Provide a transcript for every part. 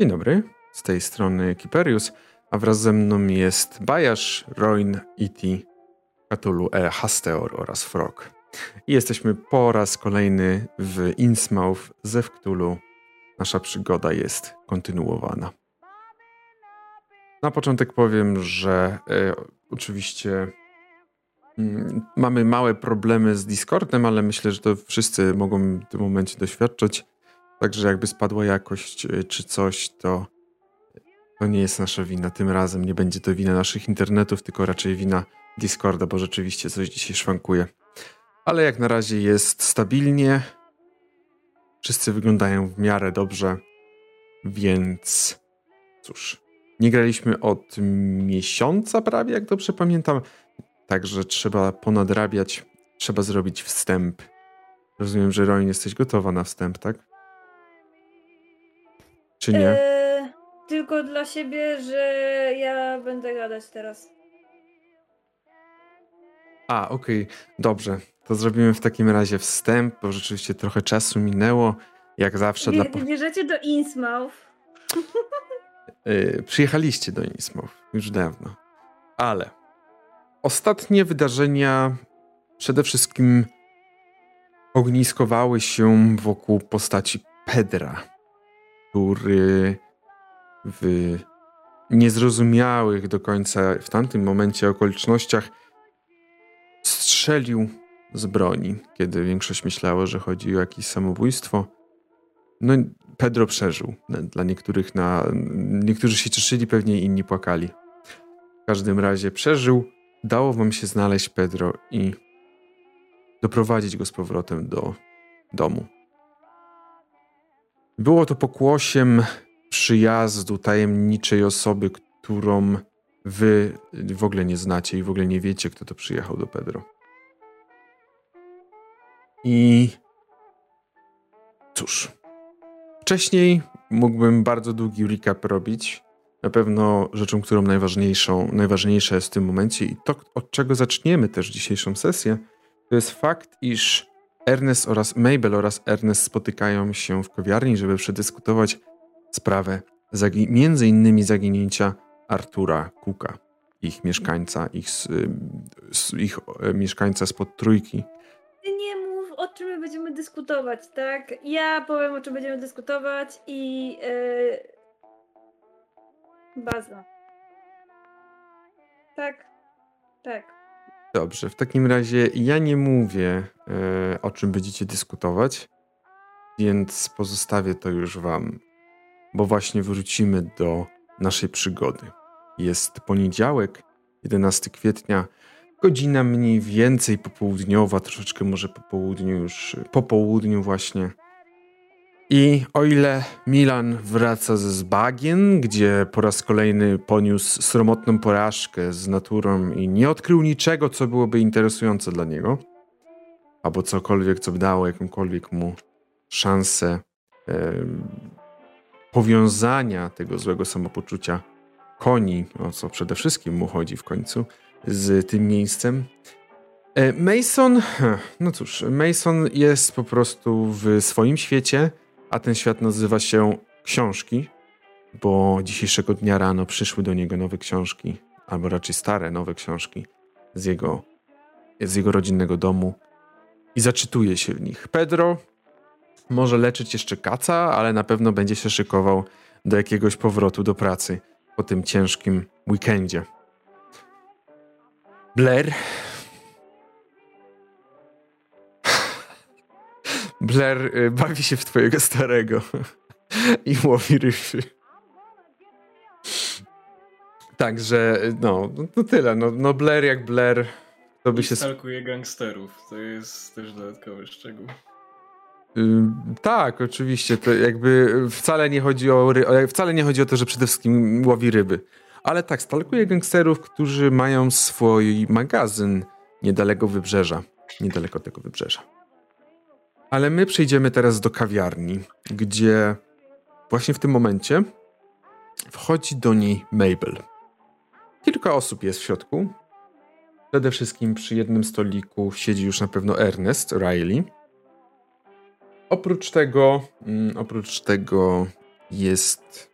Dzień dobry, z tej strony Kiperius, a wraz ze mną jest Bajasz, Roin, Iti, Cthulhu, E, Hasteor oraz Frog. I jesteśmy po raz kolejny w Innsmouth ze Cthulhu. Nasza przygoda jest kontynuowana. Na początek powiem, że e, oczywiście mm, mamy małe problemy z Discordem, ale myślę, że to wszyscy mogą w tym momencie doświadczać. Także jakby spadła jakość e, czy coś, to to nie jest nasza wina. Tym razem nie będzie to wina naszych internetów, tylko raczej wina Discorda, bo rzeczywiście coś dzisiaj szwankuje. Ale jak na razie jest stabilnie. Wszyscy wyglądają w miarę dobrze, więc cóż, nie graliśmy od miesiąca prawie, jak dobrze pamiętam. Także trzeba ponadrabiać, trzeba zrobić wstęp. Rozumiem, że Roin jesteś gotowa na wstęp, tak? Czy nie? Eee, tylko dla siebie, że ja będę gadać teraz. A, okej, dobrze. To zrobimy w takim razie wstęp, bo rzeczywiście trochę czasu minęło. Jak zawsze dla. Bie- bierzecie do Innsmouth. Yy, przyjechaliście do Innsmouth już dawno. Ale ostatnie wydarzenia przede wszystkim ogniskowały się wokół postaci Pedra, który w niezrozumiałych do końca w tamtym momencie okolicznościach strzelił z broni, kiedy większość myślała, że chodzi o jakieś samobójstwo. No, Pedro przeżył. Dla niektórych na. Niektórzy się cieszyli, pewnie inni płakali. W każdym razie przeżył. Dało wam się znaleźć Pedro i doprowadzić go z powrotem do domu. Było to pokłosiem przyjazdu tajemniczej osoby, którą wy w ogóle nie znacie i w ogóle nie wiecie, kto to przyjechał do Pedro. I cóż, wcześniej mógłbym bardzo długi recap robić. Na pewno rzeczą, którą najważniejszą, najważniejsza jest w tym momencie i to, od czego zaczniemy też dzisiejszą sesję, to jest fakt, iż Ernest oraz Mabel oraz Ernest spotykają się w kawiarni, żeby przedyskutować sprawę między innymi zaginięcia Artura Cooka, ich mieszkańca, ich, ich e, mieszkańca spod trójki. Ty nie mów, o czym my będziemy dyskutować, tak? Ja powiem, o czym będziemy dyskutować i... Yy... Baza. Tak? Tak. Dobrze, w takim razie ja nie mówię, e, o czym będziecie dyskutować, więc pozostawię to już wam, bo właśnie wrócimy do naszej przygody. Jest poniedziałek, 11 kwietnia, godzina mniej więcej popołudniowa, troszeczkę może po południu już, po południu właśnie. I o ile Milan wraca ze Zbagien, gdzie po raz kolejny poniósł sromotną porażkę z naturą i nie odkrył niczego, co byłoby interesujące dla niego, albo cokolwiek, co by dało jakąkolwiek mu szansę e, powiązania tego złego samopoczucia koni, o co przede wszystkim mu chodzi w końcu, z tym miejscem. E, Mason, no cóż, Mason jest po prostu w swoim świecie, a ten świat nazywa się książki, bo dzisiejszego dnia rano przyszły do niego nowe książki, albo raczej stare nowe książki z jego, z jego rodzinnego domu i zaczytuje się w nich. Pedro może leczyć jeszcze kaca, ale na pewno będzie się szykował do jakiegoś powrotu do pracy po tym ciężkim weekendzie. Blair. Blair y, bawi się w twojego starego i łowi ryby. Także, no, no tyle. No, no Blair jak Blair, to by I się... stalkuje gangsterów. To jest też dodatkowy szczegół. Y, tak, oczywiście. To jakby wcale nie chodzi o, ry- wcale nie chodzi o to, że przede wszystkim łowi ryby. Ale tak, stalkuje gangsterów, którzy mają swój magazyn niedaleko wybrzeża. Niedaleko tego wybrzeża. Ale my przejdziemy teraz do kawiarni, gdzie właśnie w tym momencie wchodzi do niej Mabel. Kilka osób jest w środku. Przede wszystkim przy jednym stoliku siedzi już na pewno Ernest Riley. Oprócz tego, mm, oprócz tego jest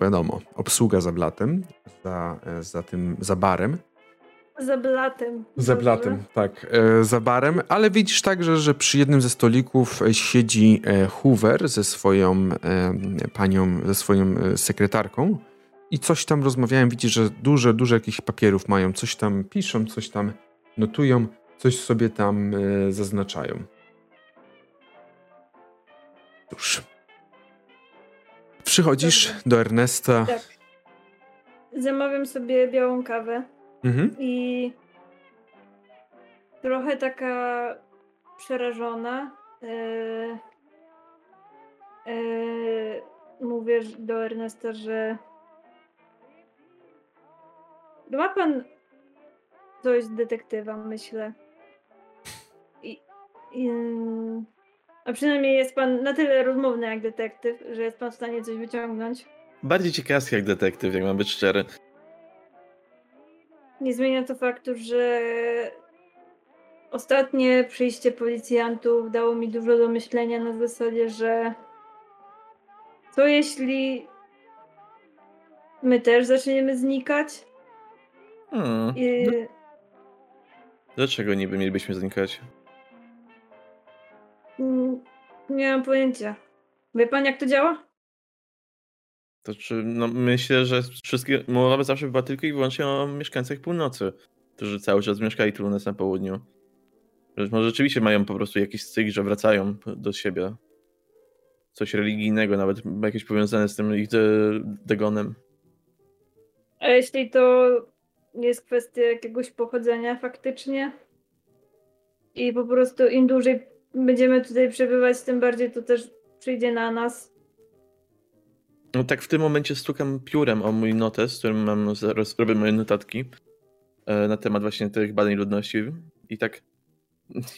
wiadomo, obsługa za blatem, za, e, za tym, za barem. Za blatem. Za Dobrze. blatem, tak, e, za barem, ale widzisz także, że przy jednym ze stolików e, siedzi e, Hoover ze swoją e, panią, ze swoją sekretarką i coś tam rozmawiają. Widzisz, że dużo, dużo jakichś papierów mają, coś tam piszą, coś tam notują, coś sobie tam zaznaczają. Cóż. Przychodzisz Dobrze. do Ernesta. Tak. Zamawiam sobie białą kawę Mhm. i trochę taka przerażona. e, mówię do Ernesta, że ma pan coś z detektywa, myślę. I, i, a przynajmniej jest pan na tyle rozmowny jak detektyw, że jest pan w stanie coś wyciągnąć. Bardziej ciekawski jak detektyw, jak mam być szczery. Nie zmienia to faktu, że ostatnie przyjście policjantów dało mi dużo do myślenia na zasadzie, że co jeśli my też zaczniemy znikać? Hmm. I Dlaczego niby mielibyśmy znikać? mm, nie mam pojęcia. Wie pan jak to działa? To czy, no myślę, że wszystkie, mowa zawsze była tylko i wyłącznie o mieszkańcach północy, którzy cały czas mieszkali tu u nas na południu. Że może rzeczywiście mają po prostu jakiś cykl, że wracają do siebie. Coś religijnego, nawet jakieś powiązane z tym ich de- degonem. A jeśli to jest kwestia jakiegoś pochodzenia faktycznie i po prostu im dłużej będziemy tutaj przebywać, tym bardziej to też przyjdzie na nas. No tak w tym momencie stukam piórem o mój notes, z którym mam zaraz robię moje notatki e, na temat właśnie tych badań ludności i tak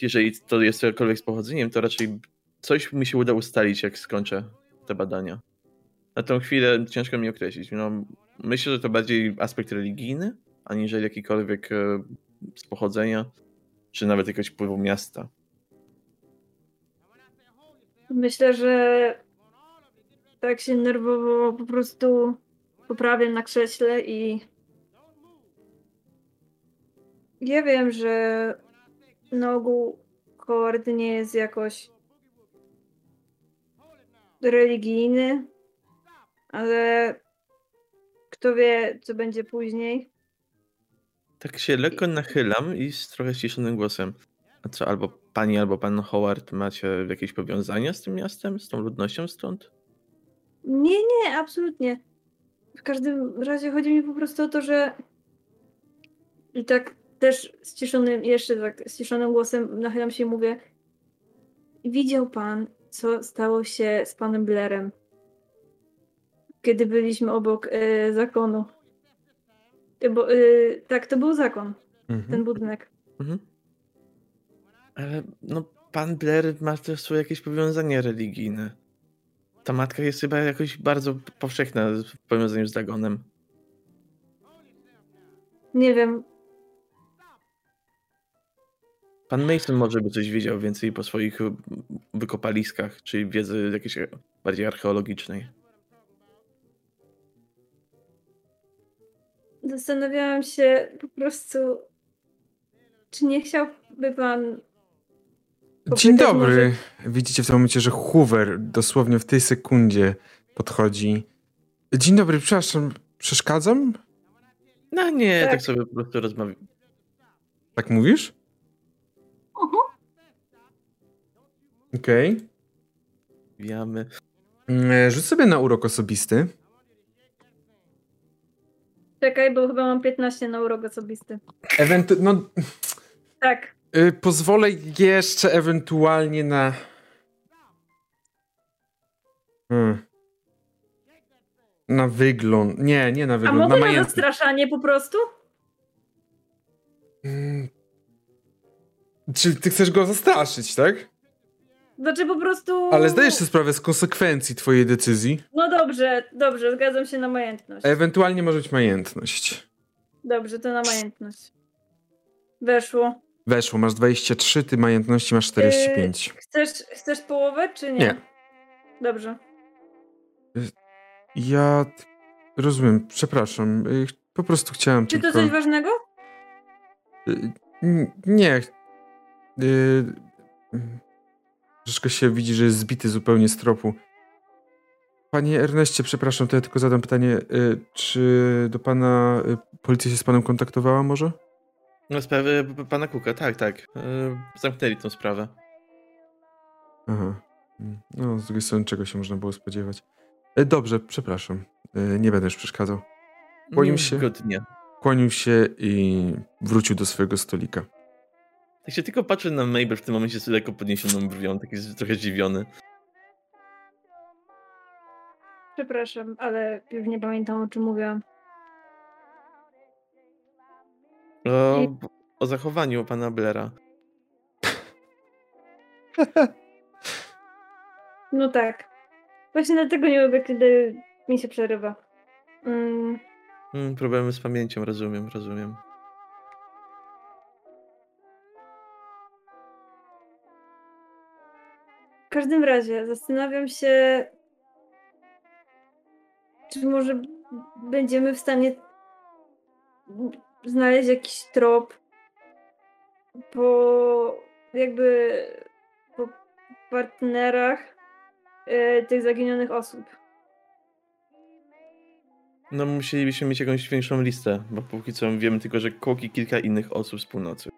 jeżeli to jest cokolwiek z pochodzeniem, to raczej coś mi się uda ustalić, jak skończę te badania. Na tą chwilę ciężko mi określić. No, myślę, że to bardziej aspekt religijny, aniżeli jakikolwiek e, z pochodzenia, czy nawet jakiegoś wpływu miasta. Myślę, że tak się nerwowo po prostu poprawiam na krześle i ja wiem, że na ogół Howard nie jest jakoś religijny, ale kto wie, co będzie później. Tak się lekko nachylam i z trochę ściszonym głosem. A co, albo pani, albo pan Howard macie jakieś powiązania z tym miastem, z tą ludnością stąd? Nie, nie, absolutnie. W każdym razie chodzi mi po prostu o to, że i tak też ściszonym, jeszcze tak ściszonym głosem nachylam się i mówię widział pan, co stało się z panem Blairem, kiedy byliśmy obok e, zakonu. E, Bo, e, tak, to był zakon, Mhm. ten budynek. Mhm. Ale no, pan Blair ma też swoje jakieś powiązanie religijne. Ta matka jest chyba jakoś bardzo powszechna w powiązaniu z Dagonem. Nie wiem, Pan Mason może by coś wiedział więcej po swoich y, wykopaliskach, czyli wiedzy jakiejś bardziej archeologicznej. zastanawiałam się po prostu, czy nie chciałby pan Dzień dobry. Widzicie w tym momencie, że Hoover dosłownie w tej sekundzie podchodzi. Dzień dobry, przepraszam, przeszkadzam? No nie, tak, Tak. sobie po prostu rozmawiamy. Tak mówisz? Okej. Mm, Rzuć sobie na urok osobisty. Czekaj, bo chyba mam 15 na urok osobisty. Ewentu- no, Tak. Y, pozwolę jeszcze ewentualnie na... Hmm. Na wygląd. Nie, nie na A wygląd. Na mogę na majętność. zastraszanie po prostu? Mm. Czyli ty chcesz go zastraszyć, tak? Znaczy po prostu... Ale zdajesz sobie sprawę z konsekwencji twojej decyzji. No dobrze, dobrze, zgadzam się na majętność. Ewentualnie może być majętność. Dobrze, to na majętność. Weszło. Weszło, masz 23, ty majętności masz 45. Chcesz, chcesz połowę, czy nie? Nie. Dobrze. Ja rozumiem, przepraszam. Y, Po prostu chciałem Czy to tylko... coś ważnego? Y, n- Nie. Troszkę się widzi, że jest zbity zupełnie z tropu. Panie Erneście, przepraszam, to ja tylko zadam pytanie. Czy do pana policja się z panem kontaktowała może? No sprawy pana Kuka, tak, tak. Yy, zamknęli tą sprawę. Aha. Mm, No, z drugiej strony czego się można było spodziewać. E, Dobrze, przepraszam. E, Nie będę już przeszkadzał. Kłonił się. Godnie. Kłonił się i wrócił do swojego stolika. Tak się tylko patrzę na Mabel w tym momencie z lekko podniesioną brwią, taki trochę zdziwiony. Przepraszam, ale już nie pamiętam o czym mówiłam. O, o zachowaniu pana Blera. No tak. Właśnie dlatego nie lubię, kiedy mi się przerywa. Mm, Mm, problemy z pamięcią, rozumiem, rozumiem. w każdym razie zastanawiam się, czy może będziemy w stanie znaleźć jakiś trop po jakby po partnerach e, tych zaginionych osób. No musielibyśmy mieć jakąś większą listę, bo póki co wiemy tylko, że Cook i kilka innych osób z północy.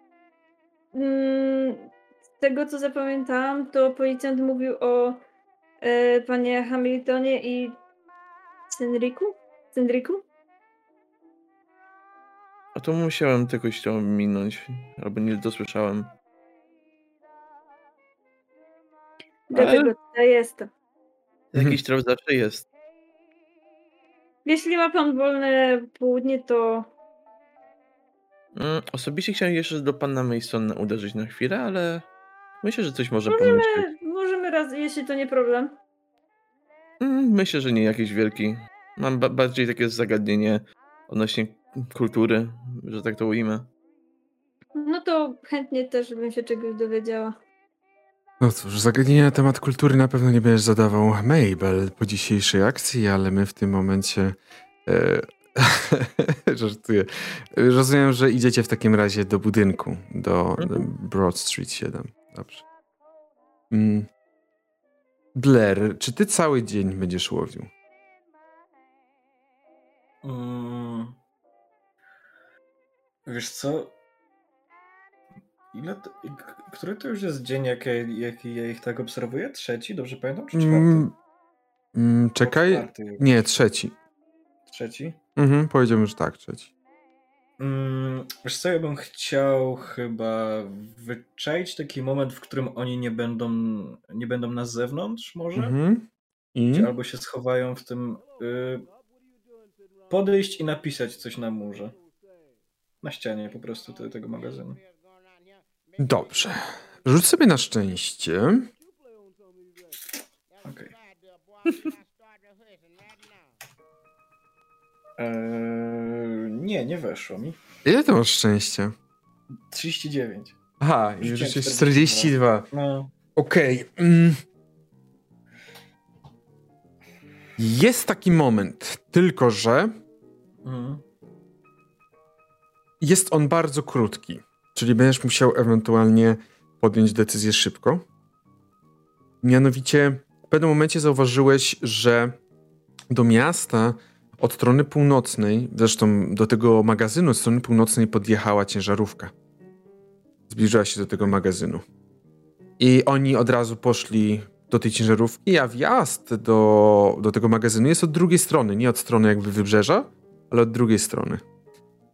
Mm, Z tego co zapamiętałam, to policjant mówił o e, panie Hamiltonie i Cynriku? Cynriku? A to musiałem jakoś to minąć, albo nie dosłyszałem. Dlatego tutaj jestem. Mhm. Jakiś trop zawsze jest. Jeśli ma pan wolne południe, to Mm, osobiście chciałem jeszcze do pana Masona uderzyć na chwilę, ale myślę, że coś może Możemy- pomyśleć. możemy raz, jeśli to nie problem. Mm, myślę, że nie jakiś wielki. Mam ba- bardziej takie zagadnienie odnośnie kultury, że tak to ujmę. No to chętnie też bym się czegoś dowiedziała. No cóż, zagadnienia na temat kultury na pewno nie będziesz zadawał Mabel po dzisiejszej akcji, ale my w tym momencie. E, żartuję. Rozumiem, że idziecie w takim razie do budynku, do Mhm. Broad Street 7. Dobrze. Mm. Blair, czy ty cały dzień będziesz łowił? Mm. Wiesz co? Ile to, który to już jest dzień, jak ja, jak ja ich tak obserwuję? Trzeci, dobrze pamiętam? Czy czwarty? Mm, mm, czekaj. Czwarty. Nie, trzeci. Trzeci? Mhm, powiedziałbym, że tak, trzeci. Mm, wiesz co, ja bym chciał chyba wyczaić taki moment, w którym oni nie będą, nie będą na zewnątrz może? Mhm. I? Albo się schowają w tym... Y, podejść i napisać coś na murze. Na ścianie po prostu te, tego magazynu. Dobrze. Rzuć sobie na szczęście. Okej. Eee, nie, nie weszło mi. Ile ty masz szczęścia? 39. Aha, Rzuciłem rzuciłeś 42. 42. No, Okej. mm. Jest taki moment, tylko że mhm. Jest on bardzo krótki. Czyli będziesz musiał ewentualnie podjąć decyzję szybko. Mianowicie, w pewnym momencie zauważyłeś, że do miasta od strony północnej, zresztą do tego magazynu od strony północnej podjechała ciężarówka. Zbliżyła się do tego magazynu. I oni od razu poszli do tej ciężarówki, a wjazd do, do tego magazynu jest od drugiej strony, nie od strony jakby wybrzeża, ale od drugiej strony.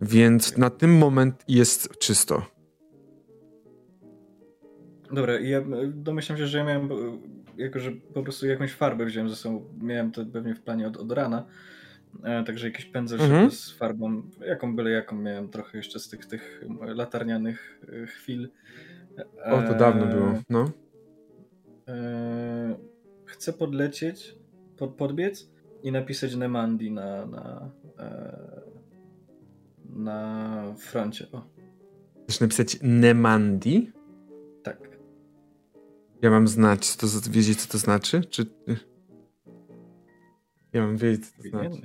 Więc na tym moment jest czysto. Dobra, i ja e, domyślam się, że ja miałem, e, jako że po prostu jakąś farbę wziąłem ze sobą, miałem to pewnie w planie od, od rana, e, także jakiś pędzel Mhm. z farbą, jaką byle jaką miałem trochę jeszcze z tych, tych latarnianych e, chwil. O, to dawno E, było. No. e, chcę podlecieć, pod, podbiec i napisać Nemandi na, na, e, na froncie. O, Chcesz napisać Nemandi? tak. Ja mam znać, co to, wiedzieć, co to znaczy? Czy... Ja mam wiedzieć, co to znaczy.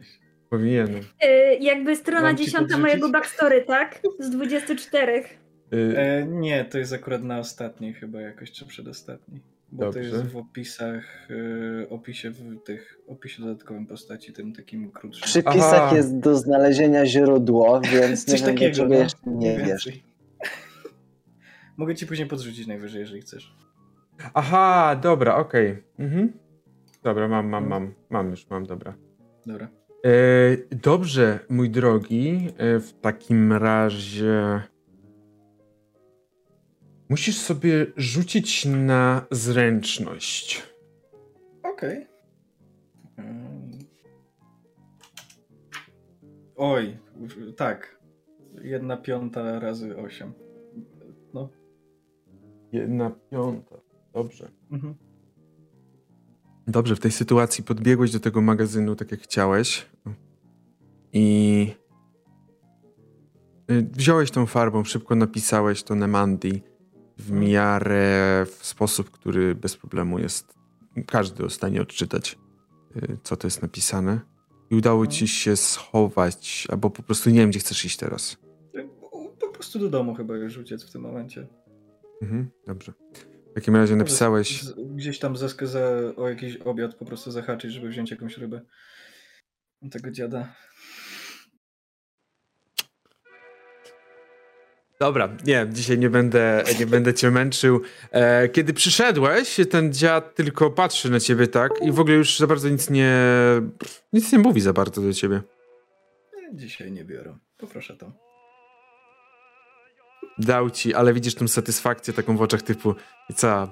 Powinienem. E, jakby strona Mam ci 10 podrzucić? mojego backstory, tak? Z 24. Y, E, nie, to jest akurat na ostatniej chyba jakoś, czy przedostatniej. Bo Dobrze. to jest w opisach, e, opisie w tych, opisie dodatkowym postaci, tym takim W krótszym. przypisach Aha. jest do znalezienia źródło, więc nie Coś wiem takiego, no. jeszcze nie wiesz. Mogę ci później podrzucić najwyżej, jeżeli chcesz. Aha, dobra, okej. Mhm. Dobra, mam, mam, mam. Mam już, mam, dobra. Dobra. E, dobrze, mój drogi. E, w takim razie. Musisz sobie rzucić na zręczność. Okej. Ym. Oj, tak. Jedna piąta razy osiem. No. Jedna piąta. Dobrze. Mhm. Dobrze, w tej sytuacji podbiegłeś do tego magazynu tak jak chciałeś i y, wziąłeś tą farbą, szybko napisałeś to Nemandi w miarę w sposób, który bez problemu jest każdy w stanie odczytać, y, co to jest napisane. I udało ci się schować, albo po prostu nie wiem, gdzie chcesz iść teraz. Po prostu do domu chyba już uciec w tym momencie. Mhm, dobrze. W takim razie napisałeś. Gdzieś tam za, za, o jakiś obiad po prostu zahaczyć, żeby wziąć jakąś rybę. Tego dziada. Dobra, nie, dzisiaj nie będę, nie będę cię męczył. E, kiedy przyszedłeś, ten dziad tylko patrzy na ciebie tak i w ogóle już za bardzo nic nie, nic nie mówi za bardzo do ciebie. Dzisiaj nie biorę. Poproszę to. Dał ci, ale widzisz tą satysfakcję taką w oczach typu co,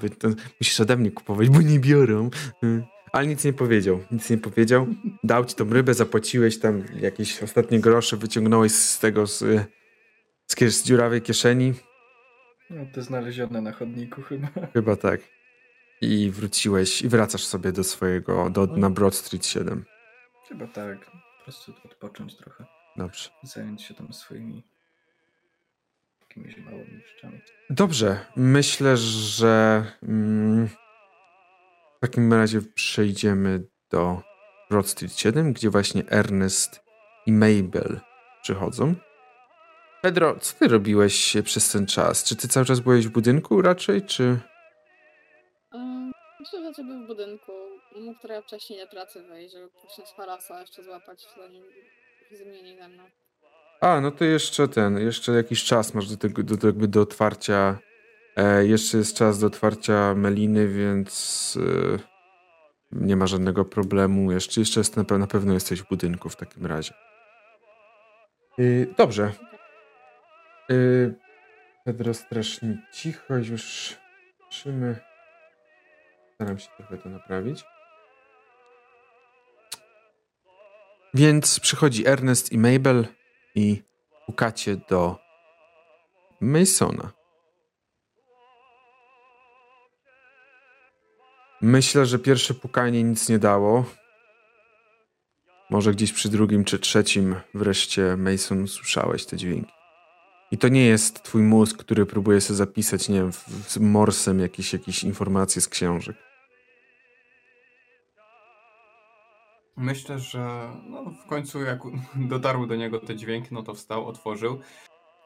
musisz ode mnie kupować, bo nie biorą. Y, Ale nic nie powiedział, nic nie powiedział. Dał ci tą rybę, zapłaciłeś tam jakieś ostatnie grosze, wyciągnąłeś z tego, z, z, kies- z dziurawej kieszeni. No, to znalezione na chodniku chyba. Chyba tak. I wróciłeś i wracasz sobie do swojego, do, na Broad Street 7. Chyba tak. Po prostu odpocząć trochę. Dobrze. Zająć się tam swoimi jakimiś małymi rzeczami. Dobrze, myślę, że mm, w takim razie przejdziemy do Broad Street 7, gdzie właśnie Ernest i Mabel przychodzą. Pedro, co ty robiłeś przez ten czas? Czy ty cały czas byłeś w budynku raczej, czy... Myślę, że żeby w budynku mógł trochę wcześniej do pracy wejść, żeby właśnie z Harasa jeszcze złapać, zanim zmieni ze mną. A, no to jeszcze ten, jeszcze jakiś czas masz do tego, do, do, jakby do otwarcia. E, jeszcze jest czas do otwarcia meliny, więc e, nie ma żadnego problemu. Jeszcze, jeszcze jest, na, pe- na pewno jesteś w budynku w takim razie. Y, dobrze. Y, Pedro strasznie cicho, już słyszymy. Staram się trochę to naprawić. Więc przychodzi Ernest i Mabel i pukacie do Masona. Myślę, że pierwsze pukanie nic nie dało. Może gdzieś przy drugim czy trzecim wreszcie Mason usłyszałeś te dźwięki. I to nie jest twój mózg, który próbuje sobie zapisać, nie wiem, z morsem jakieś, jakieś informacje z książek. Myślę, że no, w końcu jak dotarły do niego te dźwięki, no to wstał, otworzył.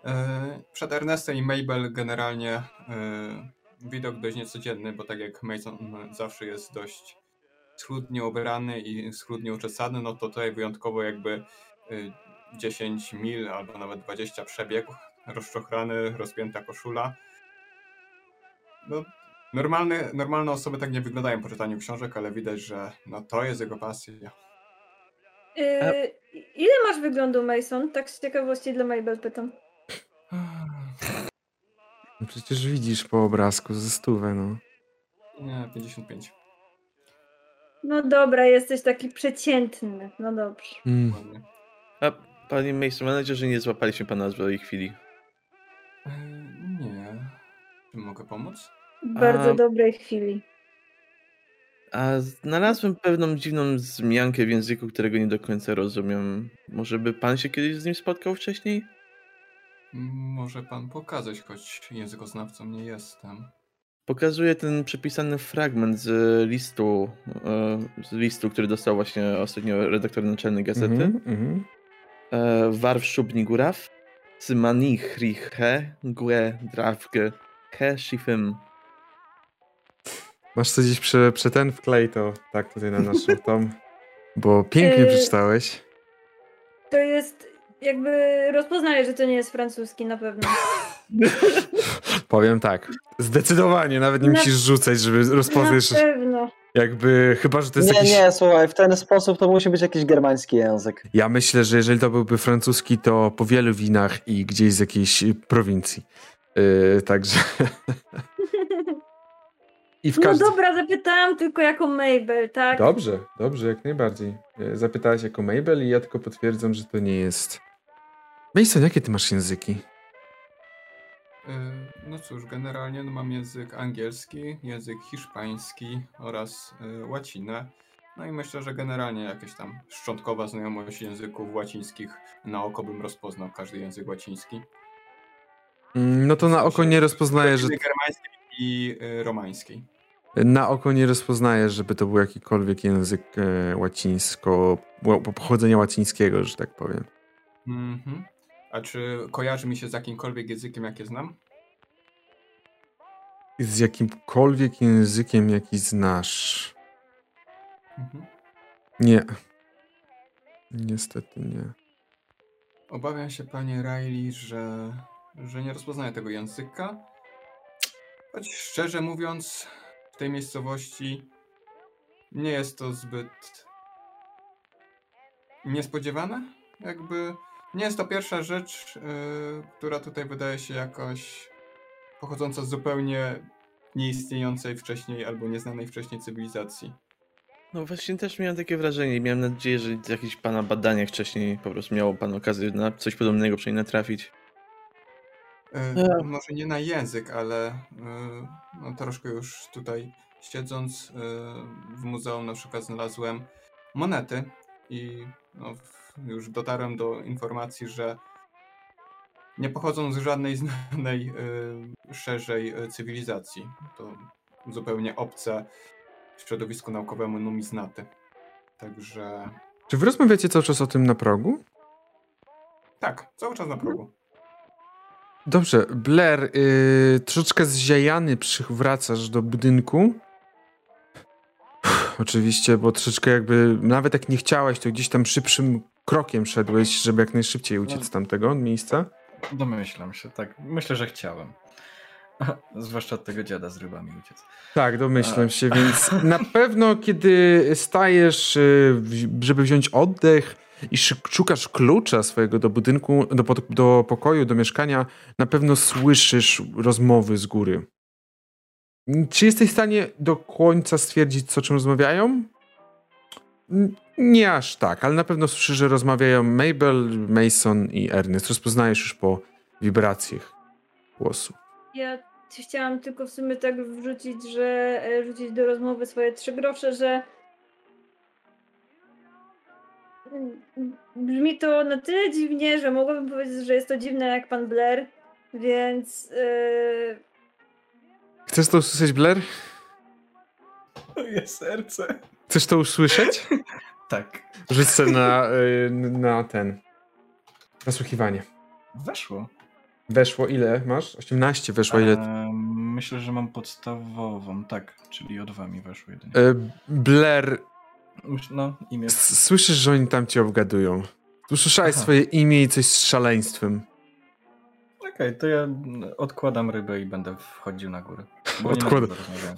E, Przed Ernestem i Mabel generalnie e, widok dość niecodzienny, bo tak jak Mason zawsze jest dość schludnie ubrany i schludnie uczesany, no to tutaj wyjątkowo jakby e, 10 mil albo nawet 20 przebiegł, rozczochrany, rozpięta koszula. No, normalne, normalne osoby tak nie wyglądają po czytaniu książek, ale widać, że no, to jest jego pasja. Yy, ile masz wyglądu, Mason? Tak z ciekawości dla Mabel pytam. No przecież widzisz po obrazku ze stówę, no. Nie, 55. No dobra, jesteś taki przeciętny. No dobrze. Mm. A panie Mason, mam nadzieję, że nie złapaliśmy pana w złej chwili. E, Nie. Czy mogę pomóc? W bardzo A- dobrej chwili. A znalazłem pewną dziwną zmiankę w języku, którego nie do końca rozumiem. Może by pan się kiedyś z nim spotkał wcześniej? Może pan pokazać, choć językoznawcą nie jestem. Pokazuje ten przepisany fragment z listu, e, z listu, który dostał właśnie ostatnio redaktor naczelny gazety. Mhm, mhm. E, Warw szubni góraw, he, gue drawge, he. Masz coś gdzieś przy, przy ten wklej to tak tutaj na naszą tom, bo pięknie Yy, przeczytałeś. To jest jakby rozpoznaję, że to nie jest francuski na pewno. Powiem tak, zdecydowanie, nawet nie Na- musisz rzucać, żeby rozpoznać, Na pewno. Jakby, chyba, że to jest Nie, jakiś... nie, słuchaj, w ten sposób to musi być jakiś germański język. Ja myślę, że jeżeli to byłby francuski, to po wielu winach i gdzieś z jakiejś prowincji. Yy, także... I w No każdym... dobra, zapytałam tylko jako Mabel, tak? Dobrze, dobrze, jak najbardziej. E, Zapytałaś jako Mabel i ja tylko potwierdzam, że to nie jest... Mason, jakie ty masz języki? No cóż, generalnie no mam język angielski, język hiszpański oraz y, łacinę. No i myślę, że generalnie jakieś tam szczątkowa znajomość języków łacińskich na oko bym rozpoznał każdy język łaciński. Mm, No to na oko nie rozpoznaję, że... Germańskiej i y, romańskiej. Na oko nie rozpoznaję, żeby to był jakikolwiek język e, łacińsko... ła- pochodzenia łacińskiego, że tak powiem. Mhm. A czy kojarzy mi się z jakimkolwiek językiem, jakie znam? Z jakimkolwiek językiem, jaki znasz. Mhm. Nie. Niestety nie. Obawiam się, panie Riley, że, że nie rozpoznaję tego języka. Choć szczerze mówiąc, w tej miejscowości nie jest to zbyt niespodziewane. Jakby nie jest to pierwsza rzecz, yy, która tutaj wydaje się jakoś pochodząca z zupełnie nieistniejącej wcześniej albo nieznanej wcześniej cywilizacji. No właśnie też miałem takie wrażenie i miałem nadzieję, że w jakichś pana badaniach wcześniej po prostu miał pan okazję na coś podobnego przynajmniej natrafić. E, Może nie na język, ale e, no, troszkę już tutaj siedząc e, w muzeum na przykład znalazłem monety i no, w- już dotarłem do informacji, że nie pochodzą z żadnej znanej e, szerzej e, cywilizacji. To zupełnie obce środowisku naukowemu numiznaty. Także Czy wy rozmawiacie cały czas o tym na progu? tak, cały czas na progu. Dobrze, Blair, yy, troszeczkę zziajany przywracasz do budynku. Oczywiście, bo troszeczkę jakby, nawet jak nie chciałeś, to gdzieś tam szybszym krokiem szedłeś, żeby jak najszybciej uciec z tamtego miejsca. Domyślam się, tak. Myślę, że chciałem. Zwłaszcza od tego dziada z rybami uciec. Tak, domyślam się, więc na pewno kiedy stajesz, y, żeby wziąć oddech i szukasz klucza swojego do budynku, do, do pokoju, do mieszkania, na pewno słyszysz rozmowy z góry. Czy jesteś w stanie do końca stwierdzić, co o czym rozmawiają? Nie aż tak, ale na pewno słyszysz, że rozmawiają Mabel, Mason i Ernest. Rozpoznajesz już po wibracjach głosu. Ja ci chciałam tylko w sumie tak wrzucić, że e, rzucić do rozmowy swoje trzy grosze, że brzmi to na tyle dziwnie, że mogłabym powiedzieć, że jest to dziwne jak pan Blair, więc e, Chcesz to usłyszeć, Blair? Moje serce. Chcesz to usłyszeć? Tak. Sobie na, y, na ten. Nasłuchiwanie. Weszło. Weszło ile masz? 18 weszło ile? Ehm, myślę, że mam podstawową, tak, czyli o dwa mi weszło jedynie. Y, Blair, No, imię. s- słyszysz, że oni tam cię obgadują. Usłyszałeś Aha. swoje imię i coś z szaleństwem. Okej, to ja odkładam rybę i będę wchodził na górę. Bo nie Odkłada- na górę rozmawiałem.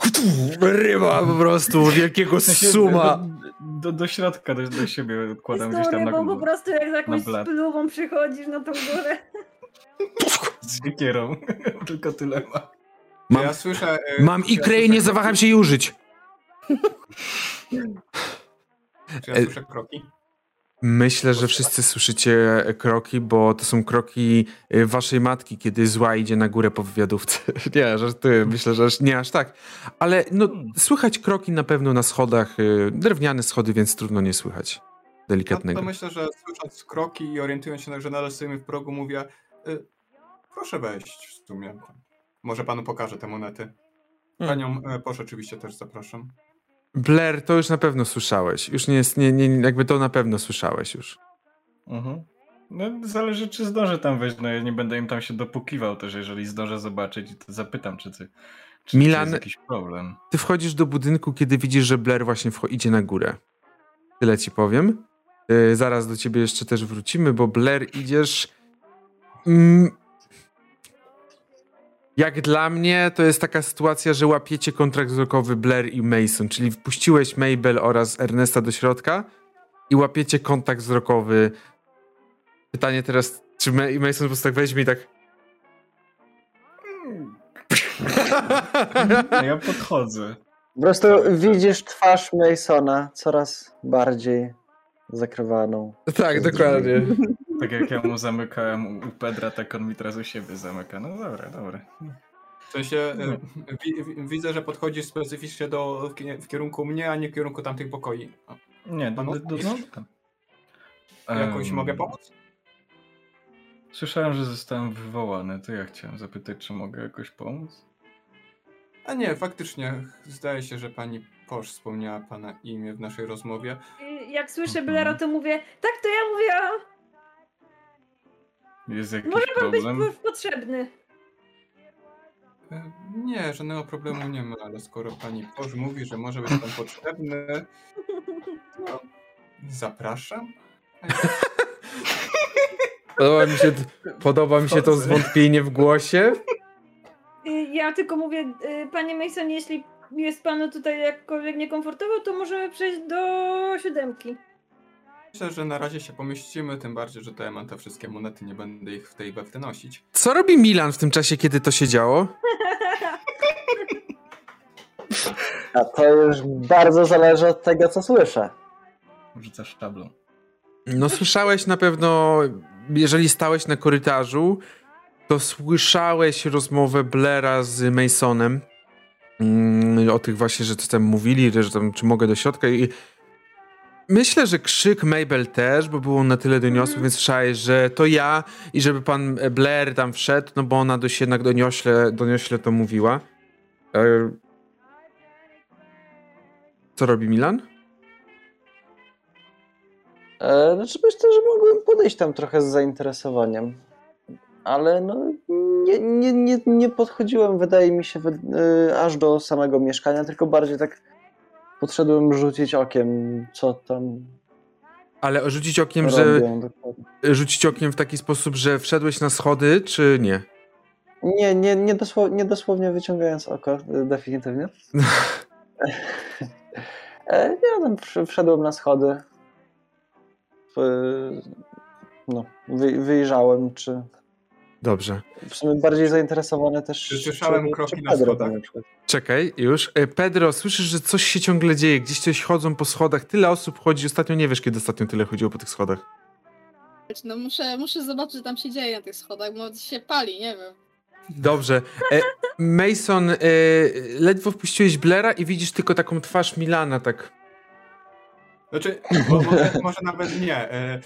Ryba po prostu wielkiego suma. Do, do, do środka, do, do siebie odkładam gdzieś tam na bo po górę. prostu jak z jakąś spluwą przychodzisz na tą górę. Z siekierą. Tylko tyle ma. Mam, Ja słyszę. e, mam ja ikrę i nie zawaham się jej użyć. Czy ja słyszę kroki? Myślę, że wszyscy słyszycie kroki, bo to są kroki y, waszej matki, kiedy zła idzie na górę po wywiadówce. Nie, żartuję, myślę, że nie aż tak. Ale no, słychać kroki na pewno na schodach, y, drewniane schody, więc trudno nie słychać No delikatnego. to myślę, że słysząc kroki i orientując się, że nadal stoimy w progu, mówię, y, proszę wejść w sumie. Może panu pokażę te monety. Panią e, Posz oczywiście też zapraszam. Blair, to już na pewno słyszałeś. Już nie jest, nie, nie, jakby to na pewno słyszałeś już. Mhm. No, zależy, czy zdążę tam wejść. No, ja nie będę im tam się dopukiwał też, jeżeli zdążę zobaczyć, to zapytam, czy, ty, czy, Milan- jest jakiś problem. Ty wchodzisz do budynku, kiedy widzisz, że Blair właśnie idzie na górę. Tyle ci powiem. Yy, zaraz do ciebie jeszcze też wrócimy, bo Blair idziesz. Mm, jak dla mnie, to jest taka sytuacja, że łapiecie kontrakt wzrokowy Blair i Mason, czyli wpuściłeś Mabel oraz Ernesta do środka i łapiecie kontakt wzrokowy. Pytanie teraz, czy Ma- Mason po prostu tak weźmie i tak. No, ja podchodzę. Po prostu widzisz twarz Masona coraz bardziej zakrywaną. tak, dokładnie. Tak jak ja mu zamykałem u- Pedra, tak on mi teraz u siebie zamyka. No dobra, dobra. W sensie e, wi, wi, widzę, że podchodzisz specyficznie do, w, kie- w kierunku mnie, a nie w kierunku tamtych pokoi. Nie, do, do, do, no, tam. Jakoś Em, mogę pomóc? Słyszałem, że zostałem wywołany, to ja chciałem zapytać, czy mogę jakoś pomóc? A nie, faktycznie. Zdaje się, że pani Posz wspomniała pana imię w naszej rozmowie. Jak słyszę Mhm. Blera, to mówię, tak to ja mówiłam, Jest jakiś może pan być problem? po- potrzebny. E, Nie, żadnego problemu nie ma, ale skoro pani Posz mówi, że może być pan potrzebny, to zapraszam. Podoba mi się, podoba mi się to zwątpienie w głosie. Y, Ja tylko mówię, y, panie Mason, jeśli jest panu tutaj jakkolwiek niekomfortowo, to możemy przejść do siódemki. Myślę, że na razie się pomieścimy, tym bardziej, że tutaj mam te wszystkie monety, nie będę ich w tej wewty nosić. Co robi Milan w tym czasie, kiedy to się działo? A to już bardzo zależy od tego, co słyszę. Rzucasz szablą. No słyszałeś na pewno, jeżeli stałeś na korytarzu, to słyszałeś rozmowę Blaira z Masonem mm, o tych właśnie, że co tam mówili, że tam, czy mogę do środka i myślę, że krzyk Mabel też, bo był on na tyle doniosły, Mhm. więc słyszałeś, że to ja i żeby pan Blair tam wszedł, no bo ona dość jednak doniośle, doniośle to mówiła. E... Co robi Milan? E, znaczy myślę, że mogłem podejść tam trochę z zainteresowaniem. Ale no, nie, nie, nie, nie podchodziłem, wydaje mi się, wy- e, aż do samego mieszkania, tylko bardziej tak podszedłem rzucić okiem, co tam Ale rzucić okiem, że robią. dokładnie. rzucić okiem w taki sposób, że wszedłeś na schody, czy nie? Nie, nie, nie, dosło- nie dosłownie wyciągając oko, e, definitywnie. E, Nie, tam wsz- wszedłem na schody. W- No, wy, wyjrzałem, czy Dobrze. w sumie bardziej zainteresowany też. Słyszałem czy, kroki czy na Pedro schodach? na przykład. Czekaj, już. E, Pedro, słyszysz, że coś się ciągle dzieje, gdzieś coś chodzą po schodach, tyle osób chodzi, ostatnio nie wiesz, kiedy ostatnio tyle chodziło po tych schodach. No muszę, muszę zobaczyć, co tam się dzieje na tych schodach, bo się pali, nie wiem. Dobrze. E, Mason, e, ledwo wpuściłeś Blera i widzisz tylko taką twarz Milana, tak. Znaczy, mo- może, może nawet nie. E, e,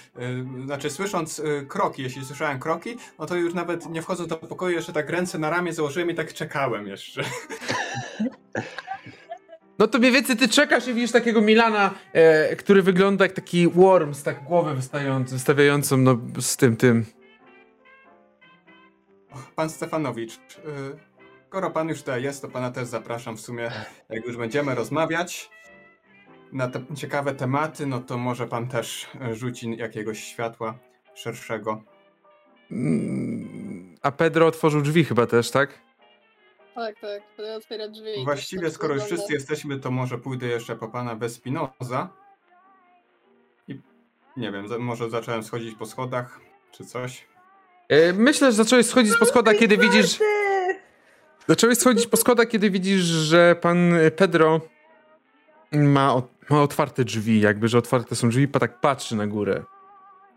znaczy, słysząc e, kroki, jeśli słyszałem kroki, no to już nawet nie wchodząc do pokoju, jeszcze tak ręce na ramię założyłem i tak czekałem jeszcze. No to mniej więcej ty czekasz i widzisz takiego Milana, e, który wygląda jak taki worm z tak głowę wystawiającą no, z tym, tym. Pan Stefanowicz, skoro pan już tutaj jest, to pana też zapraszam w sumie, jak już będziemy rozmawiać na te ciekawe tematy, no to może pan też e, rzuci jakiegoś światła szerszego. Mm, A Pedro otworzył drzwi chyba też, tak? Tak, tak, będę otwierać drzwi. Właściwie, tak skoro już wygląda. wszyscy jesteśmy, to może pójdę jeszcze po pana Vespinoza. I nie wiem, może zacząłem schodzić po schodach, czy coś. E, myślę, że zacząłeś schodzić po schodach, kiedy widzisz... Zacząłeś schodzić po schodach, kiedy widzisz, że pan Pedro ma, o, ma otwarte drzwi, jakby, że otwarte są drzwi, pa tak patrzy na górę.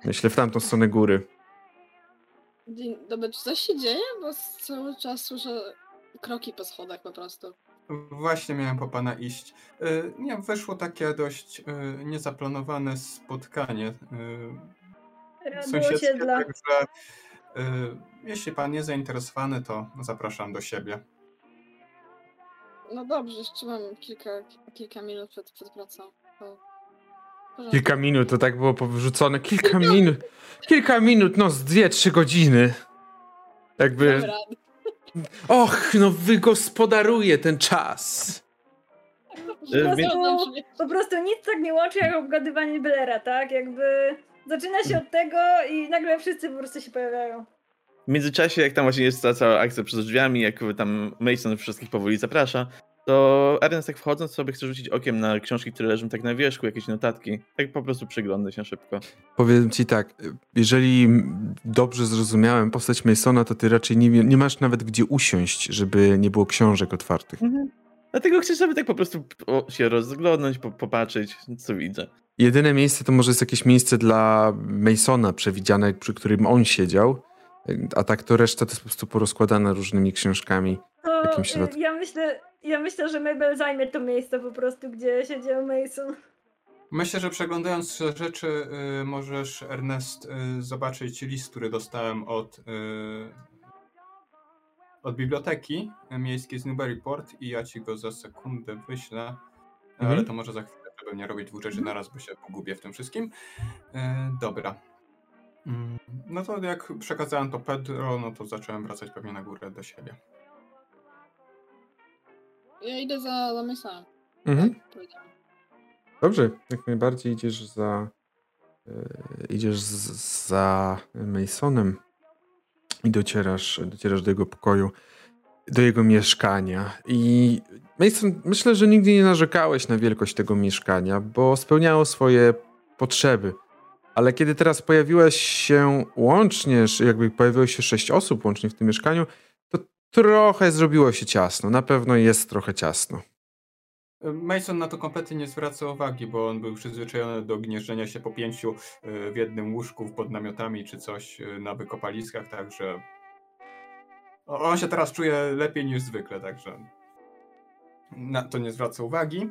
Myślę, w tamtą stronę góry. Dzień dobry, czy coś się dzieje? Bo cały czas słyszę kroki po schodach po prostu. Właśnie miałem po pana iść. Y, Nie, weszło takie dość y, niezaplanowane spotkanie. y, Radio Sąsiedzkie, osiedla. także y, jeśli pan jest zainteresowany, to zapraszam do siebie. No dobrze, jeszcze mam kilka, kilka minut przed, przed pracą. To... Kilka minut, to tak było powrzucone. Kilka minut. Kilka minut, no z dwie, trzy godziny. Jakby. Och, no wygospodaruję ten czas. Po E, prostu, po prostu nic tak nie łączy jak obgadywanie Bellera, tak? Jakby zaczyna się od tego i nagle wszyscy po prostu się pojawiają. W międzyczasie, jak tam właśnie jest ta cała akcja przed drzwiami, jak tam Mason wszystkich powoli zaprasza, to Ernest tak wchodząc sobie chce rzucić okiem na książki, które leżą tak na wierzchu, jakieś notatki. Tak po prostu przygląda się szybko. Powiem ci tak, jeżeli dobrze zrozumiałem postać Masona, to ty raczej nie, nie masz nawet gdzie usiąść, żeby nie było książek otwartych. Dlatego chcę sobie tak po prostu się rozglądnąć, po, popatrzeć, co widzę. Jedyne miejsce to może jest jakieś miejsce dla Masona przewidziane, przy którym on siedział, a tak to reszta to jest po prostu porozkładana różnymi książkami. To Jakimś y, dodatku. ja myślę, ja myślę, że Mabel zajmie to miejsce po prostu, gdzie siedział Mason. Myślę, że przeglądając rzeczy, y, możesz, Ernest, y, zobaczyć list, który dostałem od, y, od biblioteki miejskiej z Newburyport i ja ci go za sekundę wyślę, ale Mhm. to może za chwilę, żeby nie robić dwóch rzeczy naraz, bo się pogubię w tym wszystkim. Y, dobra. Mm, No to jak przekazałem to Pedro, no to zacząłem wracać pewnie na górę do siebie. Ja idę za, za Masonem. Mhm. tak. Dobrze, jak najbardziej idziesz za. e, idziesz z, za Masonem i docierasz, docierasz do jego pokoju, do jego mieszkania. I Mason, myślę, że nigdy nie narzekałeś na wielkość tego mieszkania, bo spełniało swoje potrzeby. Ale kiedy teraz pojawiłeś się łącznie, jakby pojawiło się sześć osób łącznie w tym mieszkaniu, to trochę zrobiło się ciasno. Na pewno jest trochę ciasno. Mason na to kompletnie nie zwraca uwagi, bo on był przyzwyczajony do gnieżdżenia się po pięciu y, w jednym łóżku pod namiotami czy coś y, na wykopaliskach, także on się teraz czuje lepiej niż zwykle, także na to nie zwraca uwagi.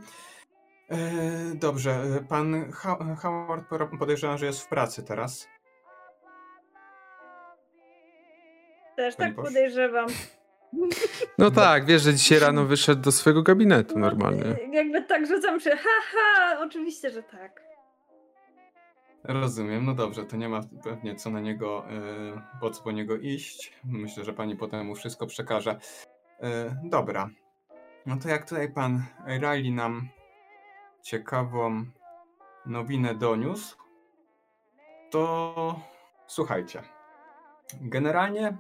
E, Dobrze, e, pan Howard podejrzewam, że jest w pracy teraz. Też Pani tak podejrzewam. No tak, wiesz, że dzisiaj rano wyszedł do swojego gabinetu No, normalnie. y, Jakby tak rzucam się, haha, oczywiście, że tak. Rozumiem, no dobrze, to nie ma pewnie co na niego, y, po co po niego iść. Myślę, że pani potem mu wszystko przekaże. Dobra. No to jak tutaj pan Riley nam ciekawą nowinę doniósł, to słuchajcie. Generalnie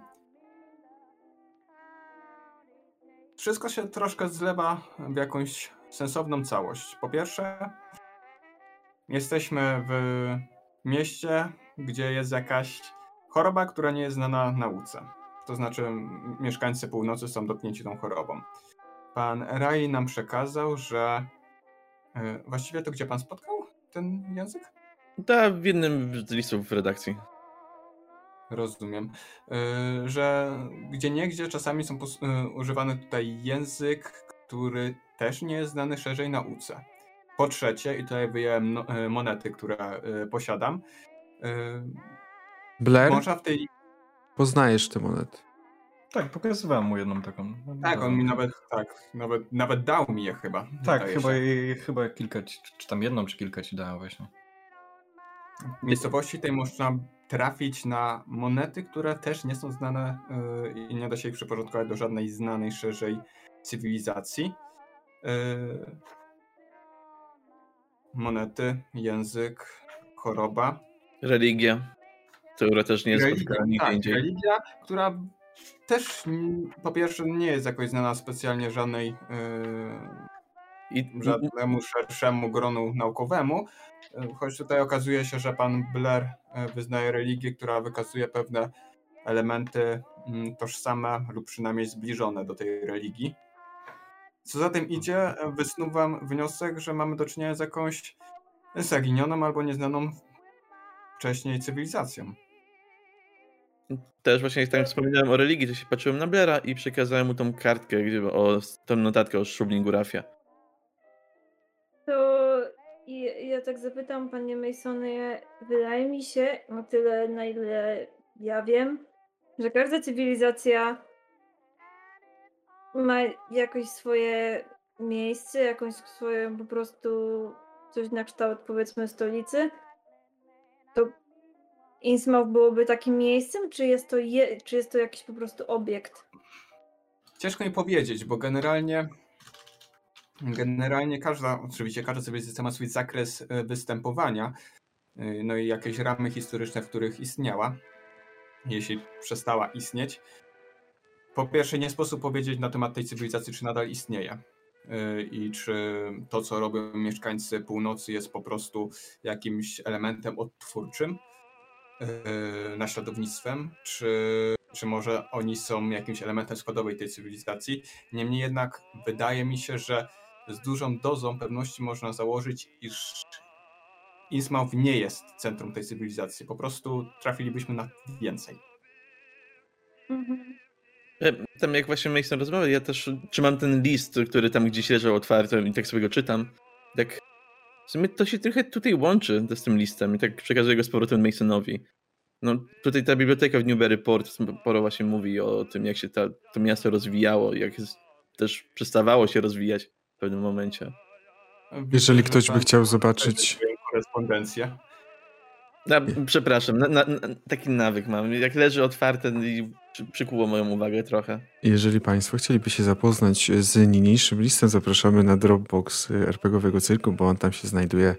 wszystko się troszkę zlewa w jakąś sensowną całość. Po pierwsze, jesteśmy w mieście, gdzie jest jakaś choroba, która nie jest znana nauce. To znaczy, mieszkańcy północy są dotknięci tą chorobą. Pan Rai nam przekazał, że. E, Właściwie to gdzie pan spotkał ten język? Da w jednym z listów w redakcji. Rozumiem. E, Że gdzie niegdzie czasami są e, używany tutaj język, który też nie jest znany szerzej nauce. Po trzecie, i tutaj wyjąłem no, monety, które posiadam. Blair, Można w tej. poznajesz te monety. Tak, pokazywałem mu jedną taką. Tak, on mi nawet tak, nawet, nawet dał mi je chyba. Tak, chyba, i- chyba kilka, ci- czy tam jedną, czy kilka ci dałem właśnie. W miejscowości tej można trafić na monety, które też nie są znane yy, i nie da się ich przyporządkować do żadnej znanej szerzej cywilizacji. Yy, monety, język, choroba. Religia, która też nie jest spotykana nigdzie tak, indziej. religia, która też po pierwsze nie jest jakoś znana specjalnie żadnej yy, I żadnemu szerszemu gronu naukowemu, choć tutaj okazuje się, że pan Blair e, wyznaje religię, która wykazuje pewne elementy mm, tożsame lub przynajmniej zbliżone do tej religii. Co za tym idzie, e, wysnuwam wniosek, że mamy do czynienia z jakąś zaginioną albo nieznaną wcześniej cywilizacją. Też właśnie jak tam wspominałem o religii, to się patrzyłem na Blaira i przekazałem mu tą kartkę, gdzie, o, tą notatkę o Szrublingu Rafia. To ja tak zapytam, panie Masonie, wydaje mi się, na tyle na ile ja wiem, że każda cywilizacja ma jakoś swoje miejsce, jakąś swoją po prostu coś na kształt powiedzmy stolicy, to Innsmouth byłoby takim miejscem, czy jest to, je, czy jest to jakiś po prostu obiekt? Ciężko mi powiedzieć, bo generalnie generalnie każda, oczywiście każda cywilizacja ma swój zakres e, występowania, e, no i jakieś ramy historyczne, w których istniała, jeśli przestała istnieć. Po pierwsze, nie sposób powiedzieć na temat tej cywilizacji, czy nadal istnieje e, i czy to, co robią mieszkańcy północy, jest po prostu jakimś elementem odtwórczym, naśladownictwem, czy, czy może oni są jakimś elementem składowej tej cywilizacji. Niemniej jednak wydaje mi się, że z dużą dozą pewności można założyć, iż Innsmouth nie jest centrum tej cywilizacji. Po prostu trafilibyśmy na więcej. Mhm. Tam jak właśnie Mason rozmawiał, ja też trzymam ten list, który tam gdzieś leżał otwarty i tak sobie go czytam. W sumie to się trochę tutaj łączy z tym listem i tak przekazuję go z powrotem Masonowi. No tutaj ta biblioteka w Newburyport sporo właśnie mówi o tym, jak się ta, to miasto rozwijało, jak jest, też przestawało się rozwijać w pewnym momencie. Jeżeli ktoś by chciał zobaczyć- korespondencję. Na, przepraszam, na, na, na, taki nawyk mam. Jak leży otwarte i przykuło moją uwagę trochę. Jeżeli Państwo chcieliby się zapoznać z niniejszym listem, zapraszamy na Dropbox RPGowego Cyrku, bo on tam się znajduje.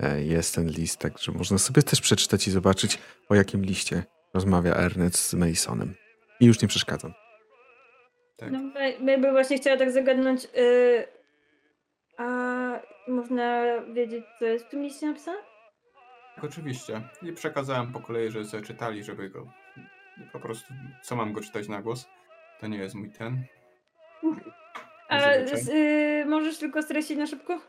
E, Jest ten list, także można sobie też przeczytać i zobaczyć, o jakim liście rozmawia Ernest z Masonem. I już nie przeszkadzam. Tak. No, ja bym właśnie chciała tak zagadnąć, yy, a można wiedzieć, co jest w tym liście napisane? Oczywiście. I przekazałem po kolei, że sobie czytali, żeby go po prostu, co mam go czytać na głos. To nie jest mój ten. A Zazwyczaj. z, yy, możesz tylko streścić na szybko?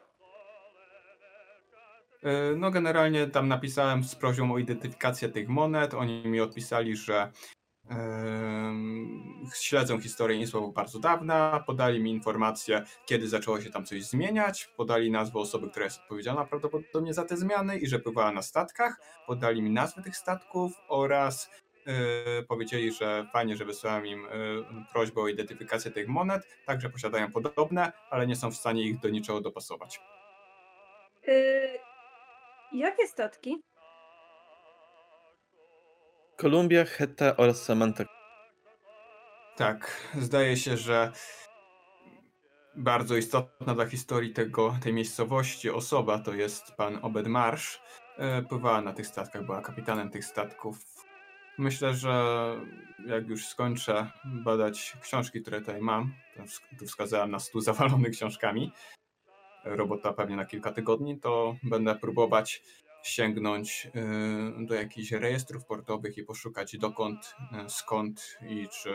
E, No generalnie tam napisałem z prośbą o identyfikację tych monet. Oni mi odpisali, że śledzą historię Innsmouth bardzo dawna, podali mi informację, kiedy zaczęło się tam coś zmieniać, podali nazwę osoby, która jest odpowiedzialna prawdopodobnie za te zmiany i że pływała na statkach, podali mi nazwy tych statków oraz powiedzieli, że fajnie, że wysłałem im e, prośbę o identyfikację tych monet, także posiadają podobne, ale nie są w stanie ich do niczego dopasować. Yy, jakie statki? Kolumbia, Hetta oraz Samantha. Tak, zdaje się, że bardzo istotna dla historii tego, tej miejscowości osoba to jest pan Obed Marsz. Pływała na tych statkach, była kapitanem tych statków. Myślę, że jak już skończę badać książki, które tutaj mam, tu wskazałem na stół zawalony książkami, robota pewnie na kilka tygodni, to będę próbować sięgnąć y, do jakichś rejestrów portowych i poszukać dokąd, y, skąd i czy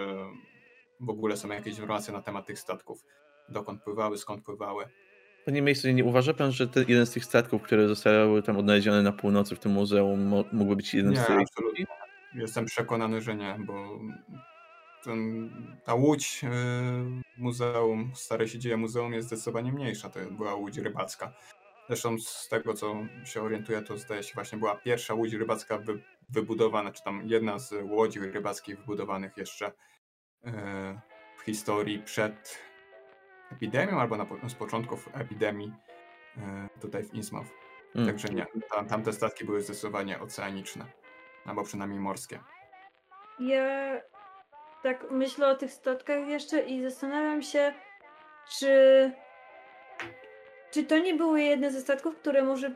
w ogóle są jakieś informacje na temat tych statków. Dokąd pływały, skąd pływały. Panie Mason, nie uważa pan, że ten jeden z tych statków, które zostały tam odnalezione na północy w tym muzeum, mo- mógłby być jeden Nie, z tych? absolutnie. Jestem przekonany, że nie, bo ten, ta łódź y, muzeum, stare się dzieje muzeum jest zdecydowanie mniejsza. To była łódź rybacka. Zresztą z tego, co się orientuję, to zdaje się właśnie była pierwsza łódź rybacka wy, wybudowana, czy tam jedna z łodzi rybackich wybudowanych jeszcze y, w historii przed epidemią albo na, z początków epidemii y, tutaj w Innsmouth. Mm. Także nie, tam, tamte statki były zdecydowanie oceaniczne, albo przynajmniej morskie. Ja tak myślę o tych statkach jeszcze i zastanawiam się, czy. Czy to nie były jedne ze statków, które może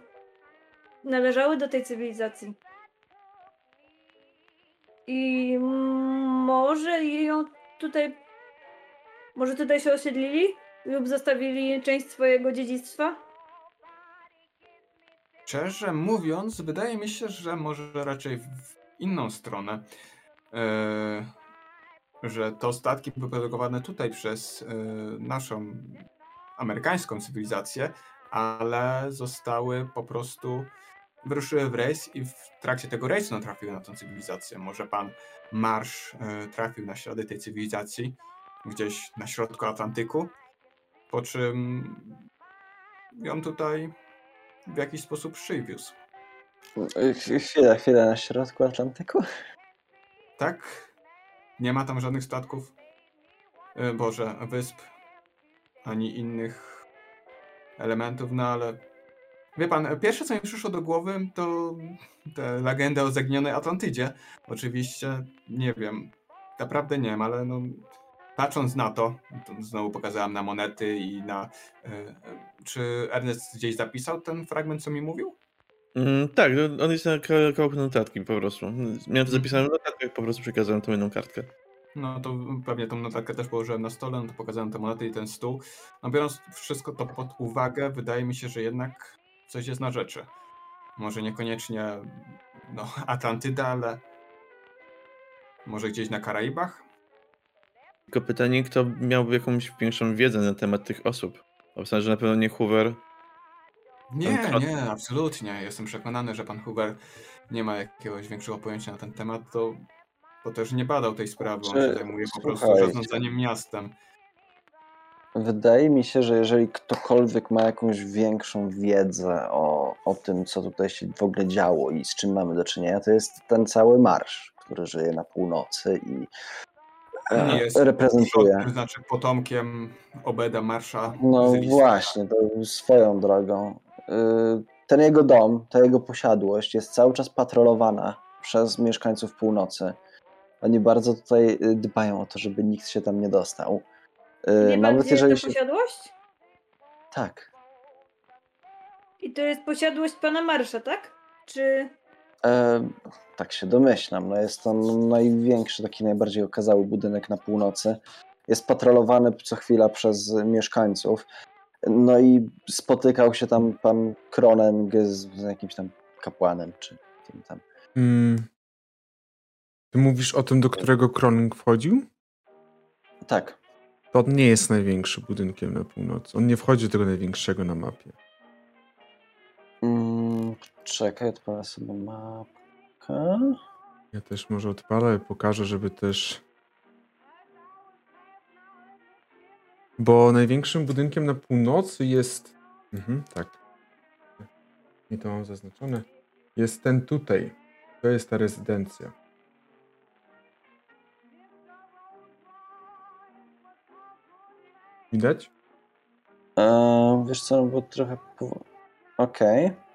należały do tej cywilizacji? I może ją tutaj. Może tutaj się osiedlili lub zostawili część swojego dziedzictwa? Szczerze mówiąc, wydaje mi się, że może raczej w inną stronę. E, że to statki wyprodukowane tutaj przez e, naszą amerykańską cywilizację, ale zostały po prostu wyruszyły w rejs i w trakcie tego rejsu natrafiły na tą cywilizację. Może pan Marsz e, trafił na ślady tej cywilizacji gdzieś na środku Atlantyku, po czym ją tutaj w jakiś sposób przywiózł. Ch- Chwila, chwila, na środku Atlantyku? Tak? Nie ma tam żadnych statków, e, Boże, wysp ani innych elementów, no ale wie pan, pierwsze co mi przyszło do głowy to te legenda o zaginionej Atlantydzie. Oczywiście nie wiem, naprawdę nie wiem, ale no patrząc na to, to znowu pokazałem na monety i na. e, e, czy Ernest gdzieś zapisał ten fragment, co mi mówił? Mm, tak, no, on jest na ka- kawałku notatki po prostu. Miałem to zapisane w notatkach, po prostu przekazałem tą jedną kartkę. No to pewnie tą notatkę też położyłem na stole, no to pokazałem te monety i ten stół. No biorąc wszystko to pod uwagę, wydaje mi się, że jednak coś jest na rzeczy. Może niekoniecznie no, Atlantyda, ale może gdzieś na Karaibach? Tylko pytanie, kto miałby jakąś większą wiedzę na temat tych osób. Obstawiam, że na pewno nie Hoover. Nie, Pan- nie, absolutnie. Jestem przekonany, że pan Hoover nie ma jakiegoś większego pojęcia na ten temat, to, to też nie badał tej sprawy. On się zajmuje po prostu zarządzaniem miastem. Wydaje mi się, że jeżeli ktokolwiek ma jakąś większą wiedzę o, o tym, co tutaj się w ogóle działo i z czym mamy do czynienia, to jest ten cały marsz, który żyje na północy i Nie jest reprezentuje. To znaczy potomkiem Obeda Marsza. No właśnie, to swoją drogą. Y, Ten jego dom, ta jego posiadłość jest cały czas patrolowana przez mieszkańców północy. Oni bardzo tutaj y, dbają o to, żeby nikt się tam nie dostał. Y, Nie Nawet gdzie jest jeżeli ta się. posiadłość? Tak. I to jest posiadłość pana Marsza, tak? Czy... E, tak się domyślam. No jest to największy, taki najbardziej okazały budynek na północy. Jest patrolowany co chwila przez mieszkańców. No i spotykał się tam pan Kronen z, z jakimś tam kapłanem, czy kim tam. Mm. Ty mówisz o tym, do którego Kroning wchodził? Tak. To on nie jest największy budynkiem na północy. On nie wchodzi do tego największego na mapie. Czekaj, odpalę sobie mapkę. Ja też może odpalę i pokażę, żeby też. Bo największym budynkiem na północy jest. Mhm, tak. I to mam zaznaczone. Jest ten tutaj. To jest ta rezydencja. Widać? E, wiesz co, bo trochę... Okej.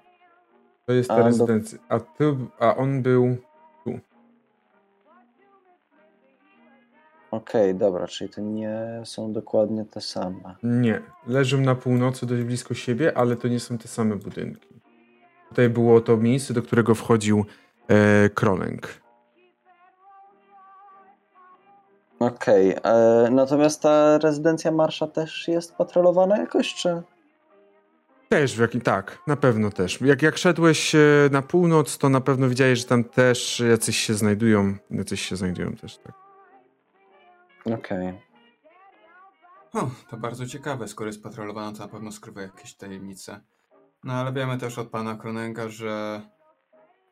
To jest ta A, do- rezydencja. A, ty, a on był. Okej, dobra, czyli to nie są dokładnie te same. Nie. Leżą na północy dość blisko siebie, ale to nie są te same budynki. Tutaj było to miejsce, do którego wchodził e, Krolęk. Okej, e, natomiast ta rezydencja Marsza też jest patrolowana jakoś, czy... Też w jakim. Tak, na pewno też. Jak, jak szedłeś e, na północ, to na pewno widziałeś, że tam też jacyś się znajdują. Jacyś się znajdują też, tak. Okej. O, to bardzo ciekawe. Skoro jest patrolowana, to na pewno skrywa jakieś tajemnice. No ale wiemy też od pana Kronenga, że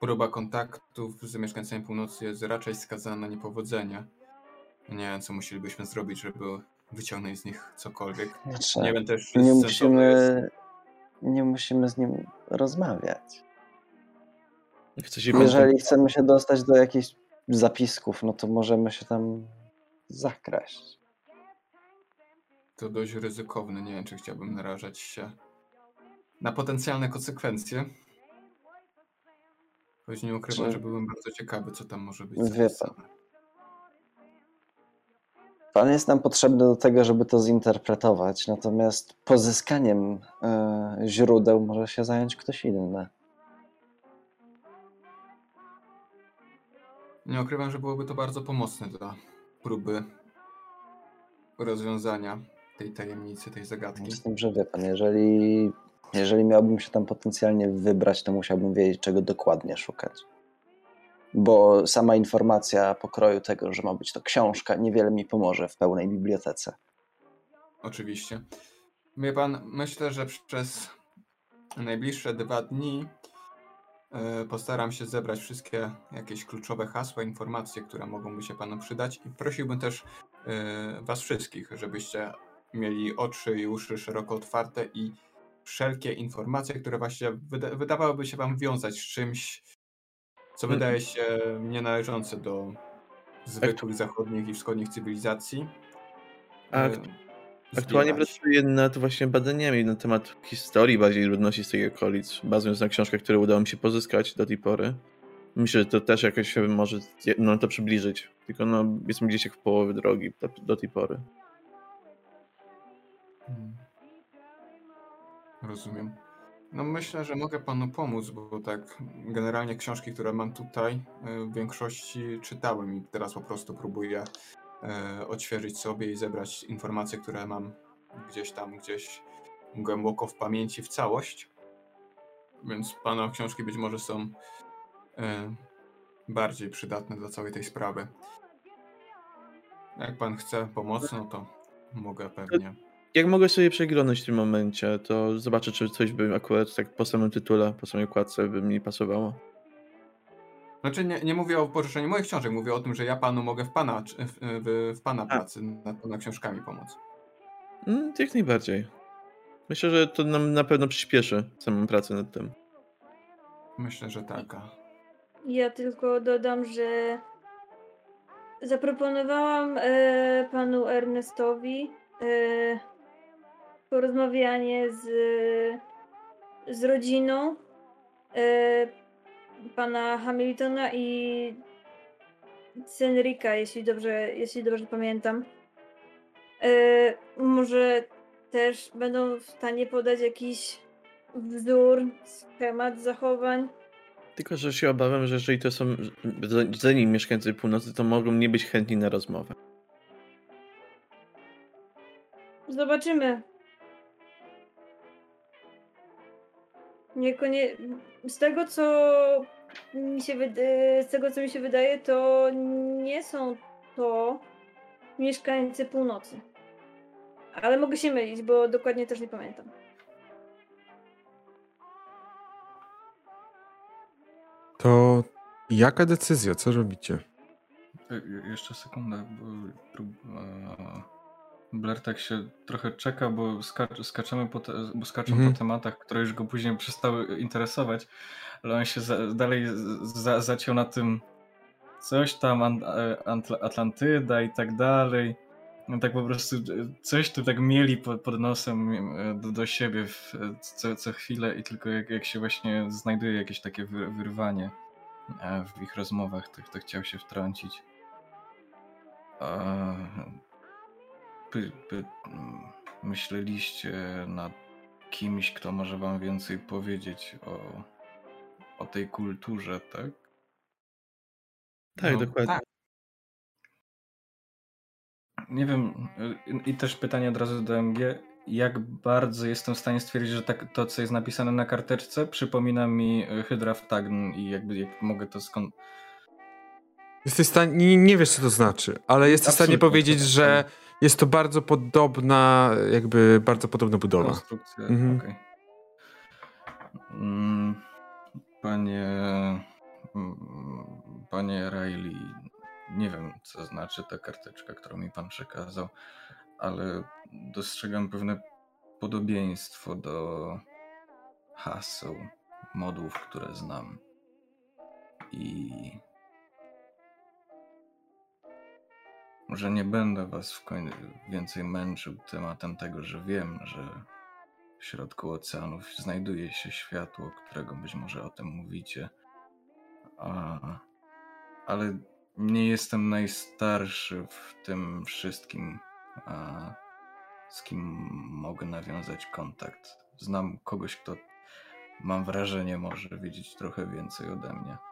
próba kontaktów z mieszkańcami północy jest raczej skazana na niepowodzenie. Nie wiem, co musielibyśmy zrobić, żeby wyciągnąć z nich cokolwiek. Znaczy, Nie wiem też, czy nie musimy, nie musimy z nim rozmawiać. Chce pan- Jeżeli chcemy się dostać do jakichś zapisków, no to możemy się tam zakraść. To dość ryzykowne. Nie wiem, czy chciałbym narażać się na potencjalne konsekwencje. Choć nie ukrywam, Czy- że byłem bardzo ciekawy, co tam może być Wie zapisane. Pan jest nam potrzebny do tego, żeby to zinterpretować, natomiast pozyskaniem e, źródeł może się zająć ktoś inny. Nie ukrywam, że byłoby to bardzo pomocne dla próby rozwiązania tej tajemnicy, tej zagadki. Z tym, że wie pan, jeżeli, jeżeli miałbym się tam potencjalnie wybrać, to musiałbym wiedzieć, czego dokładnie szukać. Bo sama informacja pokroju tego, że ma być to książka, niewiele mi pomoże w pełnej bibliotece. Oczywiście. Wie pan, myślę, że przez najbliższe dwa dni e, postaram się zebrać wszystkie jakieś kluczowe hasła, informacje, które mogą się panu przydać i prosiłbym też e, was wszystkich, żebyście mieli oczy i uszy szeroko otwarte i wszelkie informacje, które właśnie wyda wydawałyby się wam wiązać z czymś, co Mm. wydaje się nienależące do zwykłych zachodnich i wschodnich cywilizacji. A E, k- Aktualnie pracuję nad właśnie badaniami na temat historii bardziej ludności z tych okolic, bazując na książkach, które udało mi się pozyskać do tej pory. Myślę, że to też jakoś może no, to przybliżyć. Tylko no, jest gdzieś jak w połowie drogi do, do tej pory. Hmm. Rozumiem. No myślę, że mogę panu pomóc, bo tak generalnie książki, które mam tutaj, e, w większości czytałem i teraz po prostu próbuję e, odświeżyć sobie i zebrać informacje, które mam gdzieś tam, gdzieś głęboko w pamięci w całość. Więc pana książki być może są e, bardziej przydatne dla całej tej sprawy. Jak pan chce pomocy, no to mogę pewnie. Jak mogę sobie przeglądać w tym momencie, to zobaczę, czy coś by akurat tak po samym tytule, po samej okładce by mi pasowało. Znaczy nie, nie mówię o pożyczeniu moich książek, mówię o tym, że ja panu mogę w pana, w, w, pana pracy nad pana książkami pomóc. Mm, jak najbardziej. Myślę, że to nam na pewno przyspieszy samą pracę nad tym. Myślę, że tak. Ja tylko dodam, że zaproponowałam e, panu Ernestowi e, porozmawianie z, z rodziną e, pana Hamiltona i Senrika, jeśli dobrze, jeśli dobrze pamiętam. E, może też będą w stanie podać jakiś wzór, schemat zachowań. Tylko, że się obawiam, że jeżeli to są rdzeni mieszkańcy północy, to mogą nie być chętni na rozmowę. Zobaczymy. Niekonie... Z tego, co mi się wyda... z tego, co mi się wydaje, to nie są to mieszkańcy północy. Ale mogę się mylić, bo dokładnie też nie pamiętam. To jaka decyzja? Co robicie? E, Jeszcze sekundę, bo prób- e, Blair tak się trochę czeka, bo, skacz, skaczemy po te, bo skaczą Mhm. po tematach, które już go później przestały interesować, ale on się za, dalej za, zaciął na tym coś tam, an, e, Antl- Atlantyda i tak dalej. No tak po prostu e, coś tu tak mieli pod, pod nosem e, do, do siebie w, co, co chwilę i tylko jak, jak się właśnie znajduje jakieś takie wy, wyrwanie w ich rozmowach, to, to chciał się wtrącić. A, Py, py, mm, myśleliście nad kimś, kto może wam więcej powiedzieć o, o tej kulturze, tak? Tak, No, dokładnie. tak. Nie wiem, y, i też pytanie od razu do MG. Jak bardzo jestem w stanie stwierdzić, że tak, to, co jest napisane na karteczce, przypomina mi y, Hydra w Tagn i jakby jak mogę to skąd. Jesteś w stanie, nie, nie wiesz co to znaczy, ale jesteś w stanie powiedzieć, że tak. Jest to bardzo podobna, jakby bardzo podobna budowa. Konstrukcja, Mhm. okej. Mm, Panie. mm, Panie Riley, nie wiem, co znaczy ta karteczka, którą mi pan przekazał, ale dostrzegam pewne podobieństwo do haseł, modułów, które znam. I. Może nie będę was w końcu więcej męczył tematem tego, że wiem, że w środku oceanów znajduje się światło, którego być może o tym mówicie. A, ale nie jestem najstarszy w tym wszystkim, a, z kim mogę nawiązać kontakt. Znam kogoś, kto mam wrażenie może wiedzieć trochę więcej ode mnie.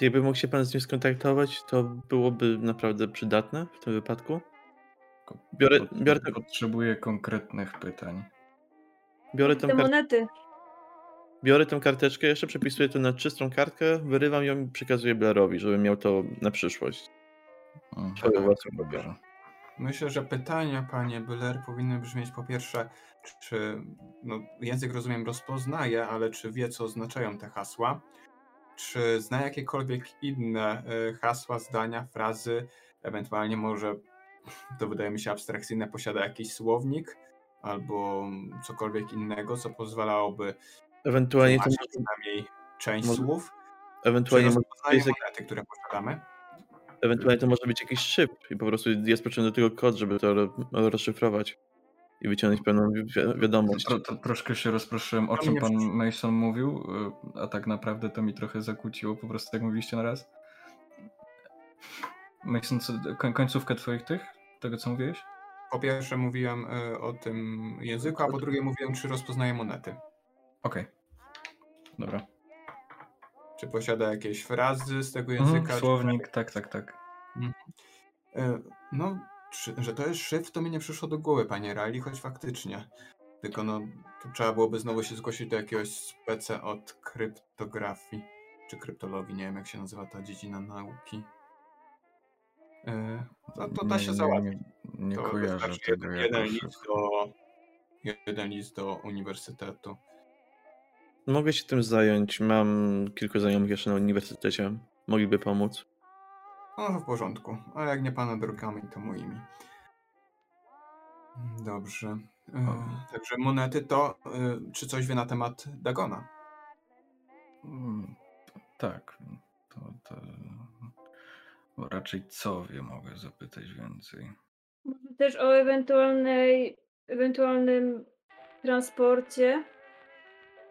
Jakby mógł się pan z nim skontaktować, to byłoby naprawdę przydatne w tym wypadku. Biorę- biorę Potrzebuję konkretnych pytań. Biorę tą, Te monety. biorę tą karteczkę, jeszcze przepisuję to na czystą kartkę, wyrywam ją i przekazuję Blairowi, żeby miał to na przyszłość. Mhm. Swoją własną Dobrze. Myślę, że pytania, panie Byler, powinny brzmieć po pierwsze, czy no, język, rozumiem, rozpoznaje, ale czy wie, co oznaczają te hasła? Czy zna jakiekolwiek inne y, hasła, zdania, frazy, ewentualnie może, to wydaje mi się abstrakcyjne, posiada jakiś słownik albo cokolwiek innego, co pozwalałoby Ewentualnie to przynajmniej część może- słów? Ewentualnie może monety, które posiadamy? Ewentualnie to może być jakiś szyb i po prostu jest potrzebny do tego kod, żeby to ro- rozszyfrować i wyciągnąć pewną wi- wiadomość. Tro, tro, troszkę się rozproszyłem, o czym pan Mason mówił, y, a tak naprawdę to mi trochę zakłóciło, po prostu jak mówiliście na raz. Mason, co, koń, końcówkę twoich tych, tego co mówiłeś? Po pierwsze mówiłem e, o tym języku, a po drugie mówiłem, czy rozpoznaje monety. Okej. Dobra. Czy posiada jakieś frazy z tego Mhm, języka. czy- słownik, tak, tak, tak. E, No, czy, że to jest szyfr, to mi nie przyszło do głowy, panie Riley, choć faktycznie. Tylko no, to trzeba byłoby znowu się zgłosić do jakiegoś speca od kryptografii, czy kryptologii, nie wiem jak się nazywa ta dziedzina nauki. E, No to da Nie- się nie- załatwić. Nie, nie To wystarczy tego jeden, jeden, list do, jeden list do uniwersytetu. Mogę się tym zająć. Mam kilku znajomych jeszcze na uniwersytecie. Mogliby pomóc. No w porządku, a jak nie pana drogami, to moimi. Dobrze. E, Także monety to, e, czy coś wie na temat Dagona? Mm, Tak, to, to bo raczej co wie, mogę zapytać więcej. Może też o ewentualnej, ewentualnym transporcie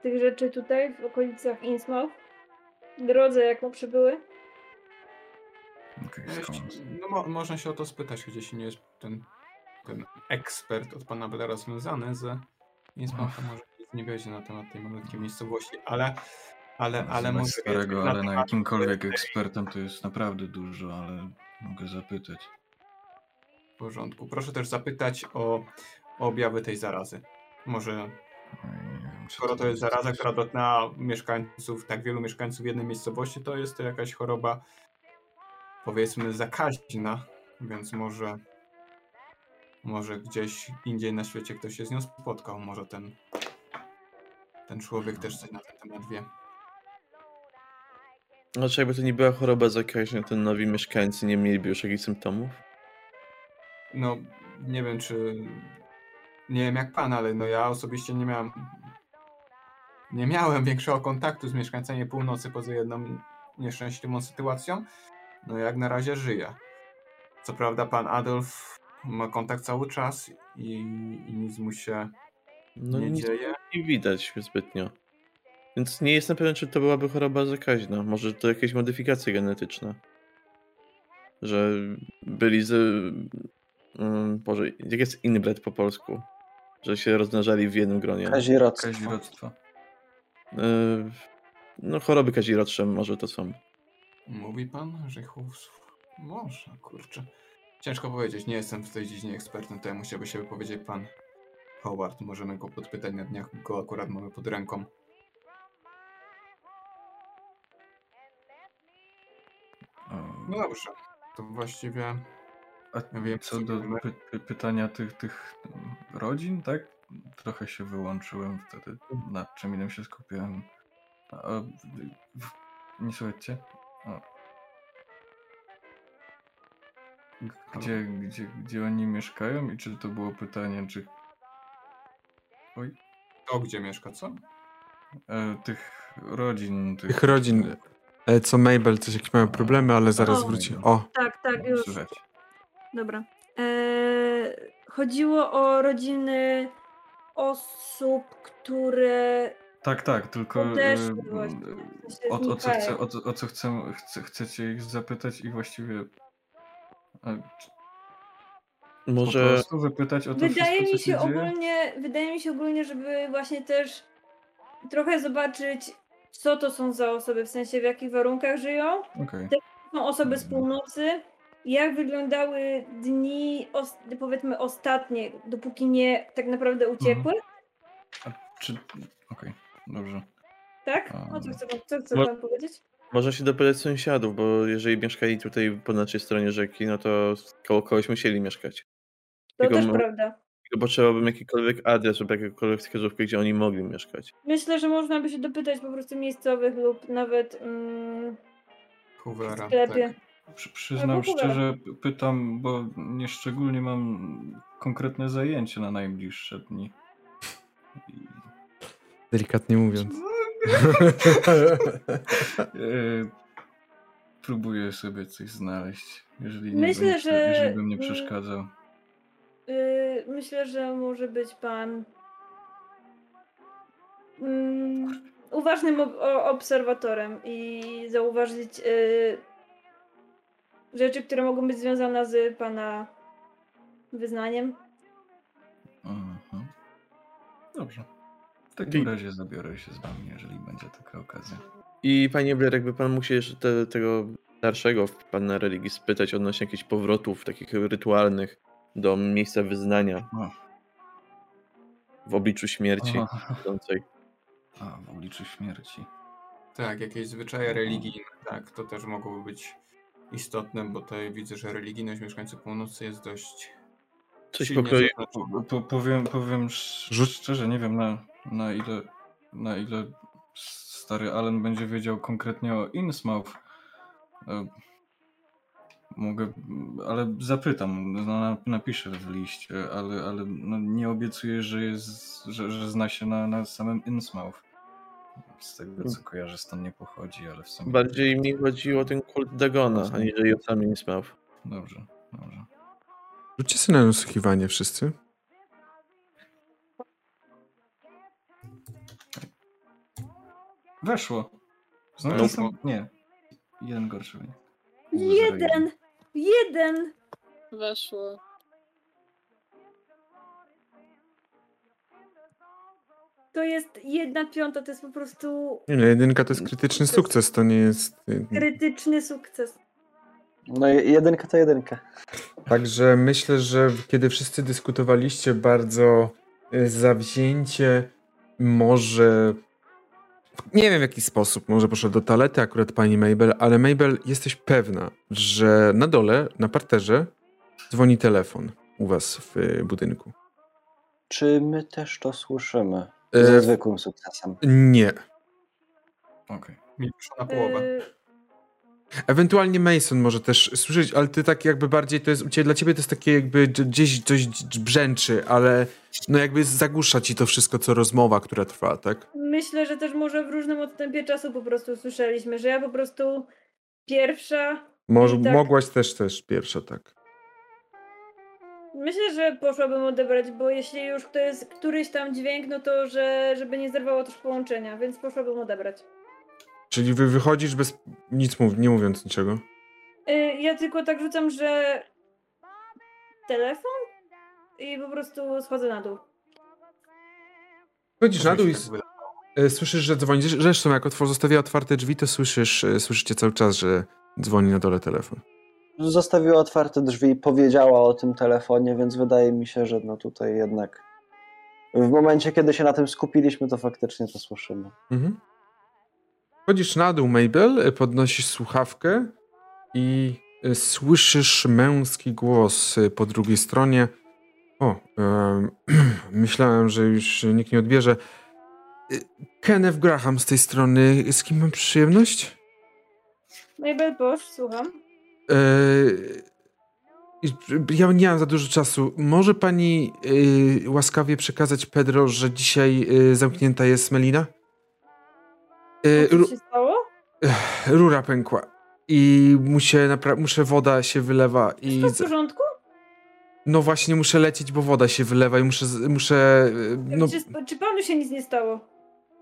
tych rzeczy tutaj w okolicach Innsmouth. Drodze, jaką przybyły. Okej, No, jeszcze- skąd? no mo, można się o to spytać, gdzieś nie jest ten, ten ekspert od pana Bedara związany z Innsmouth, to może nic nie wiedzie na temat tej malutkiej miejscowości, ale ale, ale może starego, ale na jakimkolwiek ekspertem to jest naprawdę dużo, ale mogę zapytać. W porządku. Proszę też zapytać o, o objawy tej zarazy. Może skoro to jest zaraza, która dotknęła mieszkańców, tak wielu mieszkańców jednej miejscowości, to jest to jakaś choroba powiedzmy zakaźna, więc może może gdzieś indziej na świecie ktoś się z nią spotkał, może ten ten człowiek też coś na ten temat wie. Znaczy, jakby to nie była choroba zakaźna, to nowi mieszkańcy nie mieliby już jakichś symptomów? No, nie wiem czy nie wiem jak pan, ale no ja osobiście nie miałem nie miałem większego kontaktu z mieszkańcami północy poza jedną nieszczęśliwą sytuacją. No jak na razie żyję. Co prawda pan Adolf ma kontakt cały czas i, i nic mu się No nie nic dzieje. nie widać zbytnio. Więc nie jestem pewien, czy to byłaby choroba zakaźna. Może to jakieś modyfikacje genetyczne. Że byli z... Um, Boże, jak jest inbred po polsku? Że się rozmnażali w jednym gronie. Kazirodztwo. Kazirodztwo. E, No choroby kazirodcze może to są. Mówi pan, że chłopstwo? Może, kurczę. Ciężko powiedzieć, nie jestem w tej dziedzinie ekspertem, to musiałby się wypowiedzieć pan Howard. Możemy go podpytać na dniach, go akurat mamy pod ręką. No dobrze, to właściwie A Ja wiem, co do wiemy. py py pytania tych, tych mm, rodzin, tak? Trochę się wyłączyłem wtedy, nad czym innym się skupiałem. A, a, w- w- nie słuchajcie? Gdzie, gdzie, gdzie oni mieszkają i czy to było pytanie, czy Oj, to gdzie mieszka, co? e, tych rodzin, tych, Tych rodzin, e, co Mabel, coś jakieś mają problemy, ale zaraz O. wróci. O, Tak, tak, już. Dobra. Eee, chodziło o rodziny osób, które Tak, tak, tylko Odeszły e, właśnie, sensie o, o, co chcę, o, co- o co chcę, chcę, chcecie ich zapytać i właściwie a, po Może prostu wypytać o to Wydaje wszystko, mi co się się ogólnie, wydaje mi się ogólnie, żeby właśnie też trochę zobaczyć, co to są za osoby, w sensie w jakich warunkach żyją. Okej. Są osoby z Mhm. północy. Jak wyglądały dni, os- powiedzmy ostatnie, dopóki nie tak naprawdę uciekły, A Czy... Okej, dobrze. tak? O co chce pan, co chce pan powiedzieć? Można się dopytać sąsiadów, bo jeżeli mieszkali tutaj po naszej stronie rzeki, no to koło kogoś musieli mieszkać. To Tylko też mo- prawda. Tylko potrzebowałbym jakikolwiek adres lub jakąkolwiek wskazówkę, gdzie oni mogli mieszkać. Myślę, że można by się dopytać po prostu miejscowych lub nawet mm, w Hoovera. sklepie. Tak. Przy, przyznam szczerze, pytam, bo nieszczególnie mam konkretne zajęcie na najbliższe dni. Delikatnie mówiąc. e, spróbuję sobie coś znaleźć, jeżeli nie, Myślę, bym, że- jeżeli bym nie przeszkadzał. Yy, myślę, że może być pan mm, uważnym ob- obserwatorem i zauważyć yy, rzeczy, które mogą być związane z pana wyznaniem. Mhm. Dobrze. W takim Pi- razie zabiorę się z wami, jeżeli będzie taka okazja. I panie Blair, jakby pan mógł się jeszcze te, tego starszego w pana religii spytać odnośnie jakichś powrotów takich rytualnych do miejsca wyznania O. w obliczu śmierci a, w obliczu śmierci. Tak, jakieś zwyczaje religijne, tak, to też mogłoby być istotne, bo tutaj widzę, że religijność mieszkańców północy jest dość Coś pokroju. Po, powiem, powiem szczerze, nie wiem na, na ile na ile stary Allen będzie wiedział konkretnie o Innsmouth. E, Mogę, ale zapytam, no, na- napiszę w liście, ale, ale no, nie obiecuję, że, jest, że, że zna się na, na samym Innsmouth. Z tego co kojarzę, stąd nie pochodzi, ale w sumie... Bardziej mi chodziło o ten kult Dagona, aniżeli o sam Innsmouth. Dobrze, dobrze. Rzućcie sobie na nasłuchiwanie wszyscy. Weszło. Znowu Weszło. jestem... Nie. Jeden gorszy wynik. Jeden! Jeden! Weszło. To jest jedna piąta, to jest po prostu Nie, no, jedynka to jest krytyczny sukces, to nie jest... krytyczny sukces. No je- jedynka to jedynka. Także myślę, że kiedy wszyscy dyskutowaliście bardzo y, zawzięcie, może nie wiem w jaki sposób, może poszedł do toalety akurat pani Mabel, ale Mabel, jesteś pewna, że na dole, na parterze dzwoni telefon u was w y, budynku. Czy my też to słyszymy? E, Ze zwykłym sukcesem. Nie. Okej. Mi wyszło na połowę. Yy, Ewentualnie Mason może też słyszeć, ale ty tak jakby bardziej to jest u ciebie, dla ciebie to jest takie jakby gdzieś coś brzęczy, ale no jakby zagłusza ci to wszystko, co rozmowa, która trwa, tak? myślę, że też może w różnym odstępie czasu po prostu słyszeliśmy, że ja po prostu pierwsza. Może, tak- Mogłaś też też pierwsza, tak. Myślę, że poszłabym odebrać, bo jeśli już to jest któryś tam dźwięk, no to że, żeby nie zerwało też połączenia, więc poszłabym odebrać. Czyli wy wychodzisz bez nic mów, nie mówiąc niczego. Yy, ja tylko tak rzucam, że telefon i po prostu schodzę na dół. Chodzisz na dół i Tak e, słyszysz, że dzwoni. Zresztą jak otwor zostawia otwarte drzwi, to słyszysz, e, słyszycie cały czas, że dzwoni na dole telefon. Zostawiła otwarte drzwi, powiedziała o tym telefonie, więc wydaje mi się, że no tutaj jednak w momencie, kiedy się na tym skupiliśmy, to faktycznie to słyszymy. Mhm. Chodzisz na dół, Mabel, e, podnosisz słuchawkę i e, słyszysz męski głos e, po drugiej stronie. O, em, myślałem, że już nikt nie odbierze. E, Kenneth Graham z tej strony. Z kim mam przyjemność? Mabel Bosch, słucham. Eee, ja nie mam za dużo czasu. Może pani e, łaskawie przekazać Pedro, że dzisiaj e, zamknięta jest Melina? E, Co się stało? rura pękła i muszę, muszę woda się wylewa i Wszystko w porządku? no właśnie muszę lecieć, bo woda się wylewa i muszę, muszę e, no Czy, czy panu się nic nie stało?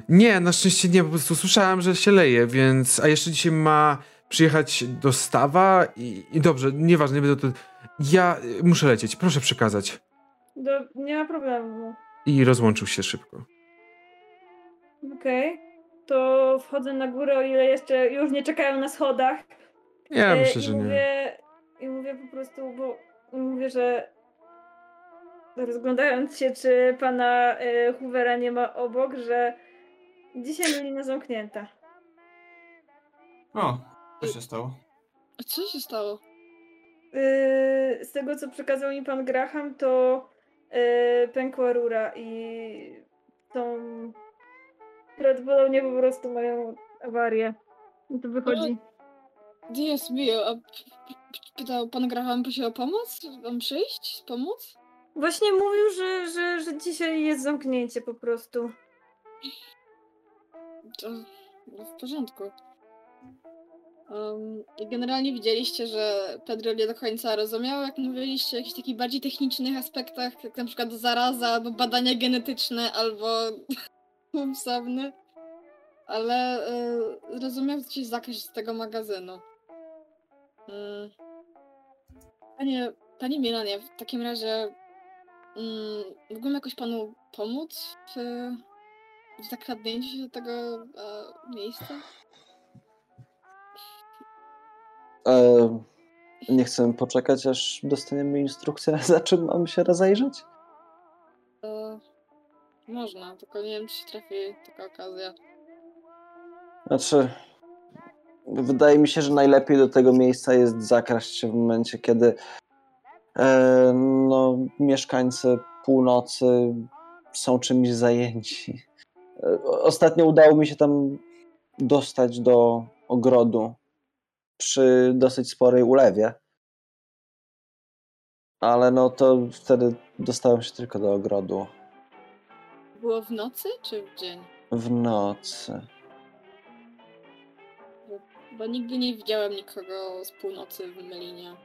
nie, na szczęście nie, po prostu słyszałem, że się leje, więc a jeszcze dzisiaj ma przyjechać dostawa i, i dobrze, nieważne, nie będę to ja e, muszę lecieć, proszę przekazać. Do, nie ma problemu. I rozłączył się szybko. Okej. To wchodzę na górę, o ile jeszcze już nie czekają na schodach. Ja E, myślę, że nie. mówię, I mówię po prostu, bo mówię, że rozglądając się, czy pana e, Hoovera nie ma obok, że dzisiaj Melina zamknięta. O, co się stało? A co się stało? Yy, z tego, co przekazał mi pan Graham, to yy, pękła rura i są prawdopodobnie po prostu mają awarię. I to wychodzi. A p- p- pytał pan Graham prosił o pomoc? Mam przyjść? Pomóc? Właśnie mówił, że, że, że dzisiaj jest zamknięcie po prostu. To w porządku. Um, I generalnie widzieliście, że Pedro nie do końca rozumiał, jak mówiliście o jakichś takich bardziej technicznych aspektach, jak na przykład zaraza, albo badania genetyczne, albo psowny. Ale y, rozumiał coś zakres z tego magazynu. Y, panie, panie Milanie, w takim razie mm, mógłbym jakoś panu pomóc w, w zakradnięciu się do tego e, miejsca? E, nie chcemy poczekać, aż dostaniemy instrukcję, za czym mamy się rozejrzeć? Można, tylko nie wiem, czy się trafi taka okazja. Znaczy, wydaje mi się, że najlepiej do tego miejsca jest zakraść się w momencie, kiedy e, no, mieszkańcy północy są czymś zajęci. E, Ostatnio udało mi się tam dostać do ogrodu przy dosyć sporej ulewie. Ale no to wtedy dostałem się tylko do ogrodu Było w nocy czy w dzień? w nocy. Bo nigdy nie widziałem nikogo z północy w Melinie.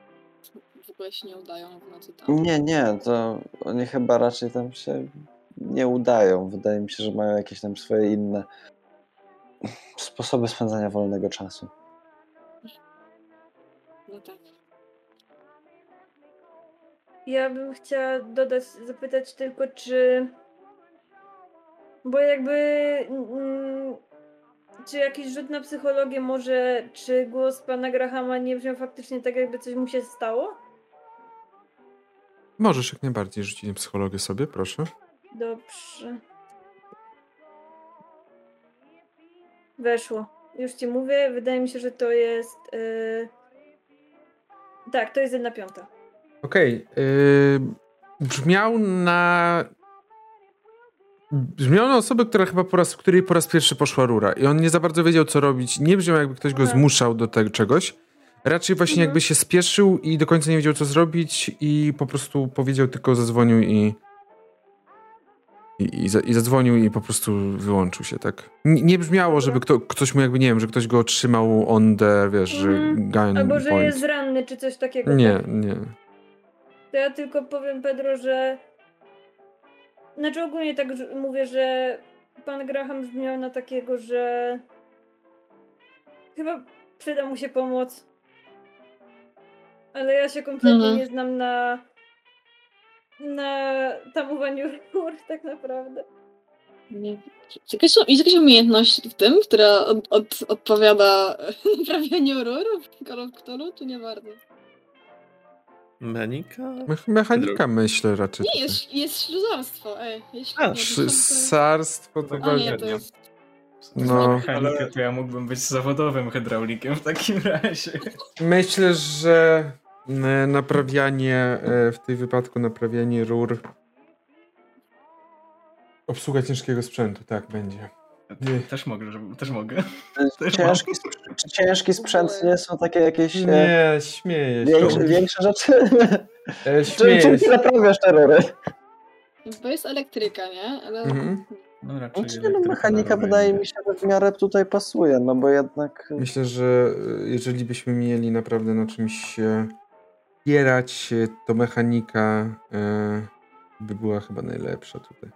W ogóle się nie udają w nocy tam. Nie, nie, to oni chyba raczej tam się nie udają. Wydaje mi się, że mają jakieś tam swoje inne sposoby spędzania wolnego czasu. No tak. Ja bym chciała dodać, zapytać tylko, czy. Bo jakby. mm, Czy jakiś rzut na psychologię może, czy głos pana Grahama nie brzmiał faktycznie tak, jakby coś mu się stało? Możesz jak najbardziej rzucić na psychologię sobie, proszę. Dobrze. Weszło. Już ci mówię, wydaje mi się, że to jest. Yy... Tak, to jest jedna piąta. Okej. yy, brzmiał na. Brzmiał na osobę, która chyba po raz, której po raz pierwszy poszła rura. I on nie za bardzo wiedział, co robić. Nie brzmiał, jakby ktoś go zmuszał do tego czegoś. Raczej właśnie Mhm. jakby się spieszył i do końca nie wiedział, co zrobić, i po prostu powiedział tylko zadzwonił i. I, i, za, I zadzwonił i po prostu wyłączył się, tak? Nie, nie brzmiało, żeby kto, ktoś mu jakby, nie wiem, że ktoś go otrzymał on the, wiesz, że Mhm. gun Albo że point. jest ranny, czy coś takiego. Nie, tak? nie. To ja tylko powiem, Pedro, że. Znaczy ogólnie tak że- mówię, że pan Graham brzmiał na takiego, że. Chyba przyda mu się pomoc. Ale ja się kompletnie Mhm. nie znam na. na tamowaniu rur, tak naprawdę. Nie. Są, jest jakaś umiejętność w tym, która od, od, odpowiada naprawianiu rur w Call of Cthulhu, czy nie bardzo? Menika? Mech- Mechanika myślę raczej. Nie, jest, jest śluzarstwo, ej. Jest, A, to A nie, to jest... No. Mechanikę, to ja mógłbym być zawodowym hydraulikiem w takim razie. Myślę, że e, naprawianie, e, w tym wypadku naprawianie rur. Obsługa ciężkiego sprzętu, tak będzie. Nie. Też mogę, żeby, też mogę. Też Ciężki, czy ciężki sprzęt nie są takie jakieś e, Nie, śmieję się. większe, większe rzeczy? E, Czym, śmieję czym się. naprawiasz te rury? Bo jest elektryka, nie? Ale... Mhm. No raczej Znaczy, no, mechanika wydaje mi się, że w miarę tutaj pasuje, no bo jednak Myślę, że e, jeżeli byśmy mieli naprawdę na czymś się opierać, e, to mechanika e, by była chyba najlepsza tutaj.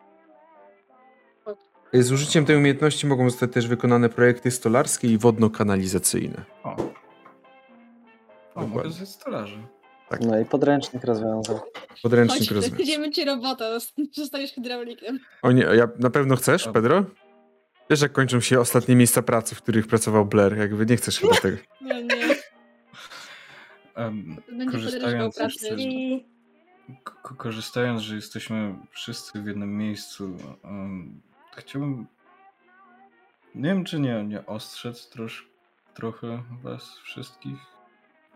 Z użyciem tej umiejętności mogą zostać też wykonane projekty stolarskie i wodno-kanalizacyjne. O, o Dokładnie. mogę ze stolarzy. Tak. no i podręcznik rozwiązał. Podręcznik Chodź, rozwiązał. będziemy ci robota, zostaniesz hydraulikiem. O nie, ja na pewno chcesz. Pedro? Wiesz, jak kończą się ostatnie miejsca pracy, w których pracował Blair, jakby nie chcesz chyba tego. No nie, podejrzewał korzystając, pracę. jeszcze, korzystając, że jesteśmy wszyscy w jednym miejscu, em, chciałbym. Nie wiem, czy nie, nie ostrzec trosz, trochę was wszystkich.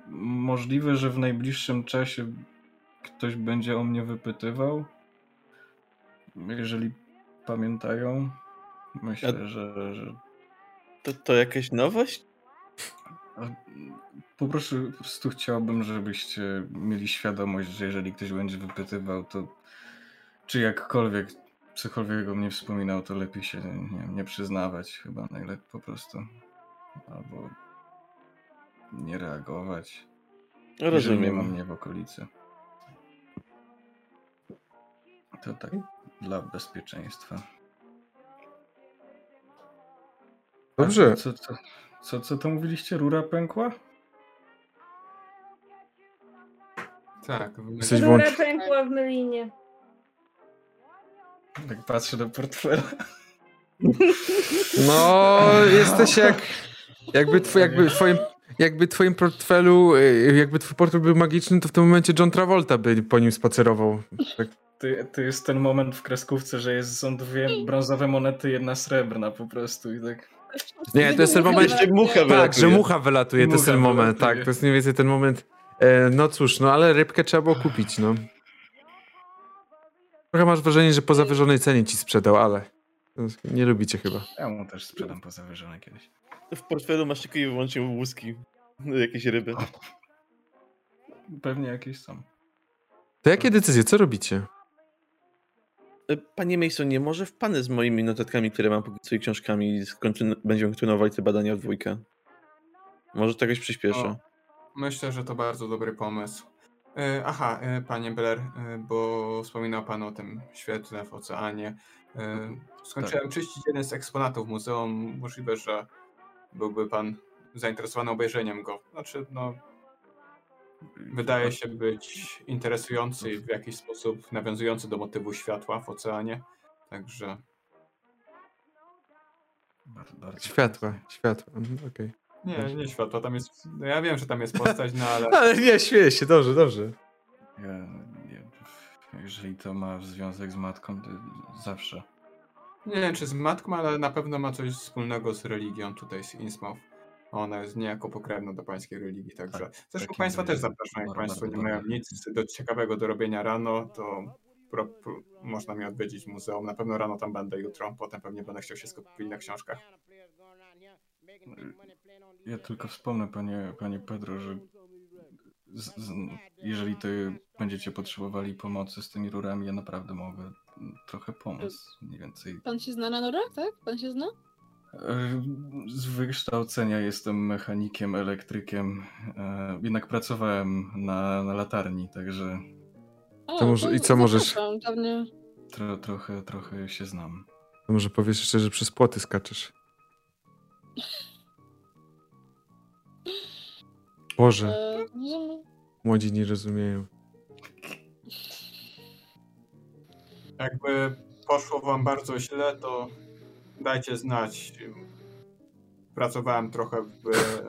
Możliwe, że w najbliższym czasie ktoś będzie o mnie wypytywał. Jeżeli pamiętają. Myślę, że, że To, to jakaś nowość? Po prostu, po prostu chciałbym, żebyście mieli świadomość, że jeżeli ktoś będzie wypytywał, to czy jakkolwiek, cokolwiek o mnie wspominał, to lepiej się nie, nie przyznawać chyba najlepiej po prostu. Albo nie reagować. Jeżeli nie ma Rozumiem. mnie w okolicy. To tak dla bezpieczeństwa. Dobrze. Co, co, co, co to mówiliście? Rura pękła? Tak, Jesteś Rura włącz- pękła w Melinie. Tak patrzę do portfela. No, jesteś jak. Jakby, tw- jakby, w twoim, jakby twoim portfelu, y, jakby twój portfel był magiczny, to w tym momencie John Travolta by po nim spacerował. Tak. To, to jest ten moment w kreskówce, że jest, są dwie brązowe monety, jedna srebrna po prostu i tak... Nie, to jest ten moment, mucha tak, że mucha wylatuje, to jest Mucha ten moment, wylatuje. tak, to jest mniej więcej ten moment. E, no cóż, no ale rybkę trzeba było kupić, no. Trochę masz wrażenie, że po zawyżonej cenie ci sprzedał, ale nie lubicie chyba. Ja mu też sprzedam po zawyżonej kiedyś. W portfelu masz tylko i wyłącznie łuski. Jakieś ryby. Pewnie jakieś są. To jakie decyzje, co robicie? E, Panie Mason, nie może w pany z moimi notatkami, które mam póki co i książkami, skontyn- będziemy kontynuowali te badania w dwójkę. Może to jakoś przyspieszy. O. Myślę, że to bardzo dobry pomysł. E, Aha, e, panie Blair, e, bo wspominał pan o tym świetle w oceanie. E, Skończyłem czyścić jeden z eksponatów muzeum. Możliwe, że byłby pan zainteresowany obejrzeniem go. Znaczy, no, wydaje się być interesujący i w jakiś sposób nawiązujący do motywu światła w oceanie. Także Bardzo, bardzo Światła, światła, mhm, okej. Nie, nie światła, tam jest. No ja wiem, że tam jest postać, no ale. Ale nie, śmieję się, dobrze, dobrze. Ja, nie, jeżeli to ma związek z matką, to zawsze. Nie wiem, czy z matką, ale na pewno ma coś wspólnego z religią tutaj z Innsmouth. Ona jest niejako pokrewna do pańskiej religii, także. Tak, Zresztą państwa też zapraszam, jak bardzo, państwo nie mają nic do ciekawego do robienia rano, to pro, pro, można mi odwiedzić muzeum. Na pewno rano tam będę jutro, potem pewnie będę chciał się skupić na książkach. Ja tylko wspomnę, panie, panie Pedro, że z, z, jeżeli ty będziecie potrzebowali pomocy z tymi rurami, ja naprawdę mogę trochę pomóc. Mniej więcej. Pan się zna na norach, tak? Pan się zna? Z wykształcenia jestem mechanikiem, elektrykiem. e, Jednak pracowałem na, na latarni, także O, To może- i co możesz- tro, trochę, trochę się znam. To może powiesz jeszcze, że przez płoty skaczesz. Boże, E, młodzi nie rozumieją. Jakby poszło wam bardzo źle, to dajcie znać. Pracowałem trochę w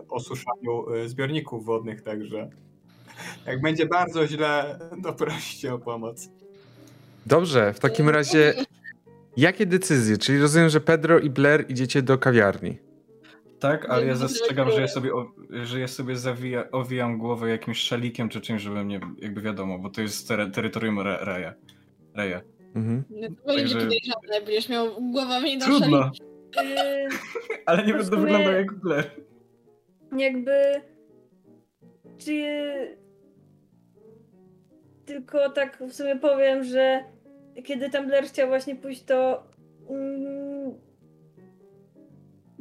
osuszaniu e, zbiorników wodnych, także jak będzie bardzo źle, to proście o pomoc. Dobrze, w takim razie jakie decyzje? Czyli rozumiem, że Pedro i Blair idziecie do kawiarni. Tak, ale ja zastrzegam, że ja sobie, że ja sobie zawija, owijam głowę jakimś szalikiem czy czymś, żeby mnie, jakby wiadomo, bo to jest tery, terytorium Ra- Raja. Raja. Mhm. Nie, to będzie Także- podejrzane, będziesz miał głowami na Trudno, szali. Yy, ale nie W będę wyglądał jak Blair. jakby. Czy. Tylko tak w sumie powiem, że kiedy tam Blair chciał właśnie pójść, to.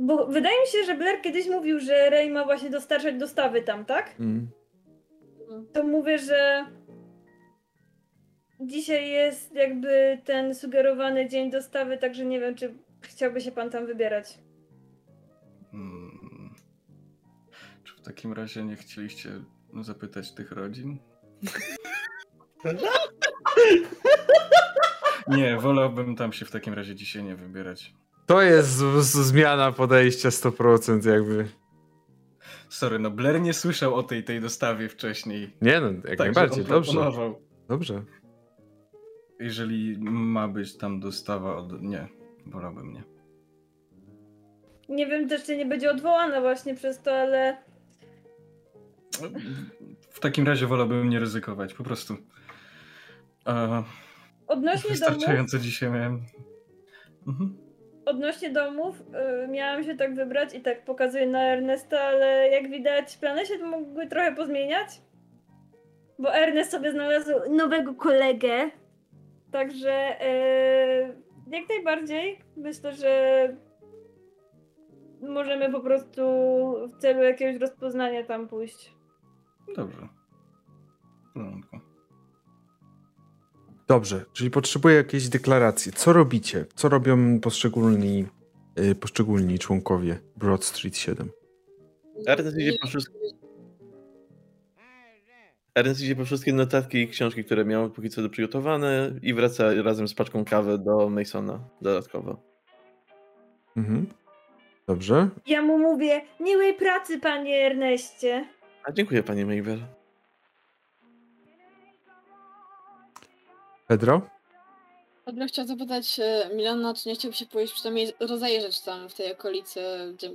Bo wydaje mi się, że Blair kiedyś mówił, że Ray ma właśnie dostarczać dostawy tam, tak? Mm. To mówię, że. Dzisiaj jest jakby ten sugerowany dzień dostawy, także nie wiem, czy chciałby się pan tam wybierać. Hmm. Czy w takim razie nie chcieliście zapytać tych rodzin? Nie, wolałbym tam się w takim razie dzisiaj nie wybierać. To jest z- z- zmiana podejścia 100% jakby. Sorry, no Blair nie słyszał o tej, tej dostawie wcześniej. Nie no, jak Także najbardziej, dobrze. Dobrze. Jeżeli ma być tam dostawa od... Nie, wolałbym nie. Nie wiem też, czy nie będzie odwołana właśnie przez to, ale W takim razie wolałbym nie ryzykować, po prostu. E, odnośnie wystarczająco dzisiaj miałem. Mhm. Odnośnie domów y, miałam się tak wybrać i tak pokazuję na Ernesta, ale jak widać plany się mogły trochę pozmieniać. Bo Ernest sobie znalazł nowego kolegę. Także y, jak najbardziej myślę, że możemy po prostu w celu jakiegoś rozpoznania tam pójść. Dobrze. W porządku. Dobrze, czyli potrzebuję jakiejś deklaracji. Co robicie? Co robią poszczególni, y, poszczególni członkowie Broad Street 7? Ernest idzie po wszystkie... Ernest idzie po wszystkie notatki i książki, które miał póki co do przygotowane i wraca razem z paczką kawy do Masona dodatkowo. Mhm. Dobrze. Ja mu mówię, miłej pracy, panie Erneście. A dziękuję, panie Mabel. Pedro? Pedro chciał zapytać e, Milana, czy nie chciałby się pójść przynajmniej rozejrzeć tam w tej okolicy, gdzie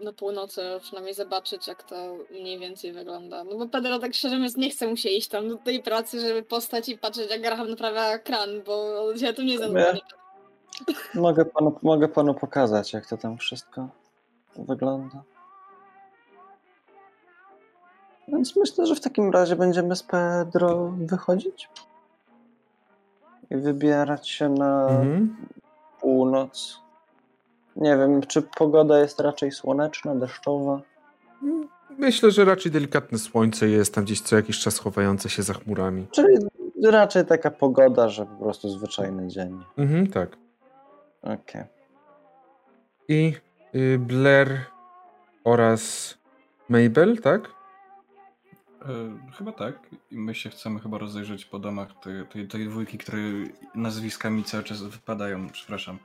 na północy, przynajmniej zobaczyć, jak to mniej więcej wygląda. No bo Pedro tak szczerze mówiąc nie chce mu się iść tam do tej pracy, żeby postać i patrzeć, jak Graham naprawia kran, bo ja tu nie zadowolony. Mogę panu, mogę panu pokazać, jak to tam wszystko wygląda. Więc myślę, że w takim razie będziemy z Pedro wychodzić i wybierać się na Mhm. północ. Nie wiem, czy pogoda jest raczej słoneczna, deszczowa. Myślę, że raczej delikatne słońce jest tam gdzieś co jakiś czas chowające się za chmurami. Czyli raczej taka pogoda, że po prostu zwyczajny dzień. Mhm, tak. Okej. I y, Blair oraz Mabel, tak? E, chyba tak. I my się chcemy chyba rozejrzeć po domach tej, tej, tej dwójki, które nazwiskami cały czas wypadają. Przepraszam.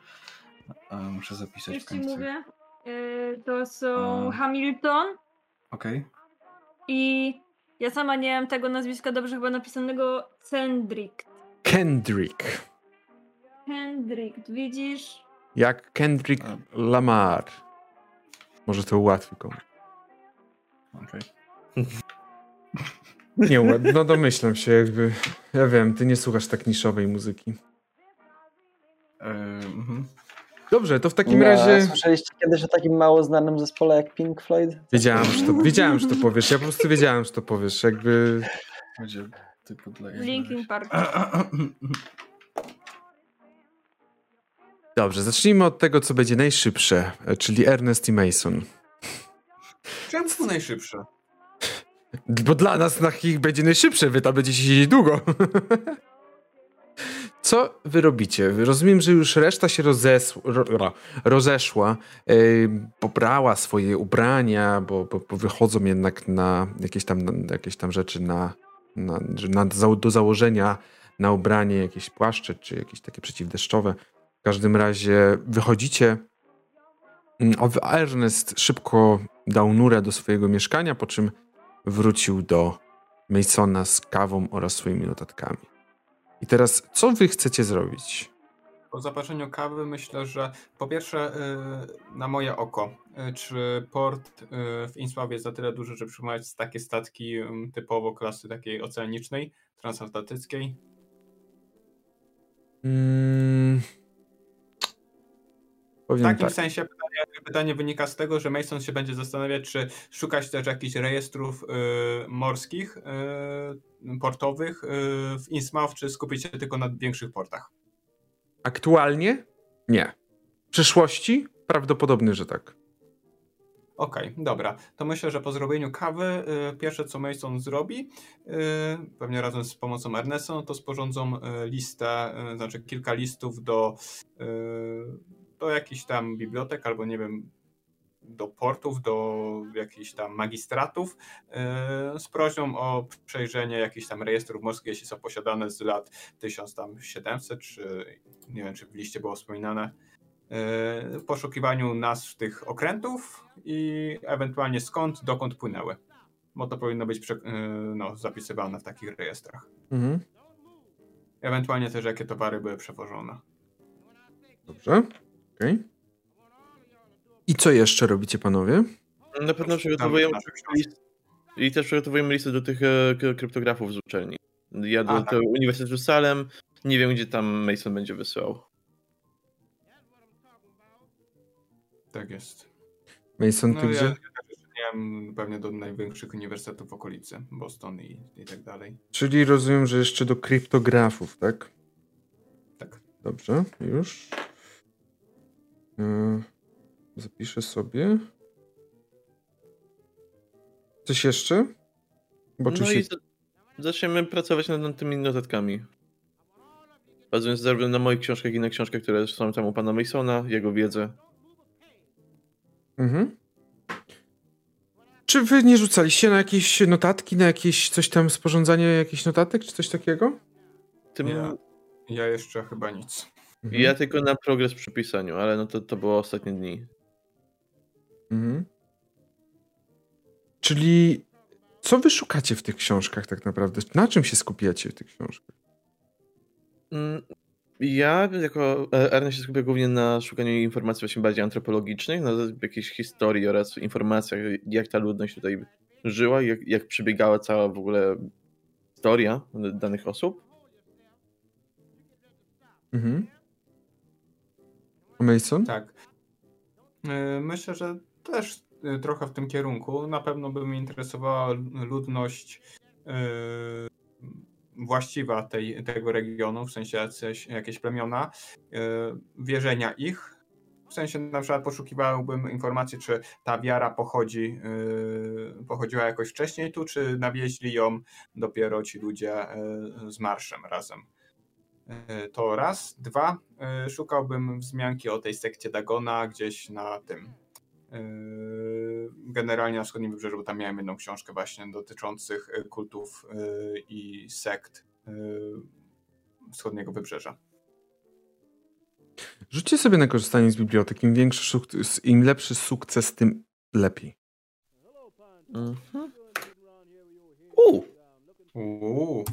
E, muszę zapisać Już w ci końcu. mówię. Y, To są A. Hamilton Okej. i ja sama nie mam tego nazwiska dobrze chyba napisanego Cendrick. Kendrick. Kendrick, widzisz? Jak Kendrick A. Lamar. Może to ułatwi komuś. okej. Nie, ła- no domyślam się jakby. Ja wiem, ty nie słuchasz tak niszowej muzyki. E, mhm. Dobrze, to w takim No, razie... Słyszeliście kiedyś o takim mało znanym zespole jak Pink Floyd? Wiedziałem, że to, wiedziałem, że to powiesz. Ja po prostu wiedziałem, że to powiesz. Jakby... Linkin Park. Dobrze, zacznijmy od tego, co będzie najszybsze, e, czyli Ernest i Mason. Czemu był najszybszy? Bo dla nas na ich będzie najszybsze, wy tam będziecie siedzieć długo. Co wy robicie? Rozumiem, że już reszta się ro, ro, rozeszła, yy, pobrała swoje ubrania, bo, bo, bo wychodzą jednak na jakieś tam, na jakieś tam rzeczy na, na, na, do założenia na ubranie, jakieś płaszcze czy jakieś takie przeciwdeszczowe. W każdym razie wychodzicie. Mm, Ernest szybko dał nurę do swojego mieszkania, po czym wrócił do Masona z kawą oraz swoimi notatkami. I teraz, co wy chcecie zrobić? Po zaparzeniu kawy myślę, że po pierwsze y, na moje oko, y, czy port y, w Insławie jest za tyle duży, żeby przyjmować takie statki ym, typowo klasy takiej oceanicznej, transatlantyckiej? Mm, W powiem takim tak. sensie pytanie, pytanie wynika z tego, że Mason się będzie zastanawiać, czy szukać też jakichś rejestrów y, morskich, y, portowych y, w Innsmouth, czy skupić się tylko na większych portach. Aktualnie? Nie. W przyszłości? Prawdopodobnie, że tak. Okej, dobra. To myślę, że po zrobieniu kawy y, pierwsze co Mason zrobi, y, pewnie razem z pomocą Ernesta, no to sporządzą y, listę, y, znaczy kilka listów do, y, do jakichś tam bibliotek albo nie wiem, do portów, do jakichś tam magistratów y, z prośbą o przejrzenie jakichś tam rejestrów morskich, jeśli są posiadane z lat 1700 czy nie wiem, czy w liście było wspominane w poszukiwaniu nazw tych okrętów i ewentualnie skąd, dokąd płynęły. Bo to powinno być yy, no, zapisywane w takich rejestrach. Mhm. Ewentualnie też jakie towary były przewożone. Dobrze. Okej. I co jeszcze robicie, panowie? Na pewno przygotowujemy list, i też przygotowujemy listę do tych e, kryptografów z uczelni. Ja do, tak. Uniwersytetu Salem, nie wiem gdzie tam Mason będzie wysyłał. Tak jest. Mason, No ty ja, ja gdzie? wiem, pewnie do największych uniwersytetów w okolicy, Boston i, i tak dalej. Czyli rozumiem, że jeszcze do kryptografów, tak? Tak. Dobrze, już. Yy, Zapiszę sobie. Coś jeszcze? Bo no i za- zaczniemy pracować nad, nad tymi notatkami. Bazując zarówno na moich książkach, jak i na książkach, które są tam u pana Masona, jego wiedzę. Mhm. Czy wy nie rzucaliście na jakieś notatki, na jakieś coś tam, sporządzanie jakichś notatek, czy coś takiego? Tym, Ja, ja jeszcze chyba nic. Mhm. Ja tylko na progres przy pisaniu, ale no to, to było ostatnie dni. Mhm. Czyli co wy szukacie w tych książkach tak naprawdę? Na czym się skupiacie w tych książkach? Mm, Ja jako e, Ernest się skupię głównie na szukaniu informacji właśnie bardziej antropologicznych, na jakiejś historii oraz informacjach, jak ta ludność tutaj żyła, jak, jak przebiegała cała w ogóle historia danych osób. Mhm. Mason? Tak. Y, Myślę, że też y, trochę w tym kierunku. Na pewno by mnie interesowała ludność y, właściwa tej, tego regionu, w sensie jakieś plemiona, wierzenia ich. W sensie na przykład poszukiwałbym informacji, czy ta wiara pochodzi, pochodziła jakoś wcześniej tu, czy nawieźli ją dopiero ci ludzie z marszem razem. Y, To raz. Dwa, y, szukałbym wzmianki o tej sekcie Dagona gdzieś na tym. y, Generalnie na wschodnim wybrzeżu, bo tam miałem jedną książkę właśnie dotyczących kultów i sekt wschodniego wybrzeża. Rzućcie sobie na korzystanie z biblioteki. Im, większy sukces, im lepszy sukces, tym lepiej. Mhm. U! Uuu,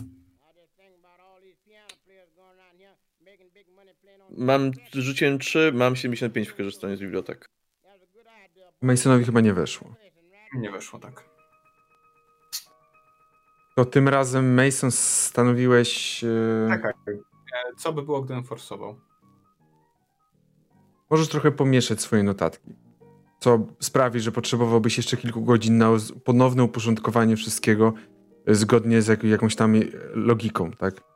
Mam, rzuciłem 3, mam 75 w korzystaniu z bibliotek. Masonowi chyba nie weszło. nie weszło tak. To tym razem Mason stanowiłeś... e, Czekaj, e, co by było, gdybym forsował? Możesz trochę pomieszać swoje notatki. Co sprawi, że potrzebowałbyś jeszcze kilku godzin na ponowne uporządkowanie wszystkiego e, zgodnie z jak, jakąś tam e, logiką, tak?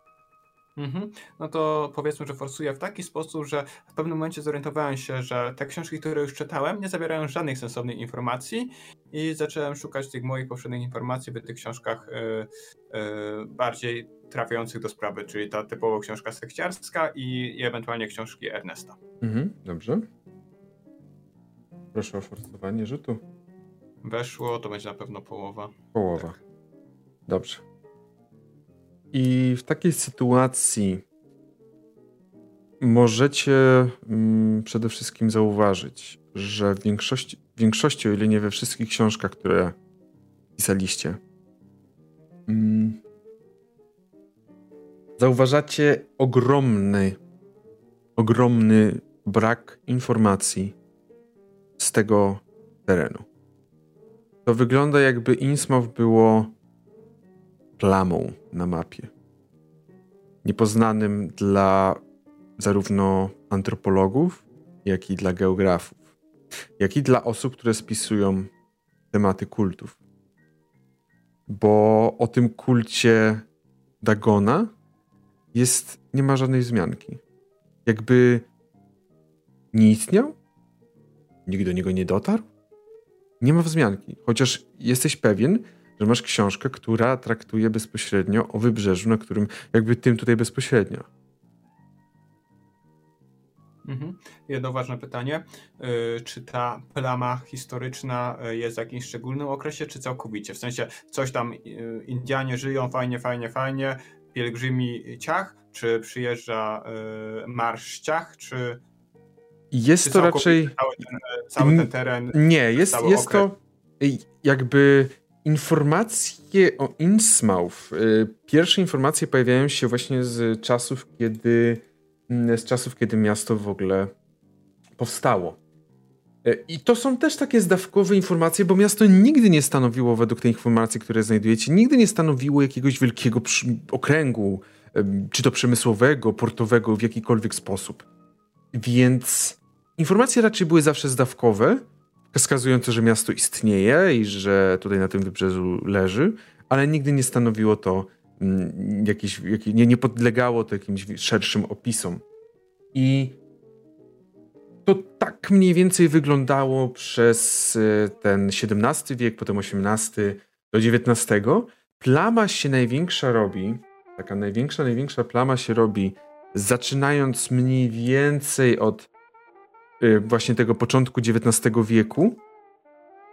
Mhm. No to powiedzmy, że forsuję w taki sposób, że w pewnym momencie zorientowałem się, że te książki, które już czytałem, nie zawierają żadnych sensownych informacji i zacząłem szukać tych moich poprzednich informacji w tych książkach y, y, bardziej trafiających do sprawy, czyli ta typowo książka sekciarska i, i ewentualnie książki Ernesta. Mhm, dobrze. Proszę o forsowanie rzutu. Weszło, to będzie na pewno połowa. Połowa. Dobrze. I w takiej sytuacji możecie mm, przede wszystkim zauważyć, że w większości, w większości, o ile nie we wszystkich książkach, które pisaliście, mm, zauważacie ogromny, ogromny brak informacji z tego terenu. To wygląda jakby Innsmouth było plamą na mapie. Niepoznanym dla zarówno antropologów, jak i dla geografów, jak i dla osób, które spisują tematy kultów. Bo o tym kulcie Dagona jest, nie ma żadnej wzmianki. Jakby nie istniał? Nikt do niego nie dotarł? Nie ma wzmianki. Chociaż jesteś pewien, że masz książkę, która traktuje bezpośrednio o wybrzeżu, na którym jakby tym tutaj bezpośrednio. Mhm. Jedno ważne pytanie. Y, Czy ta plama historyczna y, jest w jakimś szczególnym okresie, czy całkowicie? W sensie coś tam y, Indianie żyją, fajnie, fajnie, fajnie, pielgrzymi ciach, czy przyjeżdża marsz ciach, czy, Jest czy to raczej. cały ten, cały ten teren? Nie, jest, jest okres. to jakby informacje o Innsmouth. y, Pierwsze informacje pojawiają się właśnie z czasów, kiedy mm, z czasów, kiedy miasto w ogóle powstało. Y, I to są też takie zdawkowe informacje, bo miasto nigdy nie stanowiło, według tej informacji, które znajdujecie, nigdy nie stanowiło jakiegoś wielkiego okręgu, czy to przemysłowego, portowego, w jakikolwiek sposób. Więc informacje raczej były zawsze zdawkowe, wskazujące, że miasto istnieje i że tutaj na tym wybrzeżu leży, ale nigdy nie stanowiło to mm, jakie, nie, nie podlegało to jakimś szerszym opisom. I to tak mniej więcej wyglądało przez e, ten XVII wiek, potem XVIII do XIX. Plama się największa robi, taka największa, największa plama się robi zaczynając mniej więcej od właśnie tego początku XIX wieku,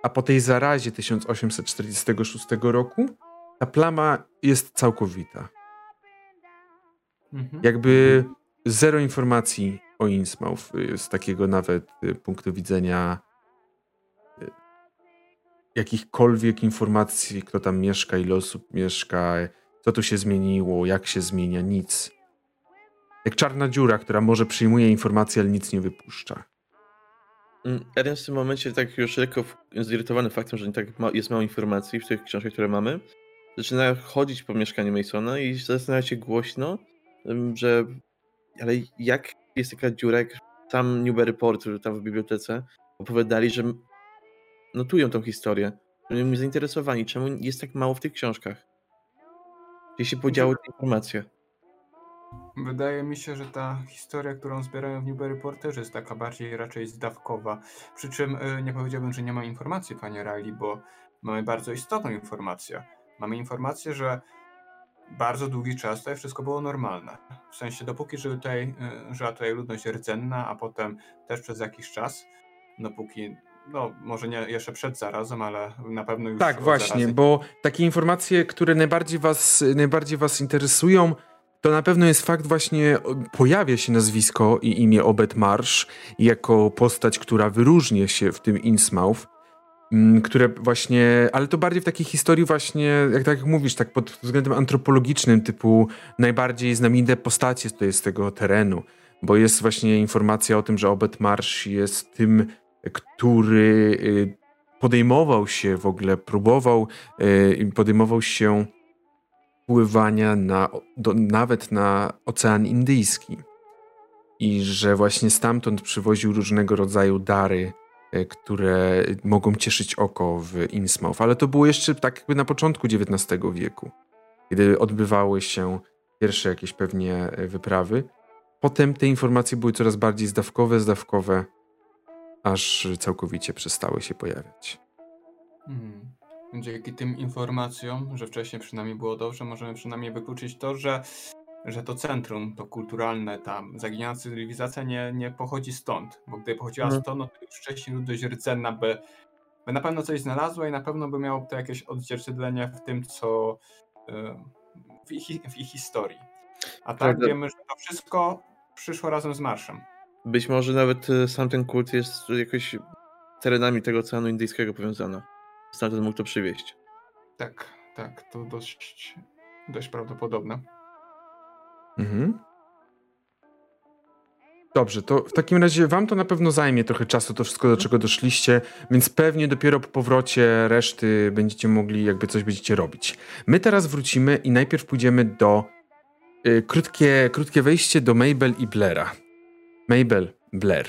a po tej zarazie 1846 roku ta plama jest całkowita. Mhm. Jakby zero informacji o Innsmouth y, z takiego nawet y, punktu widzenia jakichkolwiek informacji, kto tam mieszka, ile osób mieszka, co tu się zmieniło, jak się zmienia, nic. Jak czarna dziura, która może przyjmuje informacje, ale nic nie wypuszcza. Mm, Eren w tym momencie tak już lekko zirytowany faktem, że tak ma, jest mało informacji w tych książkach, które mamy, zaczyna chodzić po mieszkaniu Masona i zastanawia się głośno, że ale jak jest taka dziura, jak tam Newberry Port, tam w bibliotece, opowiadali, że notują tą historię. Byli zainteresowani, czemu jest tak mało w tych książkach. Gdzie się podziały te informacje. Wydaje mi się, że ta historia, którą zbierają w Newberry Porterze jest taka bardziej raczej zdawkowa. Przy czym y, nie powiedziałbym, że nie ma informacji, panie Riley, bo mamy bardzo istotną informację. Mamy informację, że bardzo długi czas tutaj wszystko było normalne. W sensie dopóki żyły tutaj, y, żyła tutaj ludność rdzenna, a potem też przez jakiś czas, dopóki no, może nie jeszcze przed zarazem, ale na pewno już. Tak, właśnie, bo takie informacje, które najbardziej was, najbardziej was interesują, to na pewno jest fakt właśnie, pojawia się nazwisko i imię Obed Marsh jako postać, która wyróżnia się w tym Innsmouth, mm, które właśnie, ale to bardziej w takiej historii właśnie, jak tak mówisz, tak pod względem antropologicznym, typu najbardziej znamienite postacie to jest tego terenu, bo jest właśnie informacja o tym, że Obed Marsh jest tym, który y, podejmował się w ogóle, próbował, y, podejmował się pływania na, do, nawet na Ocean Indyjski. I że właśnie stamtąd przywoził różnego rodzaju dary, e, które mogą cieszyć oko w Innsmouth. Ale to było jeszcze tak jakby na początku XIX wieku, kiedy odbywały się pierwsze jakieś pewnie e, wyprawy. Potem te informacje były coraz bardziej zdawkowe, zdawkowe, aż całkowicie przestały się pojawiać. Hmm. Dzięki tym informacjom, że wcześniej przynajmniej było dobrze, możemy przynajmniej wykluczyć to, że, że to centrum, to kulturalne, tam zaginiona cywilizacja nie, nie pochodzi stąd. Bo gdyby pochodziła Mhm. stąd, no to już wcześniej ludność rdzenna by, by na pewno coś znalazła i na pewno by miało to jakieś odzwierciedlenie w tym, co y, w ich, w ich historii. A tak Prawda. wiemy, że to wszystko przyszło razem z marszem. Być może nawet e, sam ten kult jest jakoś terenami tego Oceanu Indyjskiego powiązany. Stamtąd mógł to przywieźć. Tak, tak, to dość, dość prawdopodobne. Mhm. Dobrze, to w takim razie wam to na pewno zajmie trochę czasu, to wszystko do czego doszliście, więc pewnie dopiero po powrocie reszty będziecie mogli, jakby coś będziecie robić. My teraz wrócimy i najpierw pójdziemy do y, krótkie, krótkie wejście do Mabel i Blaira. Mabel, Blair.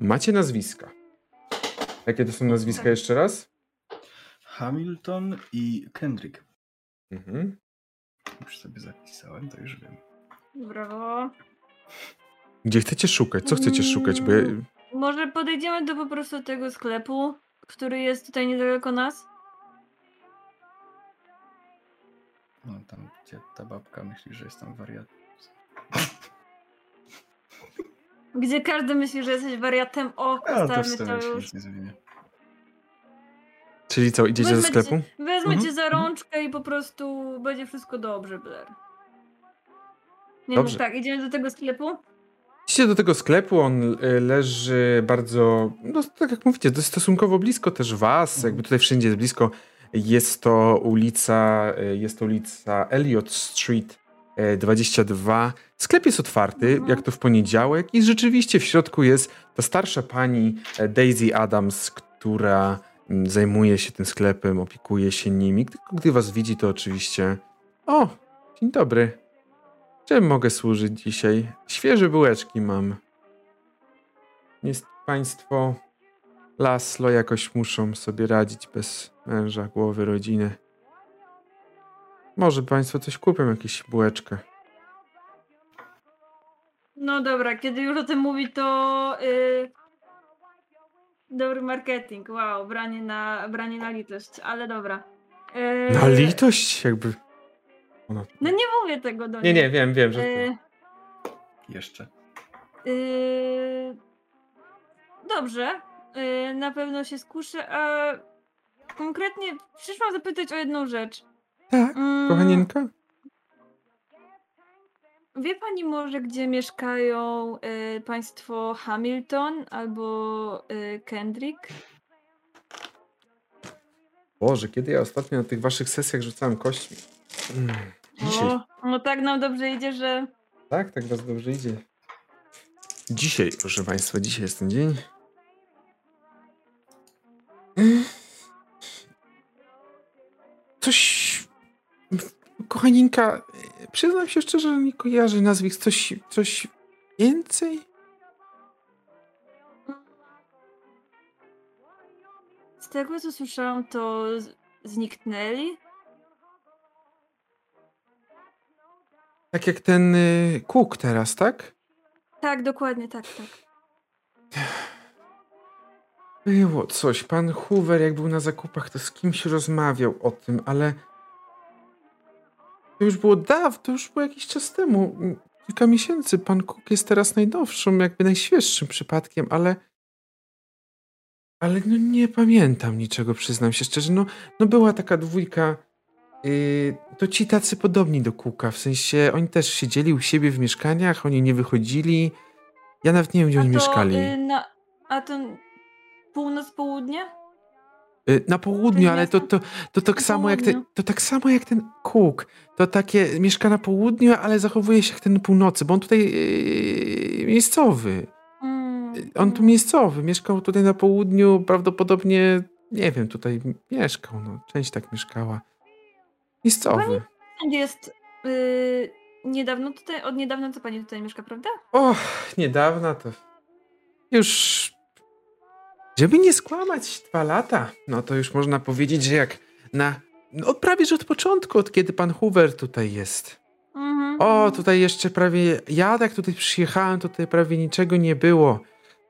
Macie nazwiska. Jakie to są nazwiska jeszcze raz? Hamilton i Kendrick. Mhm. Już sobie zapisałem, to już wiem. Brawo. Gdzie chcecie szukać? Co chcecie szukać? Bo ja, Mm. Może podejdziemy do po prostu tego sklepu, który jest tutaj niedaleko nas? No tam, gdzie ta babka myśli, że jestem wariat. Gdzie każdy myśli, że jesteś wariatem. O, to już. nic nie zmienia. Czyli co, idziecie do Wezmę sklepu? Cię, wezmę Mhm, cię za mhm. rączkę i po prostu będzie wszystko dobrze, Blair. Nie Dobrze. no tak, idziemy do tego sklepu? Idziecie do tego sklepu, on y, leży bardzo, no tak jak mówicie, dość stosunkowo blisko też was, jakby tutaj wszędzie jest blisko. Jest to ulica, y, jest to ulica Elliot Street y, 22. Sklep jest otwarty, Mhm. jak to w poniedziałek i rzeczywiście w środku jest ta starsza pani Daisy Adams, która zajmuje się tym sklepem, opiekuje się nimi. Tylko gdy was widzi, to oczywiście o, dzień dobry. Czym mogę służyć dzisiaj? Świeże bułeczki mam. Jest państwo Laslo jakoś muszą sobie radzić bez męża, głowy, rodziny. Może państwo coś kupią, jakąś bułeczkę. No dobra, kiedy już o tym mówi, to y, dobry marketing. Wow, branie na, branie na litość, ale dobra. Y, Na litość jakby. Ona... No nie mówię tego do Nie, niej. nie, wiem, wiem, że... Y, Jeszcze. y, dobrze, y, na pewno się skuszę, a konkretnie przyszłam zapytać o jedną rzecz. Tak, Mm, kochanieńka? Wie pani może, gdzie mieszkają y, państwo Hamilton albo y, Kendrick? Boże, kiedy ja ostatnio na tych waszych sesjach rzucałem kośćmi? Mm, dzisiaj. O, no tak nam dobrze idzie, że Tak, tak was dobrze idzie. Dzisiaj, proszę państwa, dzisiaj jest ten dzień. Coś... Kochaninka, przyznam się szczerze, że nie kojarzę nazwisk. Coś, coś więcej? z tego co słyszałam, to zniknęli. Tak jak ten y, Cook teraz, tak? Tak, dokładnie, tak, tak. Było coś. Pan Hoover, jak był na zakupach, to z kimś rozmawiał o tym, ale. To już było dawno, to już było jakiś czas temu. Kilka miesięcy. Pan Cook jest teraz najnowszym, jakby najświeższym przypadkiem, ale. Ale no nie pamiętam niczego, przyznam się szczerze. No, no była taka dwójka. Yy, to ci tacy podobni do Cooka, w sensie oni też siedzieli u siebie w mieszkaniach, oni nie wychodzili. Ja nawet nie wiem, gdzie A oni to, mieszkali. y, na, a to północ, południe? Y, Na południu, ale to, to, to tak samo jak ten, to tak samo jak ten Cook. To takie mieszka na południu, ale zachowuje się jak ten północy, bo on tutaj yy, miejscowy. Mm, On tu mm. miejscowy, mieszkał tutaj na południu, prawdopodobnie, nie wiem, tutaj mieszkał, no, część tak mieszkała. Miejscowy. Pani jest y, niedawno tutaj, od niedawna co pani tutaj mieszka, prawda? O, niedawna to już, żeby nie skłamać, dwa lata, no to już można powiedzieć, że jak na, no prawie, że od początku, od kiedy pan Hoover tutaj jest. Mhm, O, tutaj jeszcze prawie, ja jak tutaj przyjechałem, tutaj prawie niczego nie było.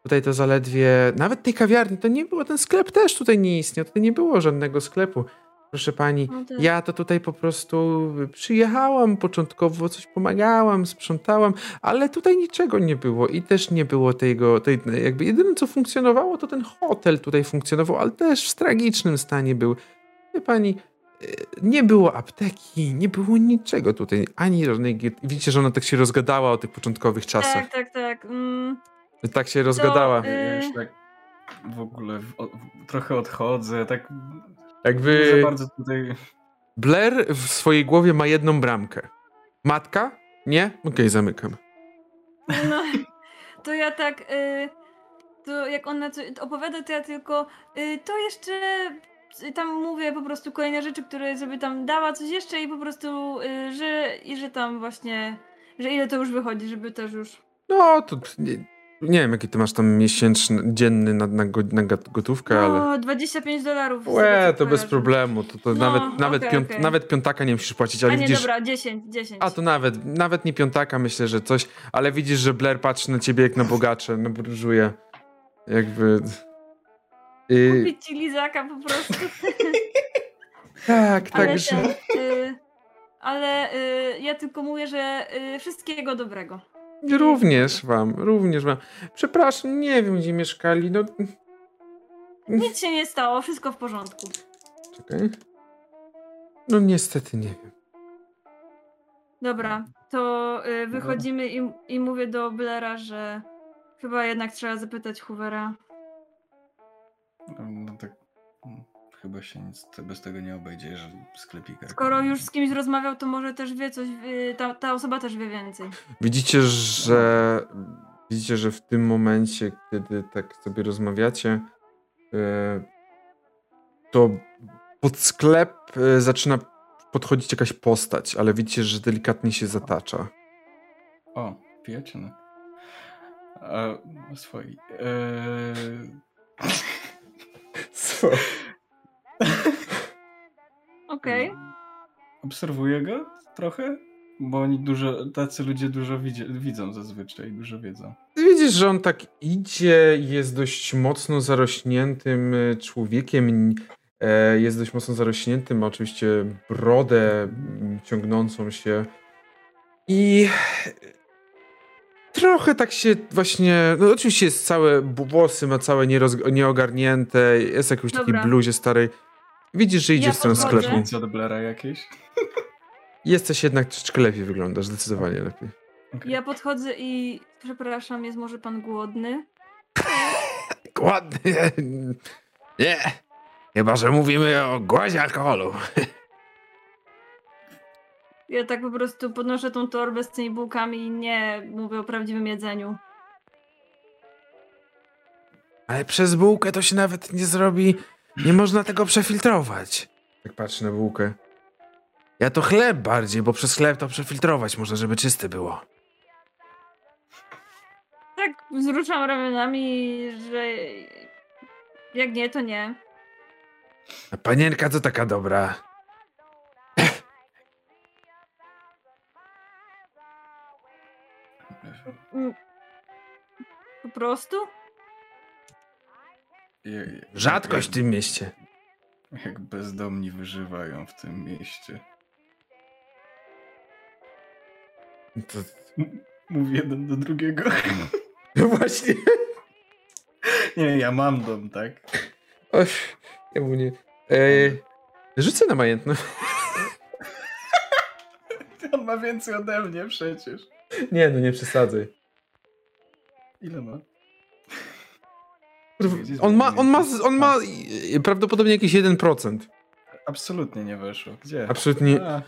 Tutaj to zaledwie, nawet tej kawiarni to nie było, ten sklep też tutaj nie istniał, tutaj nie było żadnego sklepu. Proszę pani, No tak. ja to tutaj po prostu przyjechałam, początkowo coś pomagałam, sprzątałam, ale tutaj niczego nie było i też nie było tego, tej, jakby jedyne co funkcjonowało to ten hotel tutaj funkcjonował, ale też w tragicznym stanie był. Wie pani, e, nie było apteki, nie było niczego tutaj, ani żadnej, widzicie, że ona tak się rozgadała o tych początkowych czasach. Tak, tak, tak. Mm, Tak się rozgadała. To, Ja y- już tak w ogóle w, w, trochę odchodzę, tak nie Jakby za bardzo tutaj... Blair w swojej głowie ma jedną bramkę. Matka? Nie? Okej, zamykam. no, to ja tak, y, to jak ona opowiada, to ja tylko, y, to jeszcze y, tam mówię po prostu kolejne rzeczy, które sobie tam dała, coś jeszcze i po prostu, y, że, i że tam właśnie, że ile to już wychodzi, żeby też już... No, to nie, nie wiem, jaki ty masz tam miesięczny, dzienny na, na, na gotówkę, ale... No, 25 dolarów. Łe, to bez problemu. To, to No, nawet, nawet, okej, piąt, okej. nawet piątaka nie musisz płacić, A ale nie, widzisz... dobra, 10, 10. A to nawet, nawet nie piątaka, myślę, że coś, ale widzisz, że Blair patrzy na ciebie jak na bogacze, na burżuje. Jakby... Y, Kupić ci lizaka po prostu. tak, ale także... ten, y, ale y, ja tylko mówię, że y, wszystkiego dobrego. Również wam, również wam. Przepraszam, nie wiem, gdzie mieszkali, no... Nic się nie stało, wszystko w porządku. Czekaj. No niestety nie wiem. Dobra, to y, wychodzimy i, i mówię do Blaira, że chyba jednak trzeba zapytać Hoovera. Chyba się nic bez tego nie obejdzie, że sklepika. Skoro już z kimś rozmawiał, to może też wie coś, y, ta, ta osoba też wie więcej. Widzicie, że widzicie, że w tym momencie, kiedy tak sobie rozmawiacie, e, to pod sklep e, zaczyna podchodzić jakaś postać, ale widzicie, że delikatnie się zatacza. O, pijecie no. A, swoi. Eee... Co? Okej. Obserwuję go trochę. Bo oni dużo, tacy ludzie dużo widzi, widzą zazwyczaj, dużo wiedzą. Widzisz, że on tak idzie, jest dość mocno zarośniętym e, człowiekiem. e, Jest dość mocno zarośniętym, ma oczywiście brodę ciągnącą się. I trochę tak się właśnie. No oczywiście jest całe, włosy ma całe nieroz, nieogarnięte, jest w jakiejś takiej Dobra. bluzie starej. Widzisz, że idzie Ja w stronę sklepu. Nic od Blaira jakieś? Jesteś jednak troszeczkę lepiej wyglądasz, zdecydowanie lepiej. Okej. Ja podchodzę i przepraszam, jest może pan głodny? Ładnie. Nie. Chyba, że mówimy o głazie alkoholu. Ja tak po prostu podnoszę tą torbę z tymi bułkami i nie mówię o prawdziwym jedzeniu. Ale przez bułkę to się nawet nie zrobi. Nie można tego przefiltrować. Tak patrzę na bułkę. Ja to chleb bardziej, bo przez chleb to przefiltrować można, żeby czyste było. Tak wzruszam ramionami, że jak nie, to nie. A panienka to taka dobra. Po prostu? Rzadkość w tym mieście. Jak bezdomni wyżywają w tym mieście. To... Mów jeden do drugiego. No właśnie. Nie, ja mam dom, tak? Oj, ja mu nie... Ej, rzucę na majętność. On ma więcej ode mnie przecież. Nie, no nie przesadzaj. Ile ma? On ma, on ma, on ma prawdopodobnie jakieś 1%. Absolutnie nie weszło. Gdzie? Absolutnie. A,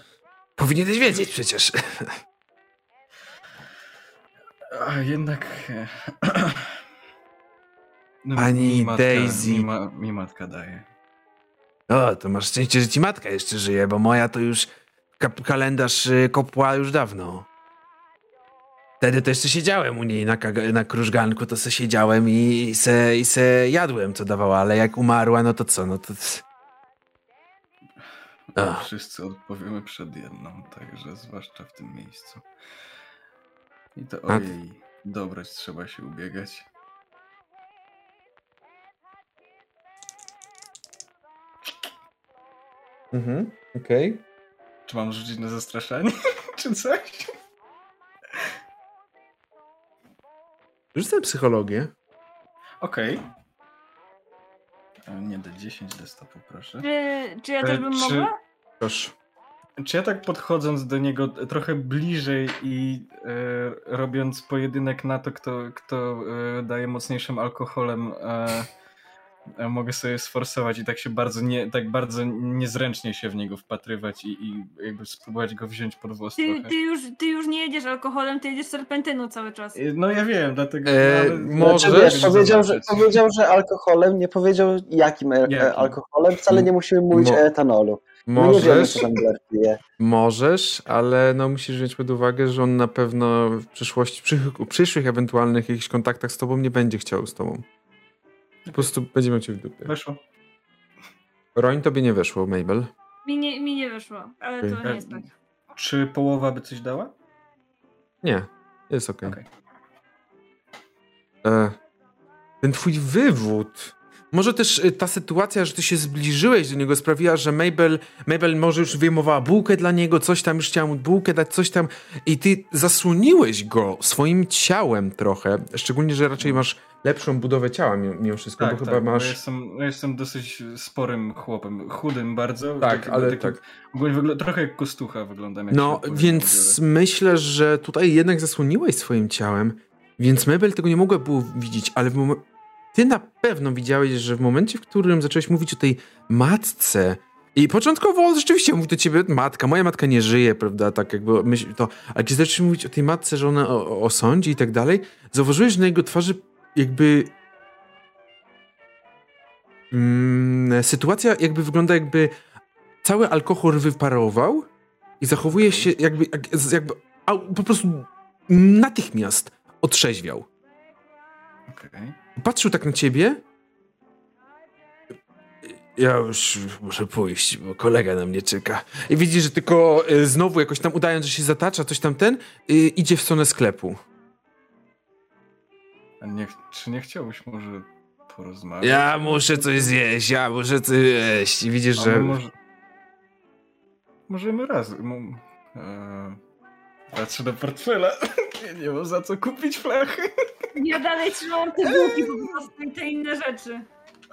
Powinieneś wiedzieć przecież. a jednak... e, No, Pani Daisy. Mi, ma, mi matka daje. O, to masz szczęście, że ci matka jeszcze żyje, bo moja to już kalendarz y, kopła już dawno. Wtedy to jeszcze siedziałem u niej na, na krużganku, to se siedziałem i se, i se jadłem, co dawała, ale jak umarła, no to co, no to... Ach. Wszyscy odpowiemy przed jedną, także zwłaszcza w tym miejscu. I to o jej dobroć trzeba się ubiegać. Mhm, okej. Czy mam rzucić na zastraszanie? Czy coś? Rzucę psychologię. Okej. E, Nie D10, D100 poproszę. Czy, czy ja E, też bym czy- mogła? Proszę. Czy ja tak podchodząc do niego trochę bliżej i e, robiąc pojedynek na to, kto, kto e, daje mocniejszym alkoholem, e, mogę sobie sforsować i tak się bardzo nie, tak bardzo niezręcznie się w niego wpatrywać i, i jakby spróbować go wziąć pod włos Ty, trochę. ty, już, ty już nie jedziesz alkoholem, ty jedziesz serpentyną cały czas. E, No ja wiem, dlatego. E, ale- może- wiesz, powiedział, że, powiedział, że alkoholem, nie powiedział jakim, e- Jakim? alkoholem, wcale nie musimy mówić Mo- o etanolu. Wiemy, Możesz, co tam Blair pije. możesz, ale no musisz wziąć pod uwagę, że on na pewno w przyszłości, przy, przyszłych ewentualnych jakichś kontaktach z tobą nie będzie chciał z tobą. Po prostu będzie miał cię w dupie. Weszło. Roń tobie nie weszło, Mabel. Mi nie, mi nie wyszło, ale to Okej. nie jest tak. Czy połowa by coś dała? Nie, jest okej. Okej. E, Ten twój wywód. Może też e, ta sytuacja, że ty się zbliżyłeś do niego, sprawiła, że Mabel, Mabel może już wyjmowała bułkę dla niego, coś tam, już chciała mu bułkę dać, coś tam. I ty zasłoniłeś go swoim ciałem trochę. Szczególnie, że raczej masz lepszą budowę ciała mimo wszystko, Tak, bo tak, chyba bo masz. Ja jestem, ja jestem dosyć sporym chłopem, chudym bardzo. Tak, takim- ale tak. Ogólnie wygląda, trochę jak kostucha wyglądam. Jak No, więc myślę, że tutaj jednak zasłoniłeś swoim ciałem, więc Mabel tego nie mogła było widzieć, ale w mom- ty na pewno widziałeś, że w momencie, w którym zacząłeś mówić o tej matce i początkowo rzeczywiście mówi do ciebie matka, moja matka nie żyje, prawda, tak jakby myśl to, ale kiedy zacząłeś mówić o tej matce, że ona osądzi i tak dalej, zauważyłeś, że na jego twarzy jakby mm, sytuacja jakby wygląda jakby cały alkohol wyparował i zachowuje się jakby, jak- jakby a, po prostu natychmiast otrzeźwiał. Okej. Patrzył tak na ciebie ja już muszę pójść, bo kolega na mnie czeka. I widzi, że tylko y, znowu jakoś tam udając, że się zatacza, coś tam ten, y, idzie w stronę sklepu. A nie, czy nie chciałbyś może porozmawiać? Ja muszę coś zjeść, ja muszę coś jeść. I widzisz, że... może... Możemy razem. Mo... Patrzę do portfela. Nie, nie mam za co kupić flachy. Ja dalej trzymam te bułki po prostu i te inne rzeczy.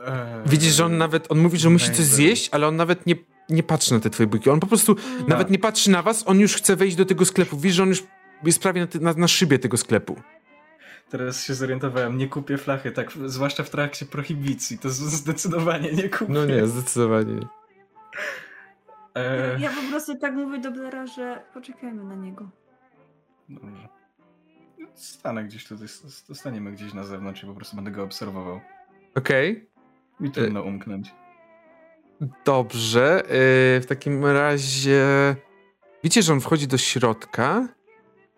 E... Widzisz, że on nawet, on mówi, że musi coś zjeść, ale on nawet nie, nie patrzy na te twoje bułki. On po prostu nawet nie patrzy na was, on już chce wejść do tego sklepu. Widzisz, że on już jest prawie na, ty- na, na szybie tego sklepu. Teraz się zorientowałem, nie kupię flachy, tak, zwłaszcza w trakcie prohibicji, to zdecydowanie nie kupię. No nie, zdecydowanie. E... Ja po prostu tak mówię do Blaira, że poczekajmy na niego. Dobrze. Stanę gdzieś tutaj, staniemy gdzieś na zewnątrz i po prostu będę go obserwował. Okej. Mi trudno umknąć. Dobrze, yy, w takim razie widzicie, że on wchodzi do środka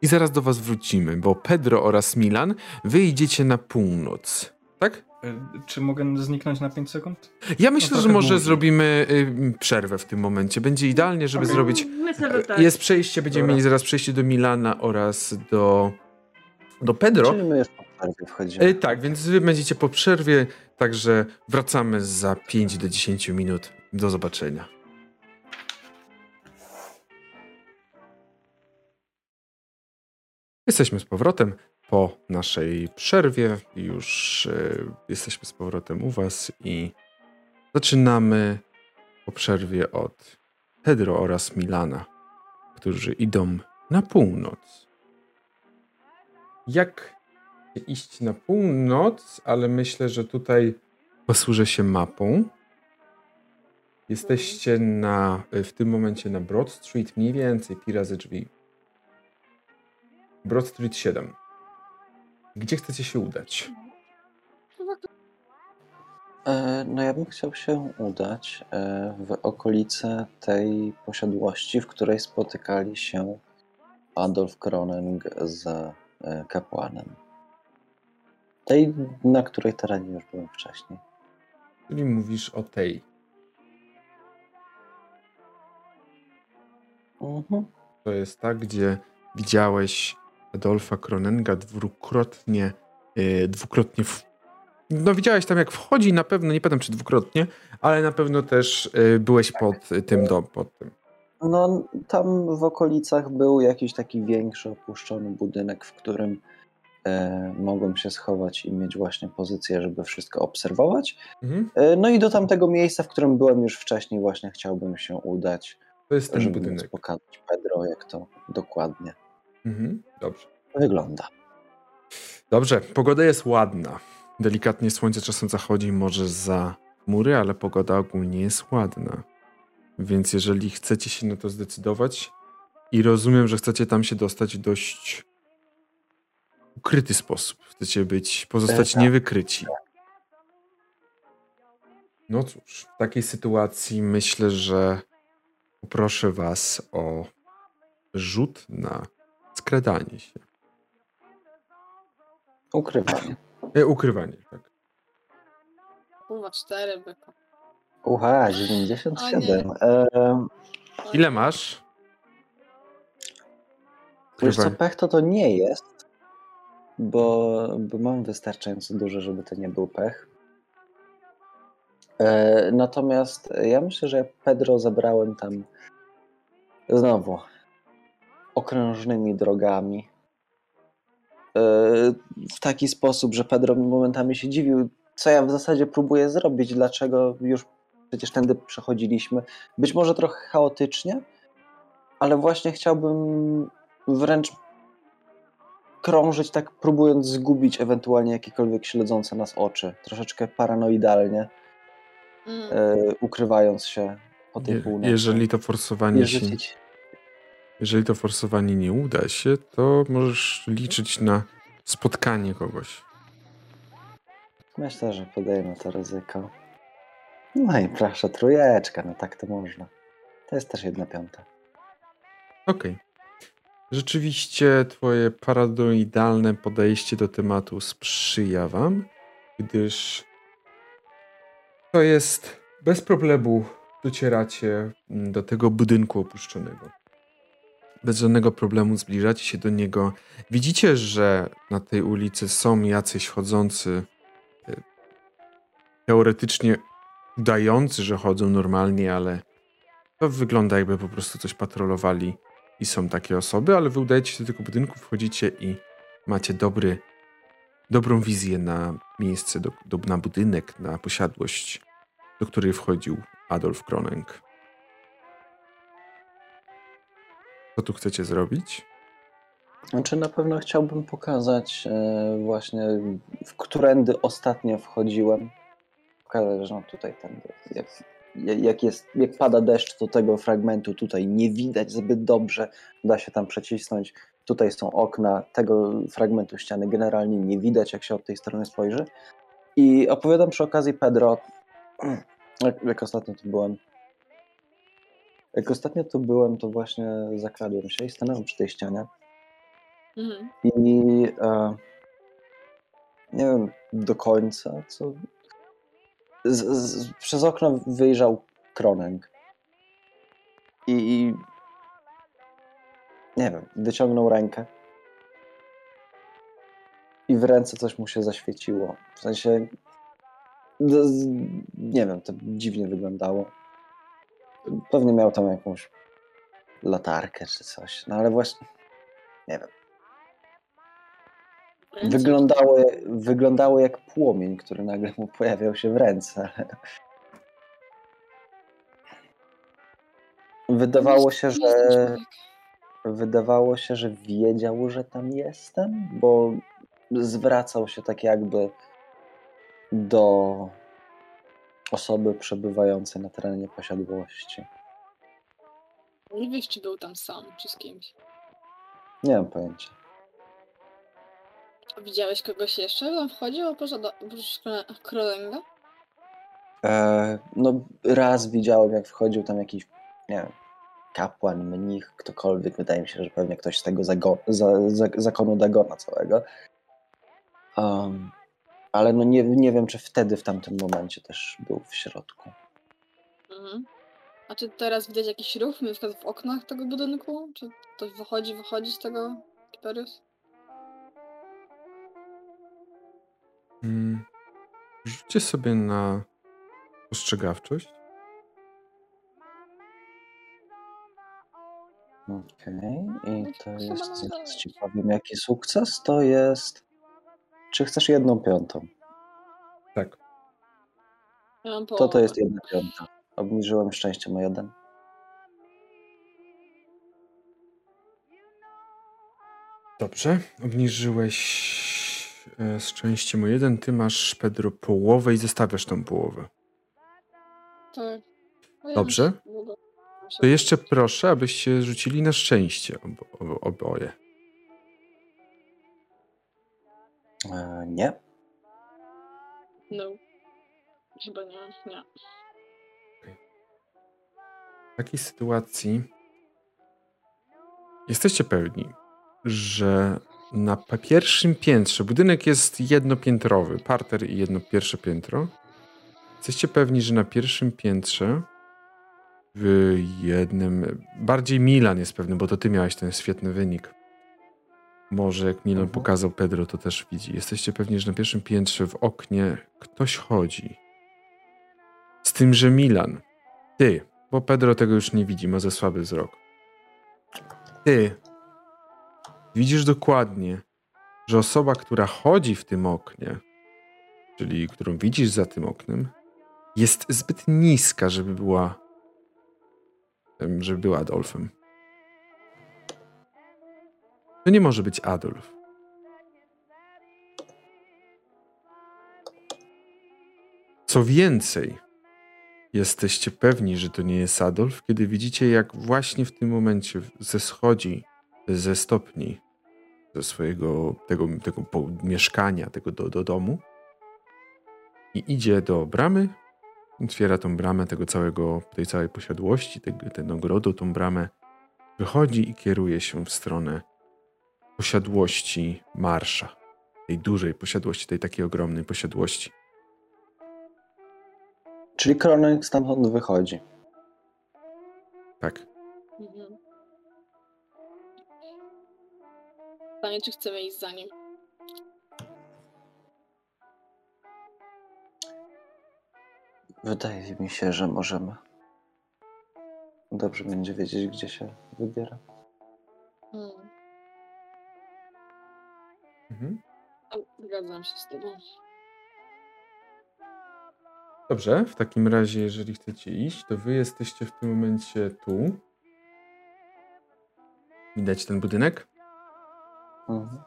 i zaraz do was wrócimy, bo Pedro oraz Milan wy idziecie na północ, tak? E, Czy mogę zniknąć na 5 sekund? Ja myślę, że trochę może zrobimy y, przerwę w tym momencie. Będzie idealnie, żeby Okej. zrobić... Myślę, że tak. Jest przejście, będziemy Dobra. mieli zaraz przejście do Milana oraz do, do Pedro. Czyli my już po przerwie wchodzimy. Y, tak, więc wy będziecie po przerwie, także wracamy za 5 do 10 minut. Do zobaczenia. Jesteśmy z powrotem po naszej przerwie. Już y, jesteśmy z powrotem u Was i zaczynamy po przerwie od Pedro oraz Milana, którzy idą na północ. Jak iść na północ, ale myślę, że tutaj posłużę się mapą. Jesteście na, w tym momencie na Broad Street, mniej więcej pi razy drzwi. Broad Street 7. Gdzie chcecie się udać? E, No ja bym chciał się udać e, w okolice tej posiadłości, w której spotykali się Adolf Kroning z e, kapłanem. Tej, na której terenie już byłem wcześniej. Czyli mówisz o tej. Mhm. To jest ta, gdzie widziałeś Adolfa Kronenga dwukrotnie, yy, dwukrotnie w... No widziałeś tam jak wchodzi na pewno, nie pamiętam czy dwukrotnie, ale na pewno też yy, byłeś pod tym dom, pod tym. No, tam w okolicach był jakiś taki większy, opuszczony budynek, w którym e, mogłem się schować i mieć właśnie pozycję, żeby wszystko obserwować. Mhm. No i do tamtego miejsca, w którym byłem już wcześniej, właśnie chciałbym się udać, To jest ten żeby budynek. pokazać Pedro, jak to dokładnie Mhm. Dobrze. wygląda. Dobrze, pogoda jest ładna. Delikatnie słońce czasem zachodzi może za chmury, ale pogoda ogólnie jest ładna. Więc jeżeli chcecie się na to zdecydować i rozumiem, że chcecie tam się dostać w dość ukryty sposób. Chcecie być, pozostać tak. niewykryci. No cóż, w takiej sytuacji myślę, że poproszę was o rzut na skradanie się. Ukrywanie. E, ukrywanie, tak. Kurwa, cztery byko. Ucha, 97. O E, Ile masz? wiesz co, pech to to nie jest, bo, bo mam wystarczająco dużo, żeby to nie był pech. E, natomiast ja myślę, że Pedro zabrałem tam znowu okrężnymi drogami. E, w taki sposób, że Pedro momentami się dziwił, co ja w zasadzie próbuję zrobić, dlaczego już przecież tędy przechodziliśmy. Być może trochę chaotycznie, ale właśnie chciałbym wręcz krążyć tak, próbując zgubić ewentualnie jakiekolwiek śledzące nas oczy. Troszeczkę paranoidalnie, Mm. e, ukrywając się po tej Je, północy. jeżeli to forsowanie Nie się. Jeżeli to forsowanie nie uda się, to możesz liczyć na spotkanie kogoś. Myślę, że podejmę to ryzyko. No i proszę, trójeczka, no tak to można. To jest też jedna piąta. Okej. Rzeczywiście twoje paranoidalne podejście do tematu sprzyja wam, gdyż to jest bez problemu docieracie do tego budynku opuszczonego. Bez żadnego problemu zbliżacie się do niego. Widzicie, że na tej ulicy są jacyś chodzący, y, teoretycznie udający, że chodzą normalnie, ale to wygląda jakby po prostu coś patrolowali i są takie osoby, ale wy udajecie się do tego budynku, wchodzicie i macie dobry, dobrą wizję na miejsce, do, do, na budynek, na posiadłość, do której wchodził Adolf Kronenk. Co tu chcecie zrobić? Znaczy na pewno chciałbym pokazać e, właśnie, w którędy ostatnio wchodziłem. Pokazać, że no tutaj ten, jak, jak, jest, jak pada deszcz, to tego fragmentu tutaj nie widać zbyt dobrze, da się tam przecisnąć. Tutaj są okna, tego fragmentu ściany generalnie nie widać, jak się od tej strony spojrzy. I opowiadam przy okazji Pedro, jak, jak ostatnio tu byłem, jak ostatnio tu byłem, to właśnie zakradłem się i stanąłem przy tej ścianie. Mhm. I e, nie wiem do końca, co. Z, z, przez okno wyjrzał Kronenk. I, I nie wiem, wyciągnął rękę. I w ręce coś mu się zaświeciło. W sensie. z- Nie wiem, to dziwnie wyglądało. Pewnie miał tam jakąś latarkę czy coś. No ale właśnie. Nie wiem. Wyglądały, wyglądały jak płomień, który nagle mu pojawiał się w ręce. Wydawało się, że wydawało się, że wiedział, że tam jestem, bo zwracał się tak jakby do osoby przebywającej na terenie posiadłości. Nie wiesz, czy był tam sam, czy z kimś. Nie mam pojęcia. Widziałeś kogoś jeszcze? Tam wchodził oprócz do- oprócz Kro- Krolenga? E, no, raz widziałem, jak wchodził tam jakiś, nie wiem, kapłan, mnich, ktokolwiek. Wydaje mi się, że pewnie ktoś z tego zago- za, za, zakonu Dagona całego. Um, ale no nie, nie wiem, czy wtedy, w tamtym momencie też był w środku. Mhm. A czy teraz widać jakiś ruch, na przykład w oknach tego budynku? Czy ktoś wychodzi, wychodzi z tego Kiperius? Mm. Rzućcie sobie na postrzegawczość. Okej, i to Chyba jest, zaraz ci powiem, jaki sukces to jest. Czy chcesz jedną piątą? Tak. Ja To to jest jedna piąta. Obniżyłem szczęście o jeden. Dobrze. Obniżyłeś e, szczęściem o jeden. Ty masz, Pedro, połowę i zostawiasz tą połowę. Tak. No Dobrze. To jeszcze proszę, abyście rzucili na szczęście obo, obo, oboje. E, nie. No. Chyba nie, nie. W takiej sytuacji jesteście pewni, że na pierwszym piętrze, budynek jest jednopiętrowy, parter i jedno pierwsze piętro. Jesteście pewni, że na pierwszym piętrze w jednym, bardziej Milan jest pewny, bo to ty miałeś ten świetny wynik. Może jak Milan Mhm. pokazał Pedro, to też widzi. Jesteście pewni, że na pierwszym piętrze w oknie ktoś chodzi. Z tym, że Milan, ty, bo Pedro tego już nie widzi, ma za słaby wzrok. Ty widzisz dokładnie, że osoba, która chodzi w tym oknie, czyli którą widzisz za tym oknem, jest zbyt niska, żeby była żeby była Adolfem. To nie może być Adolf. Co więcej, jesteście pewni, że to nie jest Adolf, kiedy widzicie, jak właśnie w tym momencie ze schodzi ze stopni ze swojego tego, tego mieszkania, tego do, do domu i idzie do bramy, otwiera tą bramę tego całego, tej całej posiadłości, tego, ten ogrodu, tą bramę, wychodzi i kieruje się w stronę posiadłości Marsza, tej dużej posiadłości, tej takiej ogromnej posiadłości. Czyli Kronek stamtąd wychodzi. Tak. Mhm. Pytanie, czy chcemy iść za nim? Wydaje mi się, że możemy. Dobrze będzie wiedzieć, gdzie się wybiera. Hmm. Mhm. O, Zgadzam się z tobą. Dobrze, w takim razie, jeżeli chcecie iść, to wy jesteście w tym momencie tu. Widać ten budynek? Mhm.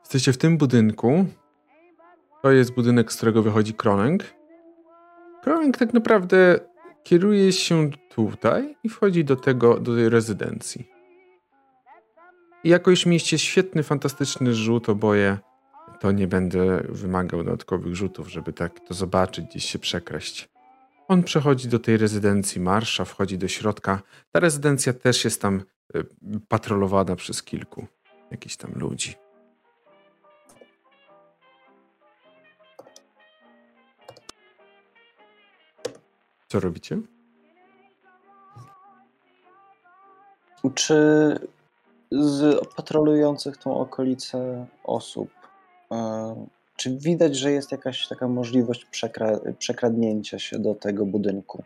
Jesteście w tym budynku. To jest budynek, z którego wychodzi Kroneng. Kroneng tak naprawdę kieruje się tutaj i wchodzi do tego, do tej rezydencji. I jako już mieście świetny, fantastyczny rzut oboje, to nie będę wymagał dodatkowych rzutów, żeby tak to zobaczyć, gdzieś się przekraść. On przechodzi do tej rezydencji Marsza, wchodzi do środka. Ta rezydencja też jest tam y, patrolowana przez kilku jakichś tam ludzi. Co robicie? Czy z patrolujących tą okolicę osób, e, czy widać, że jest jakaś taka możliwość przekra- przekradnięcia się do tego budynku?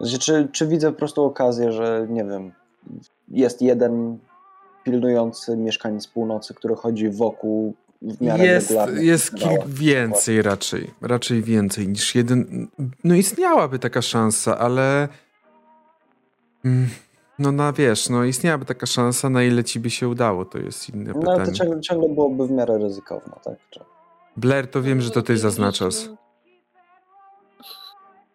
Znaczy, czy, czy widzę po prostu okazję, że nie wiem, jest jeden pilnujący mieszkaniec północy, który chodzi wokół w miarę Jest, regularnie. jest kilk więcej raczej. Raczej więcej niż jeden. No istniałaby taka szansa, ale. Mm, No na wiesz, no istniałaby taka szansa, na ile ci by się udało, to jest inne No ale to pytanie. ciągle, ciągle byłoby w miarę ryzykowne, tak? Czy... Blair, to wiem, że to ty zaznaczasz,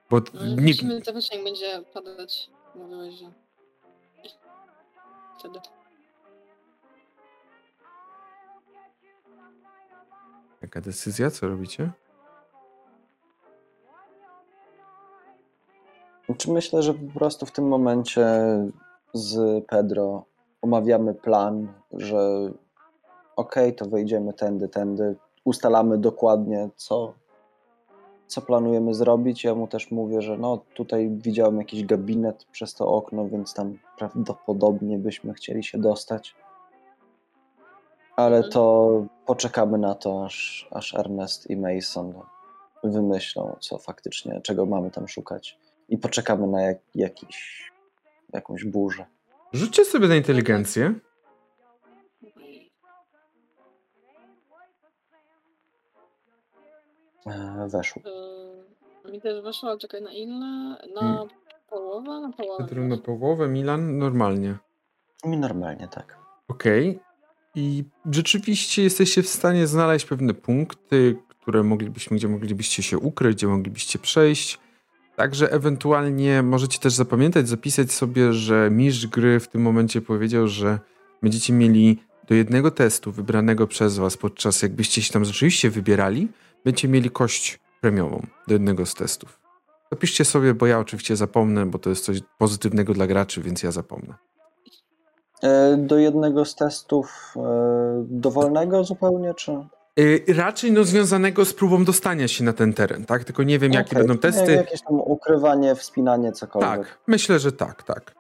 bo No, nikt, to jak będzie padać. Mówiłeś, że... Wtedy. Jaka decyzja? Co robicie? Czy myślę, że po prostu w tym momencie z Pedro omawiamy plan, że okej, to wejdziemy tędy, tędy, ustalamy dokładnie, co, co planujemy zrobić. Ja mu też mówię, że no tutaj widziałem jakiś gabinet przez to okno, więc tam prawdopodobnie byśmy chcieli się dostać. Ale Mhm. to poczekamy na to, aż, aż Ernest i Mason wymyślą, co faktycznie, czego mamy tam szukać. I poczekamy na jak, jakiś, jakąś burzę. Rzućcie sobie na inteligencję. E, Weszło. Mi też weszło, ale czekaj, na ile? Na Mm. połowę? Na połowę. Na połowę, Milan normalnie. Mi normalnie, tak. Okej. I rzeczywiście jesteście w stanie znaleźć pewne punkty, które moglibyśmy, gdzie moglibyście się ukryć, gdzie moglibyście przejść. Także ewentualnie możecie też zapamiętać, zapisać sobie, że mistrz gry w tym momencie powiedział, że będziecie mieli do jednego testu wybranego przez was podczas jakbyście się tam rzeczywiście wybierali, będziecie mieli kość premiową do jednego z testów. Zapiszcie sobie, bo ja oczywiście zapomnę, bo to jest coś pozytywnego dla graczy, więc ja zapomnę. E, Do jednego z testów e, dowolnego zupełnie, czy? Y, raczej no związanego z próbą dostania się na ten teren, tak? Tylko nie wiem, jakie Okej, będą testy. Jakieś tam ukrywanie, wspinanie, cokolwiek. Tak, myślę, że tak, tak.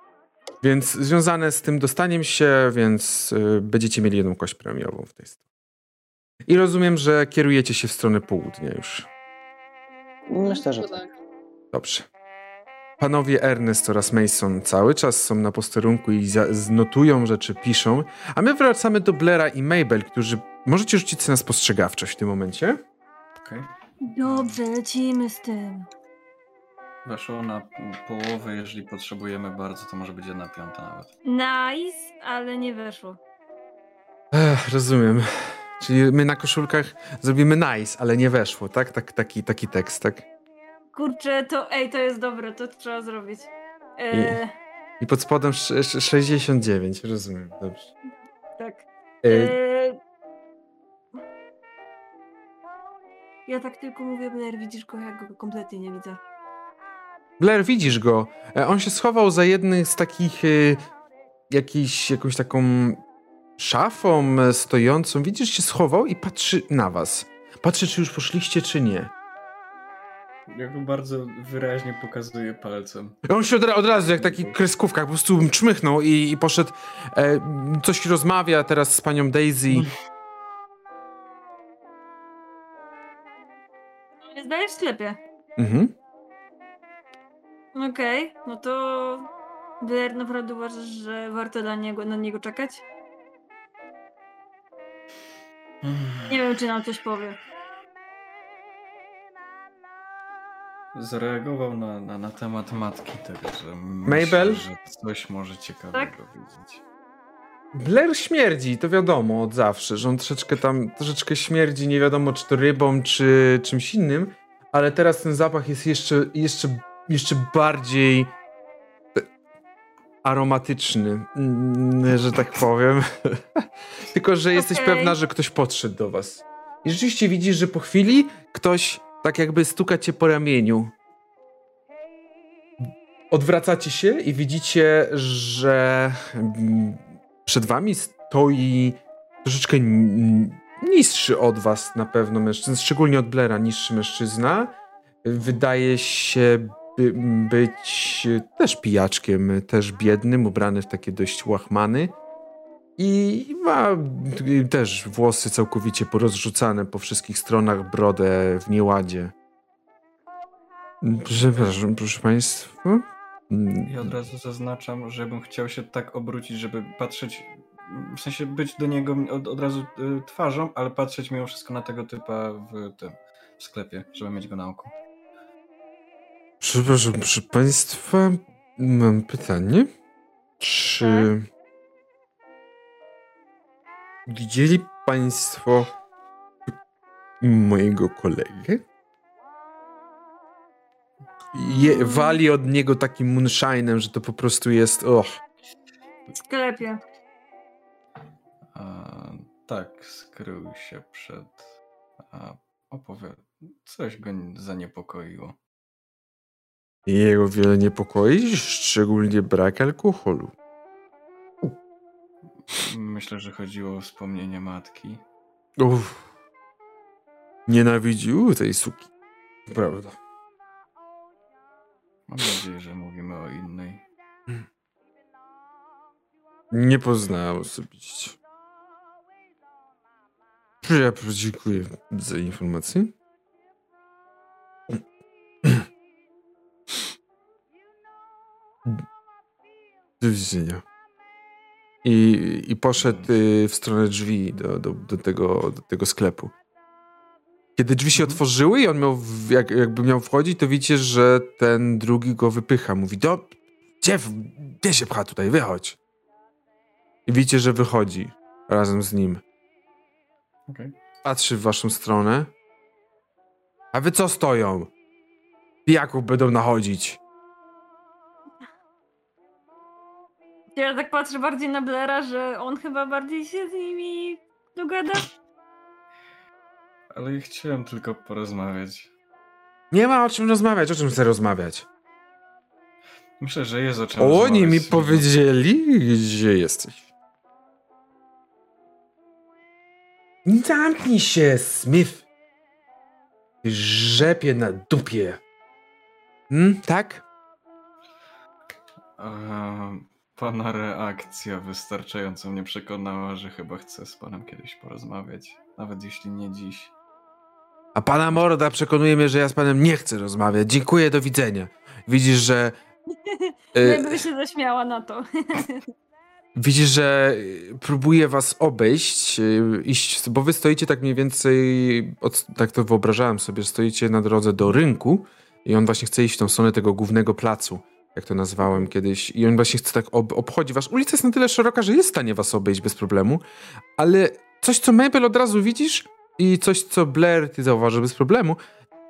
Więc związane z tym dostaniem się, więc będziecie mieli jedną kość premiową w tej stronie. I rozumiem, że kierujecie się w stronę południa już. Myślę, że Chyba tak. Dobrze. Panowie Ernest oraz Mason cały czas są na posterunku i znotują rzeczy, piszą, a my wracamy do Blaira i Mabel, którzy możecie rzucić sobie na spostrzegawczość w tym momencie. Okej. Dobrze, lecimy z tym. Weszło na połowę, jeżeli potrzebujemy bardzo, to może być jedna piąta nawet. Nice, ale nie weszło. Ech, rozumiem. Czyli my na koszulkach zrobimy nice, ale nie weszło, tak? tak taki, taki tekst, tak? Kurczę, to ej, to jest dobre, to trzeba zrobić. E, I pod spodem sz- sz- 69, rozumiem, dobrze. tak. E, E, ja tak tylko mówię, Blair, widzisz go, ja go kompletnie nie widzę. Blair, widzisz go. E, On się schował za jednym z takich, e, jakiś, jakąś taką szafą e, stojącą. Widzisz, się schował i patrzy na was. Patrzy, czy już poszliście, czy nie. Ja go bardzo wyraźnie pokazuję palcem. On się od, od razu, jak taki kreskówka, po prostu czmychnął i, i poszedł. E, coś rozmawia teraz z panią Daisy. Nie zdajesz w sklepie. Mhm. Okej, no to Blair naprawdę uważasz, że warto dla niego, na niego czekać? Nie wiem, czy nam coś powie. Zareagował na, na, na temat matki tego, że Mabel? myślę, że coś może ciekawego Tak? wiedzieć. Blair śmierdzi, to wiadomo od zawsze, że on troszeczkę tam, troszeczkę śmierdzi, nie wiadomo czy to rybą, czy czymś innym, ale teraz ten zapach jest jeszcze, jeszcze, jeszcze bardziej e, aromatyczny, mm, że tak powiem. Tylko, że jesteś Okej. pewna, że ktoś podszedł do was. I rzeczywiście widzisz, że po chwili ktoś tak jakby stuka cię po ramieniu. Odwracacie się i widzicie, że mm, przed wami stoi troszeczkę niższy od was na pewno mężczyzna, szczególnie od Blera, niższy mężczyzna. Wydaje się by, być też pijaczkiem, też biednym, ubrany w takie dość łachmany. I ma też włosy całkowicie porozrzucane po wszystkich stronach, brodę w nieładzie. Przepraszam, proszę państwa. Ja od razu zaznaczam, żebym chciał się tak obrócić, żeby patrzeć, w sensie być do niego od, od razu y, twarzą, ale patrzeć mimo wszystko na tego typa w tym w sklepie, żeby mieć go na oku. Przepraszam, proszę państwa, mam pytanie. Czy widzieli państwo mojego kolegę? Je, wali od niego takim moonshinem, że to po prostu jest. Och. W sklepie. A, tak, skrył się przed. A, opowie... Coś go zaniepokoiło. Jego wiele niepokoi, szczególnie brak alkoholu. Myślę, że chodziło o wspomnienie matki. Uff. Nienawidził tej suki. Prawda. Mam nadzieję, że mówimy o innej. Nie poznałem osobiście. Ja dziękuję za informację. Do widzenia. I, i poszedł y, w stronę drzwi do, do, do, tego, do tego sklepu. Kiedy drzwi się otworzyły i on miał, jak, jakby miał wchodzić, to widzicie, że ten drugi go wypycha. Mówi, do, gdzie, gdzie się pcha tutaj, wychodź. I widzicie, że wychodzi razem z nim. Okej. Patrzy w waszą stronę. A wy co stoją? Pijaków będą nachodzić. Ja tak patrzę bardziej na Blaira, że on chyba bardziej się z nimi dogada. Ale ja chciałem tylko porozmawiać. Nie ma o czym rozmawiać, o czym chcę rozmawiać. Myślę, że jest o czym Oni rozmawiać mi z nim. powiedzieli, gdzie jesteś. Zamknij się, Smith. Rzepie na dupie. Hmm, tak? A, pana reakcja wystarczająco mnie przekonała, że chyba chcę z panem kiedyś porozmawiać. Nawet jeśli nie dziś. A pana morda przekonuje mnie, że ja z panem nie chcę rozmawiać. Dziękuję, do widzenia. Widzisz, że... Ja y, bym się zaśmiała na to. Widzisz, że y, próbuje was obejść, y, iść, bo wy stoicie tak mniej więcej, od, tak to wyobrażałem sobie, stoicie na drodze do rynku i on właśnie chce iść w tą stronę tego głównego placu, jak to nazwałem kiedyś, i on właśnie chce tak ob, obchodzi was. Ulica jest na tyle szeroka, że jest w stanie was obejść bez problemu, ale coś, co Mabel od razu widzisz i coś, co Blair ty zauważy bez problemu,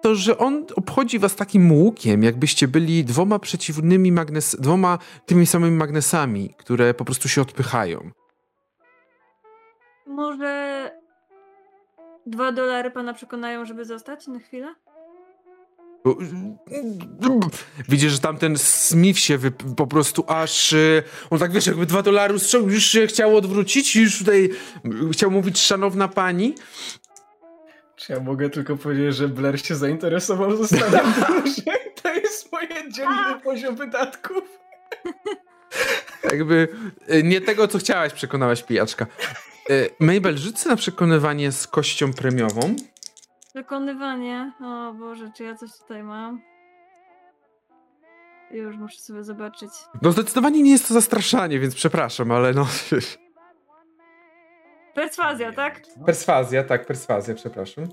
to, że on obchodzi was takim łukiem, jakbyście byli dwoma przeciwnymi magnes, dwoma tymi samymi magnesami, które po prostu się odpychają. Może dwa dolary pana przekonają, żeby zostać na chwilę? Widzisz, że tamten Smith się wy, po prostu aż. y, On tak wiesz, jakby dwa dolary ustrzał, już się chciał odwrócić, już tutaj chciał mówić szanowna pani. Czy ja mogę tylko powiedzieć, że Blair się zainteresował zostawiam To jest moje dzielny poziom wydatków. Jakby y, nie tego, co chciałaś, przekonałaś pijaczka. Y, Mabel, rzuć na przekonywanie z kością premiową. Przekonywanie. O Boże, czy ja coś tutaj mam? Już muszę sobie zobaczyć. No zdecydowanie nie jest to zastraszanie, więc przepraszam, ale no... Perswazja, tak? Perswazja, tak, perswazja, przepraszam.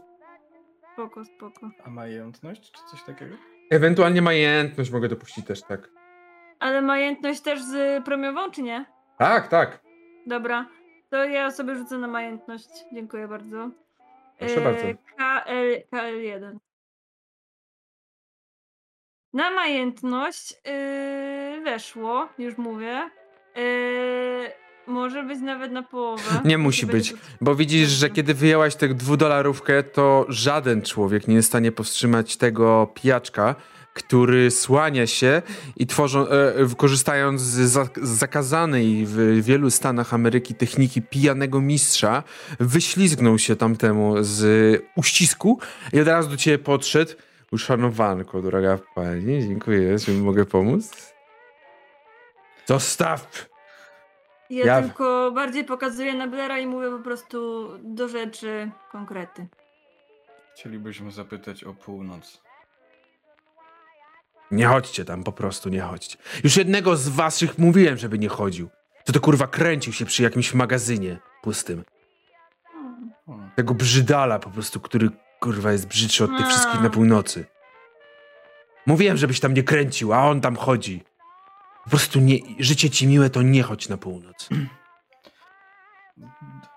Spoko, spoko. A majętność, czy coś takiego? Ewentualnie majętność mogę dopuścić też, tak. Ale majętność też z premiową, czy nie? Tak, tak. Dobra. To ja sobie rzucę na majętność. Dziękuję bardzo. Proszę bardzo. KL, KL1. Na majętność yy, weszło, już mówię. Yy, może być nawet na połowę. Nie musi być, Bo widzisz, że kiedy wyjęłaś tę dwudolarówkę, to żaden człowiek nie jest w stanie powstrzymać tego pijaczka, który słania się i tworzą, e, korzystając z, za, z zakazanej w wielu stanach Ameryki techniki pijanego mistrza, wyślizgnął się tamtemu z uścisku i od razu do ciebie podszedł. Uszanowanko, droga pani, dziękuję, czy mogę pomóc? Zostaw! Ja, Ja- tylko bardziej pokazuję na Blera i mówię po prostu do rzeczy konkrety. Chcielibyśmy zapytać o północ. Nie chodźcie tam, po prostu nie chodźcie. Już jednego z waszych mówiłem, żeby nie chodził. To to kurwa kręcił się przy jakimś magazynie pustym. Hmm. Tego brzydala po prostu, który kurwa jest brzydszy od tych A. wszystkich na północy. Mówiłem, żebyś tam nie kręcił, a on tam chodzi. Po prostu nie, życie ci miłe, to nie chodź na północ.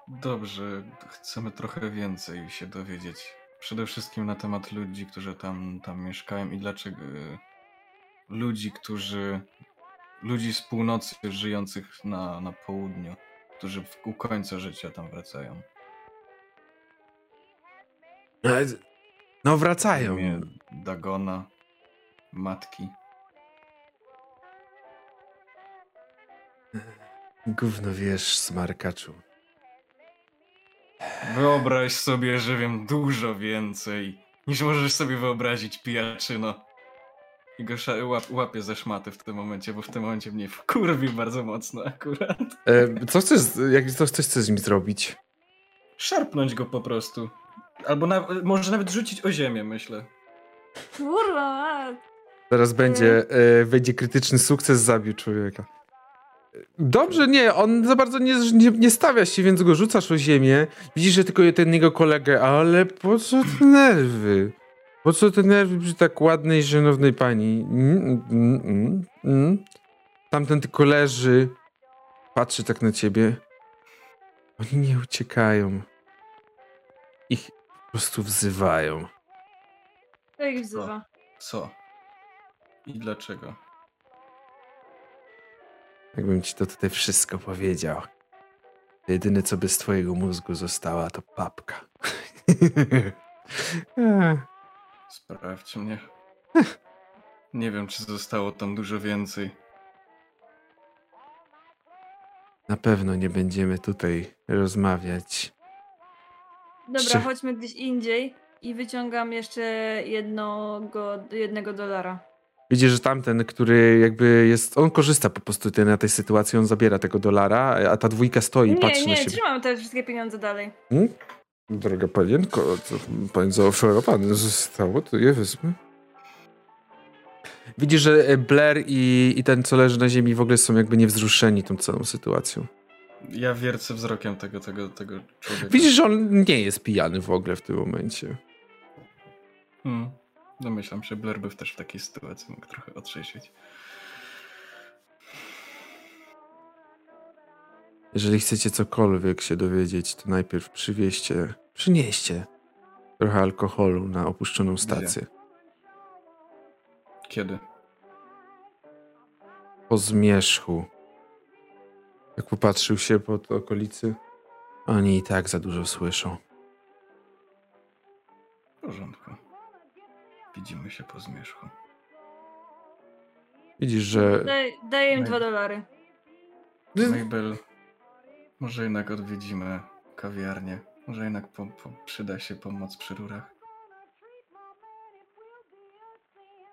Dobrze, chcemy trochę więcej się dowiedzieć. Przede wszystkim na temat ludzi, którzy tam, tam mieszkają i dlaczego. Ludzi, którzy. Ludzi z północy żyjących na, na południu, którzy w, u końca życia tam wracają. Ale- No wracają. Imię Dagona, matki. Gówno wiesz, smarkaczu. Wyobraź sobie, że wiem dużo więcej niż możesz sobie wyobrazić, pijaczyno. I go łap, łapie ze szmaty w tym momencie, bo w tym momencie mnie wkurwi bardzo mocno akurat. E, co chcesz, z- jak, co, coś chcesz z nim zrobić? Szarpnąć go po prostu. Albo na, może nawet rzucić o ziemię, myślę. Kurwa, a, Zaraz będzie, e, będzie krytyczny sukces, zabił człowieka. Dobrze, nie, on za bardzo nie, nie, nie stawia się, więc go rzucasz o ziemię. Widzisz, że tylko ten jego kolegę, ale po co te nerwy? Po co te nerwy przy tak ładnej, szanownej pani? Mm, mm, mm. Tamten tylko leży, patrzy tak na ciebie. Oni nie uciekają. Ich po prostu wzywają. to ich wzywa. Co? I dlaczego? Jakbym ci to tutaj wszystko powiedział. Jedyne, co by z twojego mózgu została, to papka. Sprawdź mnie. Nie wiem, czy zostało tam dużo więcej. Na pewno nie będziemy tutaj rozmawiać. Dobra, Czy- chodźmy gdzieś indziej i wyciągam jeszcze jednego, jednego dolara. Widzisz, że tamten, który jakby jest. On korzysta po prostu ty- na tej sytuacji, on zabiera tego dolara, a ta dwójka stoi i nie, patrzy na nie, siebie. trzymam te wszystkie pieniądze dalej. Hmm? Droga panienko, co pani zaoferowane zostało, to je wezmę. Widzisz, że e, Blair i, i ten, co leży na ziemi, w ogóle są jakby niewzruszeni tą całą sytuacją. Ja wiercę wzrokiem tego, tego, tego człowieka. Widzisz, że on nie jest pijany w ogóle w tym momencie. Hmm. Domyślam się, Blair by też w takiej sytuacji mógł trochę otrzeźwieć. Jeżeli chcecie cokolwiek się dowiedzieć, to najpierw przywieźcie, przynieście trochę alkoholu na opuszczoną stację. Kiedy? Po zmierzchu. Jak popatrzył się pod okolicy, oni i tak za dużo słyszą. W porządku. widzimy się po zmierzchu. Widzisz, że Daj, daję im dwa dolary. Mabel, może jednak odwiedzimy kawiarnię. Może jednak po, po, przyda się pomoc przy rurach.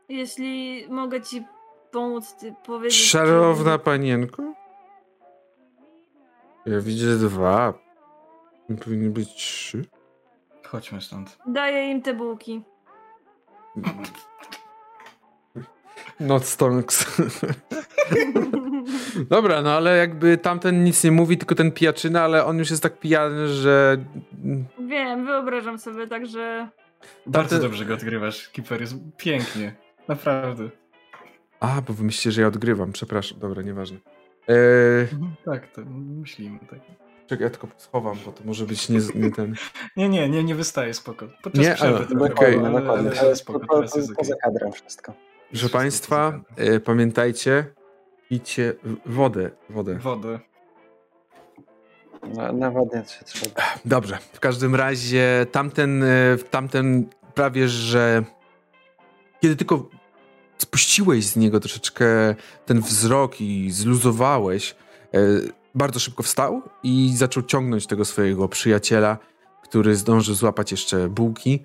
Jeśli mogę ci pomóc, ty powiedzieć... Szanowna panienko? Ja widzę dwa. Powinny być trzy. Chodźmy stąd. Daję im te bułki. Not stonks. Dobra, no ale jakby tamten nic nie mówi, tylko ten pijaczyna, ale on już jest tak pijany, że... Wiem, wyobrażam sobie, także... Bardzo Tamten- dobrze go odgrywasz, Kiper, jest pięknie. Naprawdę. A, bo wy myślicie, że ja odgrywam, przepraszam. Dobra, nieważne. Eee, Tak, to myślimy tak. czekaj, ja tylko schowam, bo to może być nie, nie ten... Nie, nie, nie, nie wystaje spoko. Podczas Nie, przerwy ale- trochę okej. było, ale, ale, ale spoko, po, po, teraz jest poza kadrem wszystko. Proszę Wszystko państwa, e, pamiętajcie, pijcie w- wodę, wodę. Wodę. Na, nawadniać się trzeba. Dobrze, w każdym razie tamten, e, tamten prawie, że kiedy tylko spuściłeś z niego troszeczkę ten wzrok i zluzowałeś, e, bardzo szybko wstał i zaczął ciągnąć tego swojego przyjaciela, który zdążył złapać jeszcze bułki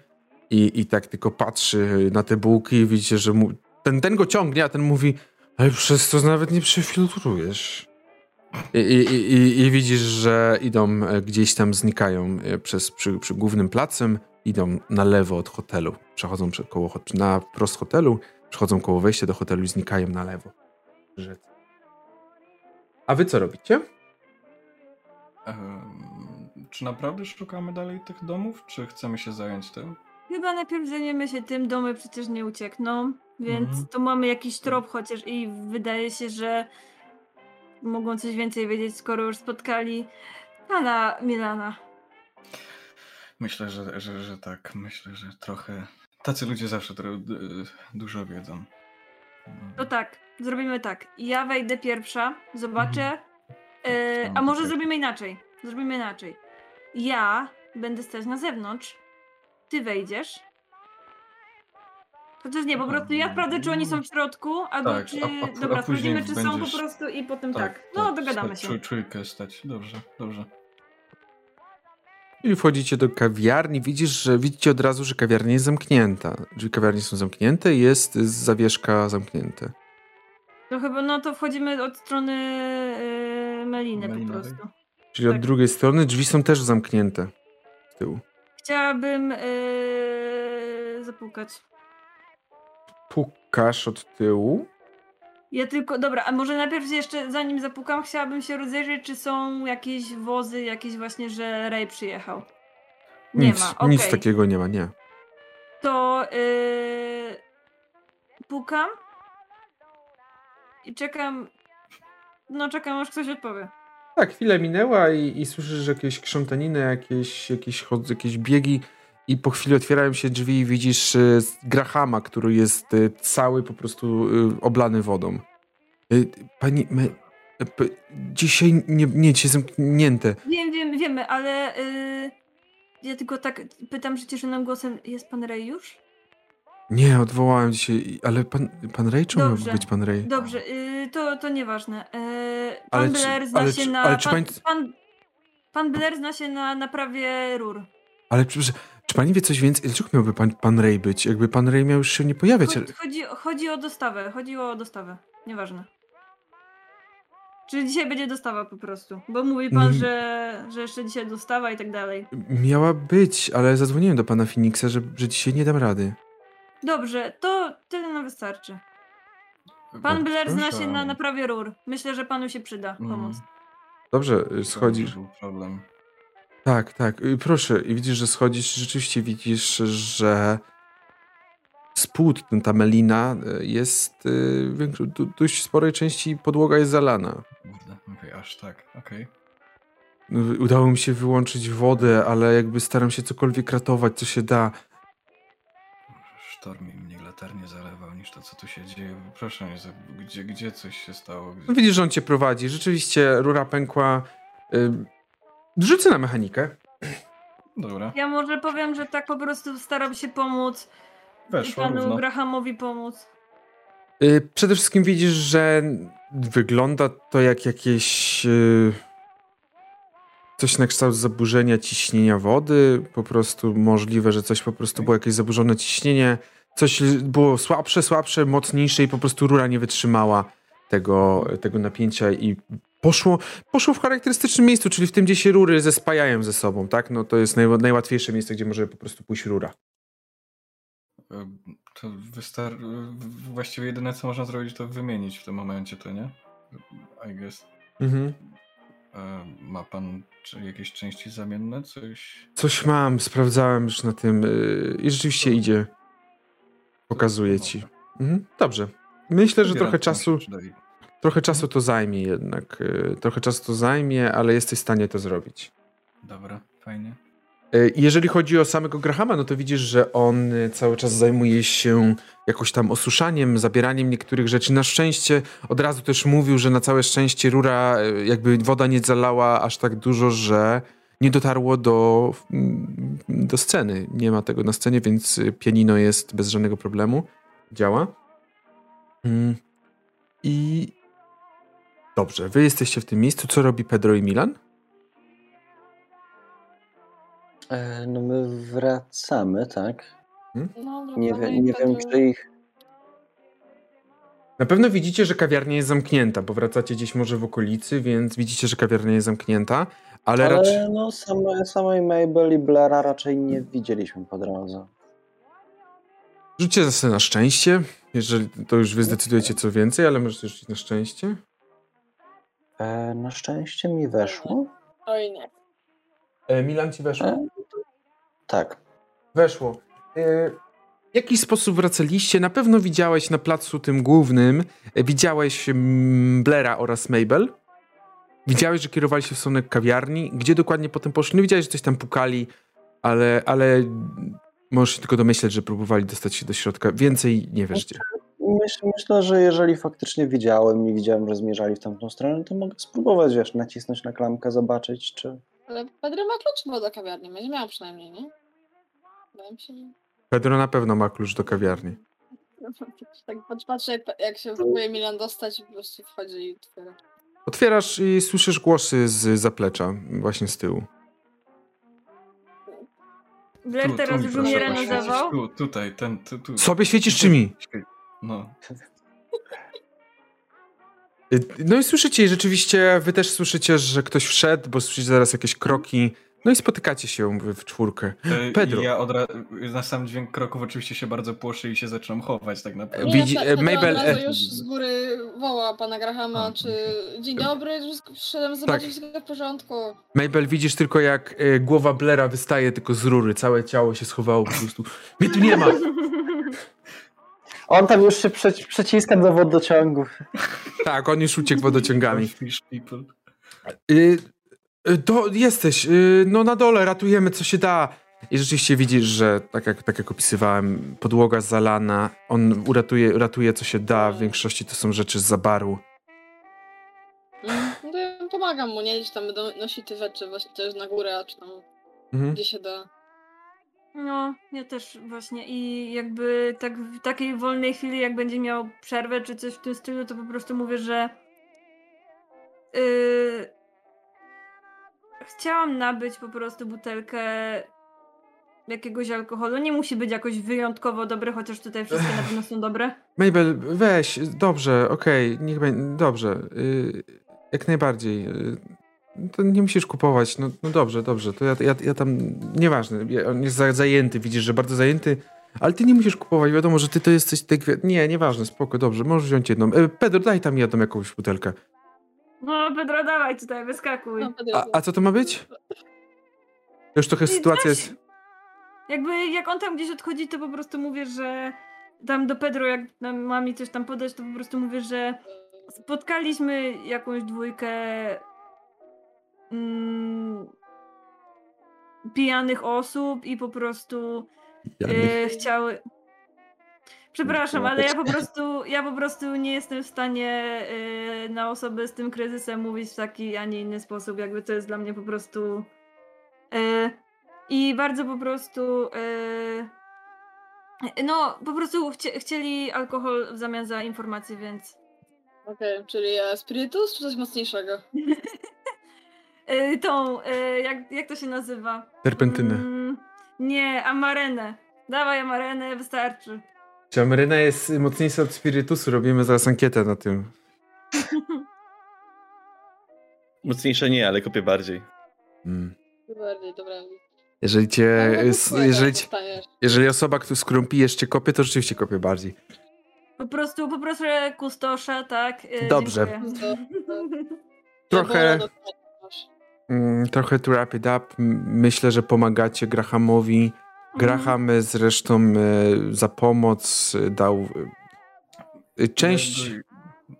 i, i tak tylko patrzy na te bułki i widzicie, że mu, ten, ten go ciągnie, a ten mówi, ale przez to nawet nie przefiltrujesz. I, i, i, I widzisz, że idą e, gdzieś tam, znikają e, przez, przy, przy głównym placem, idą na lewo od hotelu. Przechodzą prze, koło, na prost hotelu, przechodzą koło wejścia do hotelu i znikają na lewo. Rzec. A wy co robicie? Ehm, czy naprawdę szukamy dalej tych domów, czy chcemy się zająć tym? Chyba najpierw zajmiemy się tym, domy przecież nie uciekną, więc Mhm. tu mamy jakiś trop chociaż i wydaje się, że mogą coś więcej wiedzieć, skoro już spotkali pana Milana. Myślę, że, że, że tak. Myślę, że trochę. Tacy ludzie zawsze dużo wiedzą. To tak, zrobimy tak. Ja wejdę pierwsza, zobaczę. Mhm. Tam a może zrobimy inaczej. Zrobimy inaczej. Ja będę stać na zewnątrz, ty wejdziesz. Chociaż nie, po prostu ja sprawdzę, czy oni są w środku, albo Tak, czy. a- a Dobra, później sprawdzimy, czy są po będziesz- prostu i potem tak. No, dogadamy się. Czuj, czujkę stać. Dobrze, dobrze. I wchodzicie do kawiarni, widzisz, że widzicie od razu, że kawiarnia jest zamknięta. Drzwi kawiarni są zamknięte i jest zawieszka zamknięte. To chyba, no to wchodzimy od strony yy, Meliny po Melinowej? prostu. Czyli od Tak. drugiej strony drzwi są też zamknięte z tyłu. Chciałabym yy, zapukać. Pukasz od tyłu. Ja tylko, dobra, a może najpierw jeszcze, zanim zapukam, chciałabym się rozejrzeć, czy są jakieś wozy, jakieś właśnie, że Ray przyjechał. Nie nic, ma, okej. nic takiego nie ma, nie. To yy, pukam i czekam, no czekam, aż ktoś odpowie. Tak, chwilę minęła i, i słyszysz jakieś krzątaniny, jakieś, jakieś, chod, jakieś biegi i po chwili otwierają się drzwi i widzisz e, Grahama, który jest e, cały po prostu e, oblany wodą. Pani, e, p, dzisiaj nie, nie, dzisiaj zamknięte. Wiem, wiem, wiemy, ale ja tylko tak pytam przyciszonym głosem, jest pan Ray już? Nie, odwołałem dzisiaj, ale pan, pan Ray, miałby Dobrze. być pan Ray? Dobrze, yy, to, to nieważne. Yy, pan Ale czy- Blair zna ale się czy- na. ale czy pan, pań- pan, pan Blair zna się na naprawie rur. Ale przepraszam, czy pani wie coś więcej? Dlaczego miałby pan, pan Ray być? Jakby pan Ray miał już się nie pojawiać. ale- Chodzi, chodzi, chodzi o dostawę, chodziło o dostawę. Nieważne. Czy dzisiaj będzie dostawa po prostu? Bo mówi pan, Mm. że, że jeszcze dzisiaj dostawa i tak dalej. Miała być, ale zadzwoniłem do pana Phoenixa, że, że dzisiaj nie dam rady. Dobrze, to tyle nam wystarczy. Pan Blair zna się na naprawie rur. Myślę, że panu się przyda Mm, pomoc. Dobrze, to schodzisz. był problem. Tak, tak. Y, Proszę, i widzisz, że schodzisz, rzeczywiście widzisz, że spód, ten- ta melina y, jest y, większo- du- dość sporej części podłoga jest zalana. Kurde, okej, aż tak, okej. Y, Udało mi się wyłączyć wodę, ale jakby staram się cokolwiek ratować, co się da. Sztorm mi mnie latarnie zalewał niż to, co tu się dzieje. Proszę nie, zab- gdzie, gdzie coś się stało? Gdzie... No Widzisz, że on cię prowadzi. Rzeczywiście rura pękła. Rzucę na mechanikę. Dobra. Ja może powiem, że tak po prostu staram się pomóc Weszło panu równo. Grahamowi pomóc. Y, Przede wszystkim widzisz, że wygląda to jak jakieś y, coś na kształt zaburzenia ciśnienia wody. Po prostu możliwe, że coś po prostu było jakieś zaburzone ciśnienie. Coś było słabsze, słabsze, mocniejsze i po prostu rura nie wytrzymała tego, tego napięcia i poszło, poszło w charakterystycznym miejscu, czyli w tym, gdzie się rury zespajają ze sobą, tak? No to jest naj, najłatwiejsze miejsce, gdzie może po prostu pójść rura. To wystar... Właściwie jedyne co można zrobić to wymienić w tym momencie to, nie? I guess. Mhm. Ma pan jakieś części zamienne? Coś? Coś mam, sprawdzałem już na tym yy, i rzeczywiście idzie. Pokazuję ci. Mhm. Dobrze. Myślę, że trochę czasu, trochę czasu to zajmie jednak. yy, Trochę czasu to zajmie, ale jesteś w stanie to zrobić. Dobra, fajnie. Yy, Jeżeli chodzi o samego Grahama, no to widzisz, że on yy, cały czas zajmuje się jakoś tam osuszaniem, zabieraniem niektórych rzeczy. Na szczęście od razu też mówił, że na całe szczęście rura, yy, jakby woda nie zalała aż tak dużo, że nie dotarło do, do sceny. Nie ma tego na scenie, więc pianino jest bez żadnego problemu. Działa. Mm. I dobrze, wy jesteście w tym miejscu. Co robi Pedro i Milan? E, No my wracamy, tak? No, Nie, wie, nie wiem, czy ich... Na pewno widzicie, że kawiarnia jest zamknięta, bo wracacie gdzieś może w okolicy, więc widzicie, że kawiarnia jest zamknięta, ale, Ale raczej... no same, samej Mabel i Blaira raczej nie widzieliśmy po drodze. Rzućcie zase na szczęście, jeżeli to już wy zdecydujecie co więcej, ale możecie rzucić na szczęście. E, na szczęście mi weszło. Oj nie. E, Milan ci weszło? E, tak. Weszło. E, w jaki sposób wracaliście? Na pewno widziałeś na placu tym głównym, widziałeś mm, Blaira oraz Mabel. Widziałeś, że kierowali się w stronę kawiarni. Gdzie dokładnie potem poszli? No widziałeś, że coś tam pukali, ale, ale możesz się tylko domyśleć, że próbowali dostać się do środka. Więcej nie wiesz gdzie. Myśl, myślę, że jeżeli faktycznie widziałem i widziałem, że zmierzali w tamtą stronę, to mogę spróbować, wiesz, nacisnąć na klamkę, zobaczyć, czy... Ale Pedro ma klucz chyba do kawiarni, będzie miał przynajmniej, nie? Wydaje mi się, że... Pedro na pewno ma klucz do kawiarni. Tak patrz- patrzę, jak, jak się próbuje Milan dostać i po prostu wchodzi i otwiera. Otwierasz i słyszysz głosy z zaplecza, właśnie z tyłu. Blair Tu- teraz już umiera na zawał. Tu, tutaj, ten, tu, tu. Sobie świecisz czy mi? No. Y, No i słyszycie, i rzeczywiście wy też słyszycie, że ktoś wszedł, bo słyszycie zaraz jakieś kroki. No i spotykacie się w, czwórkę. E, Pedro. I ja od ra- na sam dźwięk kroków oczywiście się bardzo płoszę i się zaczynam chować tak naprawdę. Nie, Widzi- e, Pedro Mabel, od razu e- już z góry woła pana Grahama, A, czy dzień dobry, wszystko- przyszedłem zobaczyć, wszystko w porządku. Mabel, widzisz tylko jak y, głowa Blera wystaje tylko z rury, całe ciało się schowało po prostu. Mnie tu nie ma! On tam już się przeci- przeciska do wodociągów. Tak, on już uciekł wodociągami. People. Y, y, to jesteś, y, no na dole, ratujemy co się da. I rzeczywiście widzisz, że tak jak, tak jak opisywałem, podłoga zalana, on uratuje, ratuje co się da, w większości to są rzeczy z zabaru. No to ja pomagam mu, nie? Gdzieś tam do- nosi te rzeczy właśnie też na górę, a czy tam Mhm. gdzie się da. No, ja też właśnie i jakby tak w takiej wolnej chwili, jak będzie miał przerwę czy coś w tym stylu, to po prostu mówię, że yy, chciałam nabyć po prostu butelkę jakiegoś alkoholu. Nie musi być jakoś wyjątkowo dobre, chociaż tutaj wszystkie na pewno są dobre. Mabel, weź, dobrze, okej, niech będzie, dobrze, y, jak najbardziej. y, to nie musisz kupować, no, no dobrze, dobrze, to ja, ja, ja tam, nieważne, on jest za- zajęty, widzisz, że bardzo zajęty, ale ty nie musisz kupować, wiadomo, że ty to jesteś, tak, nie, nieważne, spoko, dobrze, możesz wziąć jedną. E, Pedro, daj tam jedną jakąś butelkę. No, Pedro, dawaj tutaj, wyskakuj. No, A, a co to ma być? To już trochę Ty sytuacja jest... Jakby jak on tam gdzieś odchodzi, to po prostu mówię, że tam do Pedro, jak nam ma mi coś tam podać, to po prostu mówię, że spotkaliśmy jakąś dwójkę mm, pijanych osób i po prostu e, chciały. Przepraszam, ale ja po prostu ja po prostu nie jestem w stanie e, na osoby z tym kryzysem mówić w taki, a nie inny sposób. Jakby to jest dla mnie po prostu. e, I bardzo po prostu e, No, po prostu chcie, chcieli alkohol w zamian za informacje, więc... Okej, czyli e, spirytus czy coś mocniejszego? Y, tą, y, jak, jak to się nazywa? Terpentynę. Mm, nie, amarenę. Dawaj amarenę, wystarczy. Czy Ameryna jest mocniejsza od spirytusu? Robimy zaraz ankietę na tym. Mocniejsze nie, ale kopię bardziej. Mm. Bardziej, dobra. Jeżeli cię, słuchaj, jeżeli, ci- dostaniesz. jeżeli osoba, z którą pijesz cię kopie, to rzeczywiście kopie bardziej. Po prostu poproszę kustosza, tak? y, Dobrze. dziękuję. Trochę, trochę to wrap it up. Myślę, że pomagacie Grahamowi. Graham e, zresztą e, za pomoc e, dał część...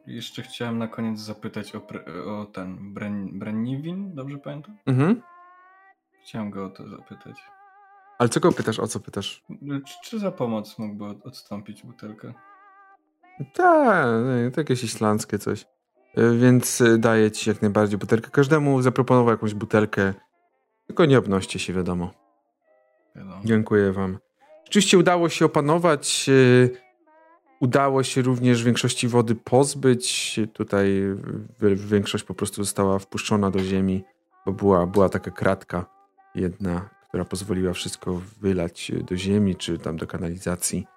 Jeszcze chciałem na koniec zapytać o, pre, o ten Bren, Brenniwin, dobrze pamiętam? Mhm. Chciałem go o to zapytać. Ale co go pytasz, o co pytasz? Czy, czy za pomoc mógłby od- odstąpić butelkę? Tak, to jakieś islandzkie coś. E, Więc e, daję ci jak najbardziej butelkę. Każdemu zaproponował jakąś butelkę. Tylko nie obnoście się, wiadomo. Wiadomo. Dziękuję wam. Rzeczywiście udało się opanować. e, Udało się również większości wody pozbyć. Tutaj większość po prostu została wpuszczona do ziemi, bo była, była taka kratka jedna, która pozwoliła wszystko wylać do ziemi czy tam do kanalizacji.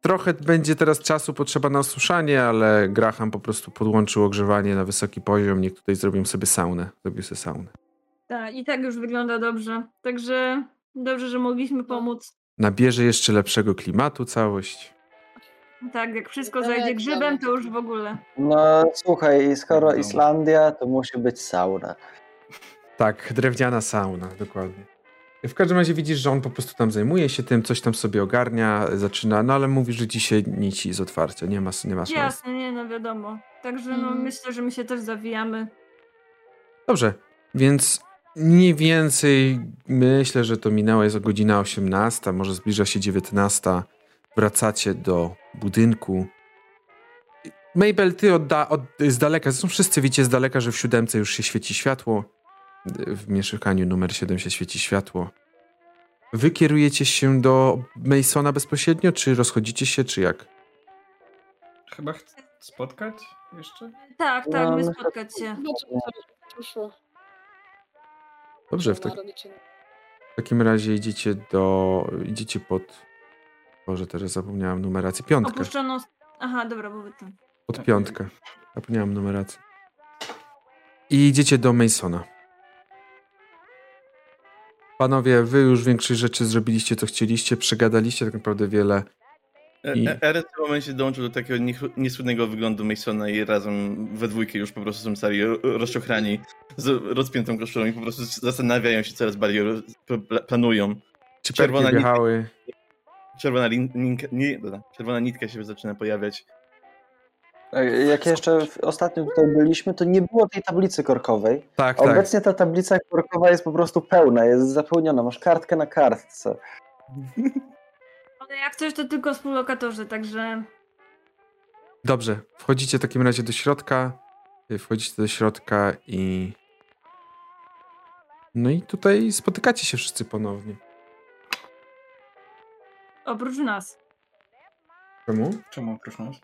Trochę będzie teraz czasu potrzeba na osuszanie, ale Graham po prostu podłączył ogrzewanie na wysoki poziom. Niech tutaj zrobią sobie saunę. Zrobił sobie saunę. Tak, i tak już wygląda dobrze. Także dobrze, że mogliśmy pomóc. Nabierze jeszcze lepszego klimatu całość. Tak, jak wszystko zajdzie grzybem, to już w ogóle. No słuchaj, skoro Wiadomo. Islandia, to musi być sauna. Tak, drewniana sauna, dokładnie. W każdym razie widzisz, że on po prostu tam zajmuje się tym, coś tam sobie ogarnia, zaczyna, no ale mówi, że dzisiaj nic z otwarcia, nie ma, nie ma szans. Jasne, nie, no wiadomo. Także no, Mhm. myślę, że my się też zawijamy. Dobrze, więc mniej więcej myślę, że to minęła jest godzina 18, może zbliża się 19. Wracacie do budynku. Mabel, ty odda, od, z daleka, zresztą wszyscy widzicie z daleka, że w siódemce już się świeci światło. W mieszkaniu numer 7 się świeci światło. Wy kierujecie się do Masona bezpośrednio, czy rozchodzicie się, czy jak? Chyba chcę spotkać jeszcze? Tak, No, tak, my my- spotkać się. Dobrze, w, tak, w takim razie idziecie do... idziecie pod... Boże, teraz zapomniałam numeracji. Piątkę. Opuszczono... Aha, dobra, bo wy tam. Pod piątkę. Zapomniałem numeracji. I idziecie do Masona. Panowie, wy już większość rzeczy zrobiliście, co chcieliście, przegadaliście tak naprawdę wiele. I- I... Eren w tym momencie dołączył do takiego niesłynnego wyglądu Masona i razem we dwójkę już po prostu są ro- rozczochrani z rozpiętą koszulą i po prostu zastanawiają się coraz bardziej, planują. Ci Czerwona nitka. Czerwona, nie, czerwona nitka się zaczyna pojawiać. E, Jak jeszcze w- ostatnio tutaj byliśmy, to nie było tej tablicy korkowej. Tak, tak. Obecnie ta tablica korkowa jest po prostu pełna, jest zapełniona. Masz kartkę na kartce. Ale jak coś, to tylko współlokatorzy, także... Dobrze. Wchodzicie w takim razie do środka. Y, Wchodzicie do środka i... No i tutaj spotykacie się wszyscy ponownie. Oprócz nas. Czemu? Czemu oprócz nas?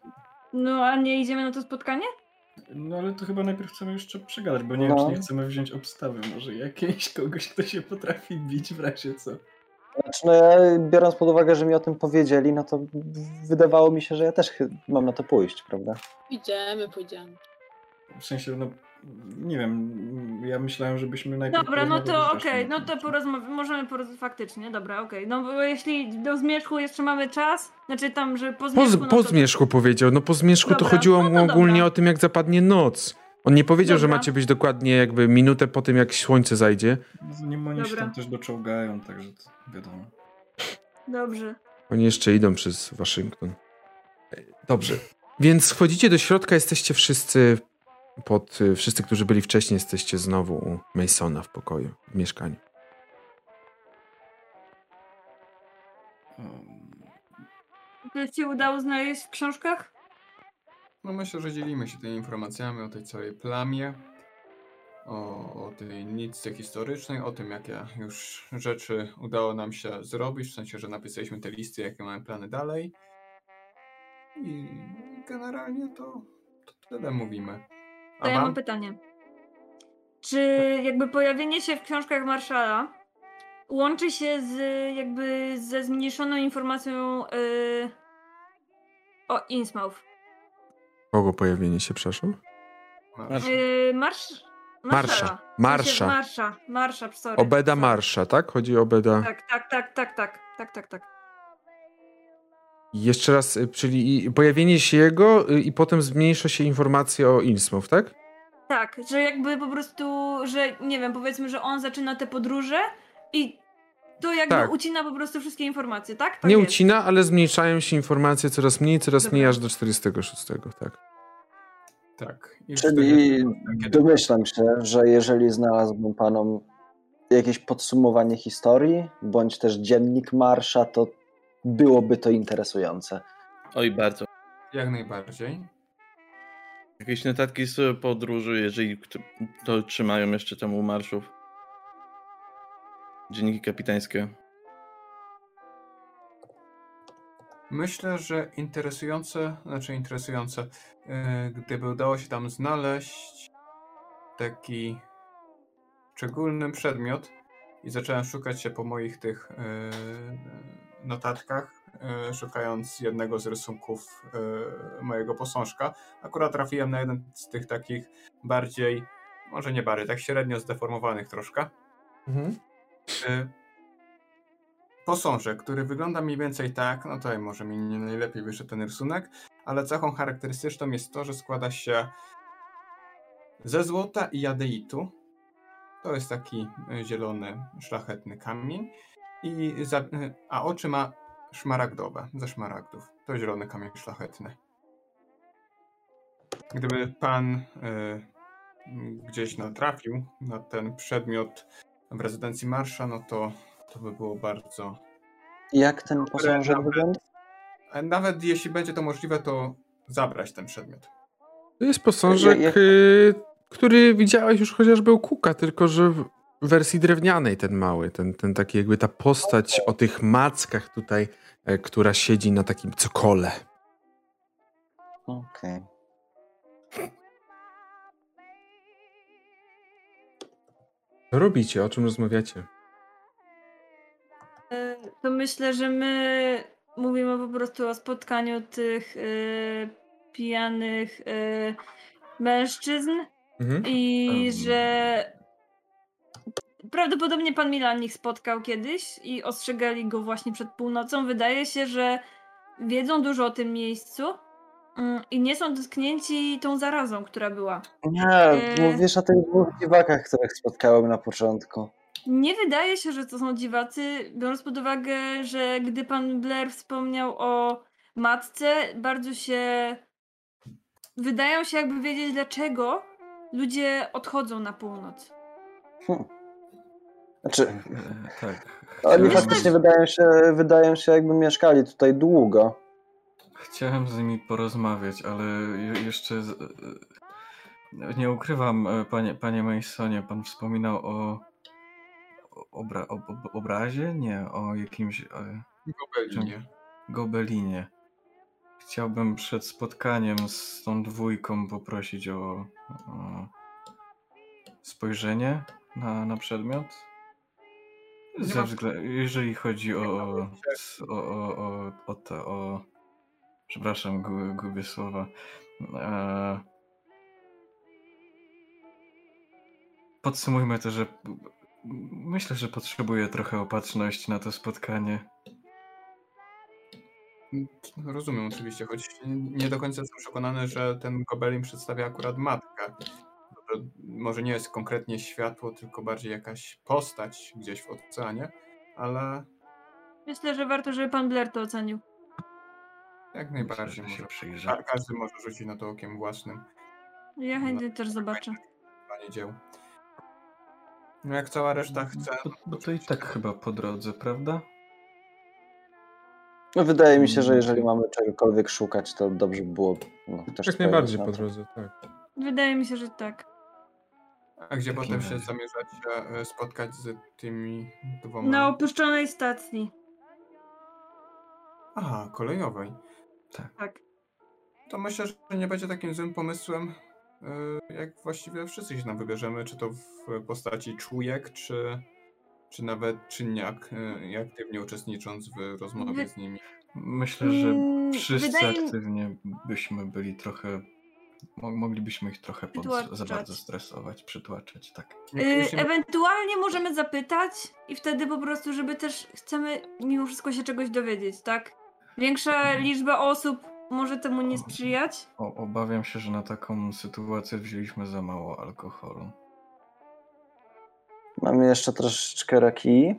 No, a nie idziemy na to spotkanie? No ale to chyba najpierw chcemy jeszcze przegadać, bo nie No. wiem, czy nie chcemy wziąć obstawy. Może jakiejś kogoś, kto się potrafi bić w razie co. Znaczy, no ja, biorąc pod uwagę, że mi o tym powiedzieli, no to wydawało mi się, że ja też mam na to pójść, prawda? Pójdziemy, pójdziemy. W sensie, no nie wiem, ja myślałem, żebyśmy najpierw Dobra, no to okej, Raszkiem no to tym, czy- porozma- możemy porozmawiać faktycznie, dobra, okej. No bo jeśli do zmierzchu jeszcze mamy czas, znaczy tam, że po Po, zmierzchu... z- no po to- zmierzchu powiedział. No po zmierzchu to Dobra, chodziło no mu to ogólnie dobra. o tym, jak zapadnie noc. On nie powiedział, że Dobra. macie być dokładnie jakby minutę po tym, jak słońce zajdzie. Zanim oni się tam też doczołgają, także to wiadomo. Dobrze. Oni jeszcze idą przez Waszyngton. Dobrze. Więc wchodzicie do środka, jesteście wszyscy pod, y, wszyscy, którzy byli wcześniej, jesteście znowu u Masona w pokoju, w mieszkaniu. Um, To ci udało znaleźć w książkach? No myślę, że dzielimy się tymi informacjami o tej całej plamie. o, o tej nitce historycznej, o tym, jakie już rzeczy udało nam się zrobić, w sensie, że napisaliśmy te listy, jakie mamy plany dalej. I generalnie to, to tyle mówimy. To ja mam pytanie. Czy jakby pojawienie się w książkach Marszala łączy się z jakby ze zmniejszoną informacją yy, o Innsmouth? Kogo pojawienie się, przepraszam? Masz. Yy, marsz... Marsza. Marsza. Marsza, Marsza, sorry. Obeda. Marsza, tak? Chodzi o Obeda. Tak, tak, tak, tak, tak, tak, tak, tak. Jeszcze raz, y, czyli pojawienie się jego y, i potem zmniejsza się informacja o Innsmouth, tak? Tak, że jakby po prostu, że nie wiem, powiedzmy, że on zaczyna te podróże i to jakby Tak. ucina po prostu wszystkie informacje, tak? tak Nie jest. ucina, ale zmniejszają się informacje coraz mniej, coraz Dobra. mniej aż do 46, tak. Tak. Czyli domyślam się, że jeżeli znalazłbym panom jakieś podsumowanie historii, bądź też dziennik marsza, to byłoby to interesujące. Oj, bardzo. Jak najbardziej. Jakieś notatki z podróży, jeżeli to trzymają jeszcze tam u marszów. Dzienniki kapitańskie. Myślę, że interesujące, znaczy interesujące, e, gdyby udało się tam znaleźć taki szczególny przedmiot i zacząłem szukać się po moich tych e, notatkach, e, szukając jednego z rysunków e, mojego posążka. Akurat trafiłem na jeden z tych takich bardziej, może nie bardziej, tak średnio zdeformowanych troszkę. Y, posążek, który wygląda mniej więcej tak, no tutaj może mi nie najlepiej wyszedł ten rysunek, ale cechą charakterystyczną jest to, że składa się ze złota i jadeitu. To jest taki zielony, szlachetny kamień. I za, y, a oczy ma szmaragdowe, ze szmaragdów. To zielony kamień szlachetny. Gdyby pan y, gdzieś natrafił na ten przedmiot w rezydencji Marsza, no to to by było bardzo. Jak ten posążek nawet- wygląda? A Nawet jeśli będzie to możliwe, to zabrać ten przedmiot. To jest posążek, Ja- ja- y, który widziałeś już chociażby u Kuka, tylko że wersji drewnianej ten mały, ten, ten taki jakby ta postać o tych mackach tutaj, e, która siedzi na takim cokole. Okej. Co robicie? O czym rozmawiacie? E, To myślę, że my mówimy po prostu o spotkaniu tych e, pijanych e, mężczyzn Mhm. i że prawdopodobnie pan Milan ich spotkał kiedyś i ostrzegali go właśnie przed północą. Wydaje się, że wiedzą dużo o tym miejscu mm, i nie są dotknięci tą zarazą, która była. Nie, mówisz o tych dwóch dziwakach, których spotkałem na początku. Nie wydaje się, że to są dziwacy, biorąc pod uwagę, że gdy pan Blair wspomniał o matce, bardzo się. Wydają się jakby wiedzieć, dlaczego ludzie odchodzą na północ. Znaczy, E, tak. oni faktycznie wydają się, wydają się jakby mieszkali tutaj długo. Chciałem z nimi porozmawiać, ale je- jeszcze z, e, nie ukrywam, e, panie, panie Masonie, pan wspominał o, obra, ob, ob, obrazie? Nie, o jakimś e, Gobelinie. gobelinie. Chciałbym przed spotkaniem z tą dwójką poprosić o, o spojrzenie na, na przedmiot. Ze ma- wzglę- jeżeli chodzi o, o, o, o, o, o, te, o przepraszam, gu- gubię słowa. E, podsumujmy to, że myślę, że potrzebuję trochę opatrzności na to spotkanie. Rozumiem oczywiście, choć nie do końca jestem przekonany, że ten gobelin przedstawia akurat matkę. To może nie jest konkretnie światło, tylko bardziej jakaś postać gdzieś w oceanie, ale Myślę, że warto, żeby pan Blair to ocenił. jak Myślę, najbardziej się może. przyjrzę. ka- Każdy może rzucić na to okiem własnym. Ja chętnie też zobaczę. Panie dzieł. No jak cała reszta Bo, chce. bo to i tak chyba po drodze, prawda? No, wydaje mi się, że Mm, jeżeli mamy czegokolwiek szukać, to dobrze by było no, też Jak najbardziej na po to. drodze, tak. Wydaje mi się, że tak. A gdzie potem się zamierzacie e, spotkać z tymi dwoma? Na opuszczonej stacji. Aha, kolejowej. Tak. To myślę, że nie będzie takim złym pomysłem, e, jak właściwie wszyscy się tam wybierzemy, czy to w postaci czujek, czy, czy nawet czynniak, e, aktywnie uczestnicząc w rozmowie z nimi. Myślę, że Mm, wszyscy aktywnie byśmy byli trochę. Mo- Moglibyśmy ich trochę pod, za bardzo stresować, przytłaczać, tak. Y, Jeśli- ewentualnie możemy zapytać i wtedy po prostu, żeby też chcemy mimo wszystko się czegoś dowiedzieć, tak? Większa liczba osób może temu nie sprzyjać. O, obawiam się, że na taką sytuację wzięliśmy za mało alkoholu. Mamy jeszcze troszeczkę rakii.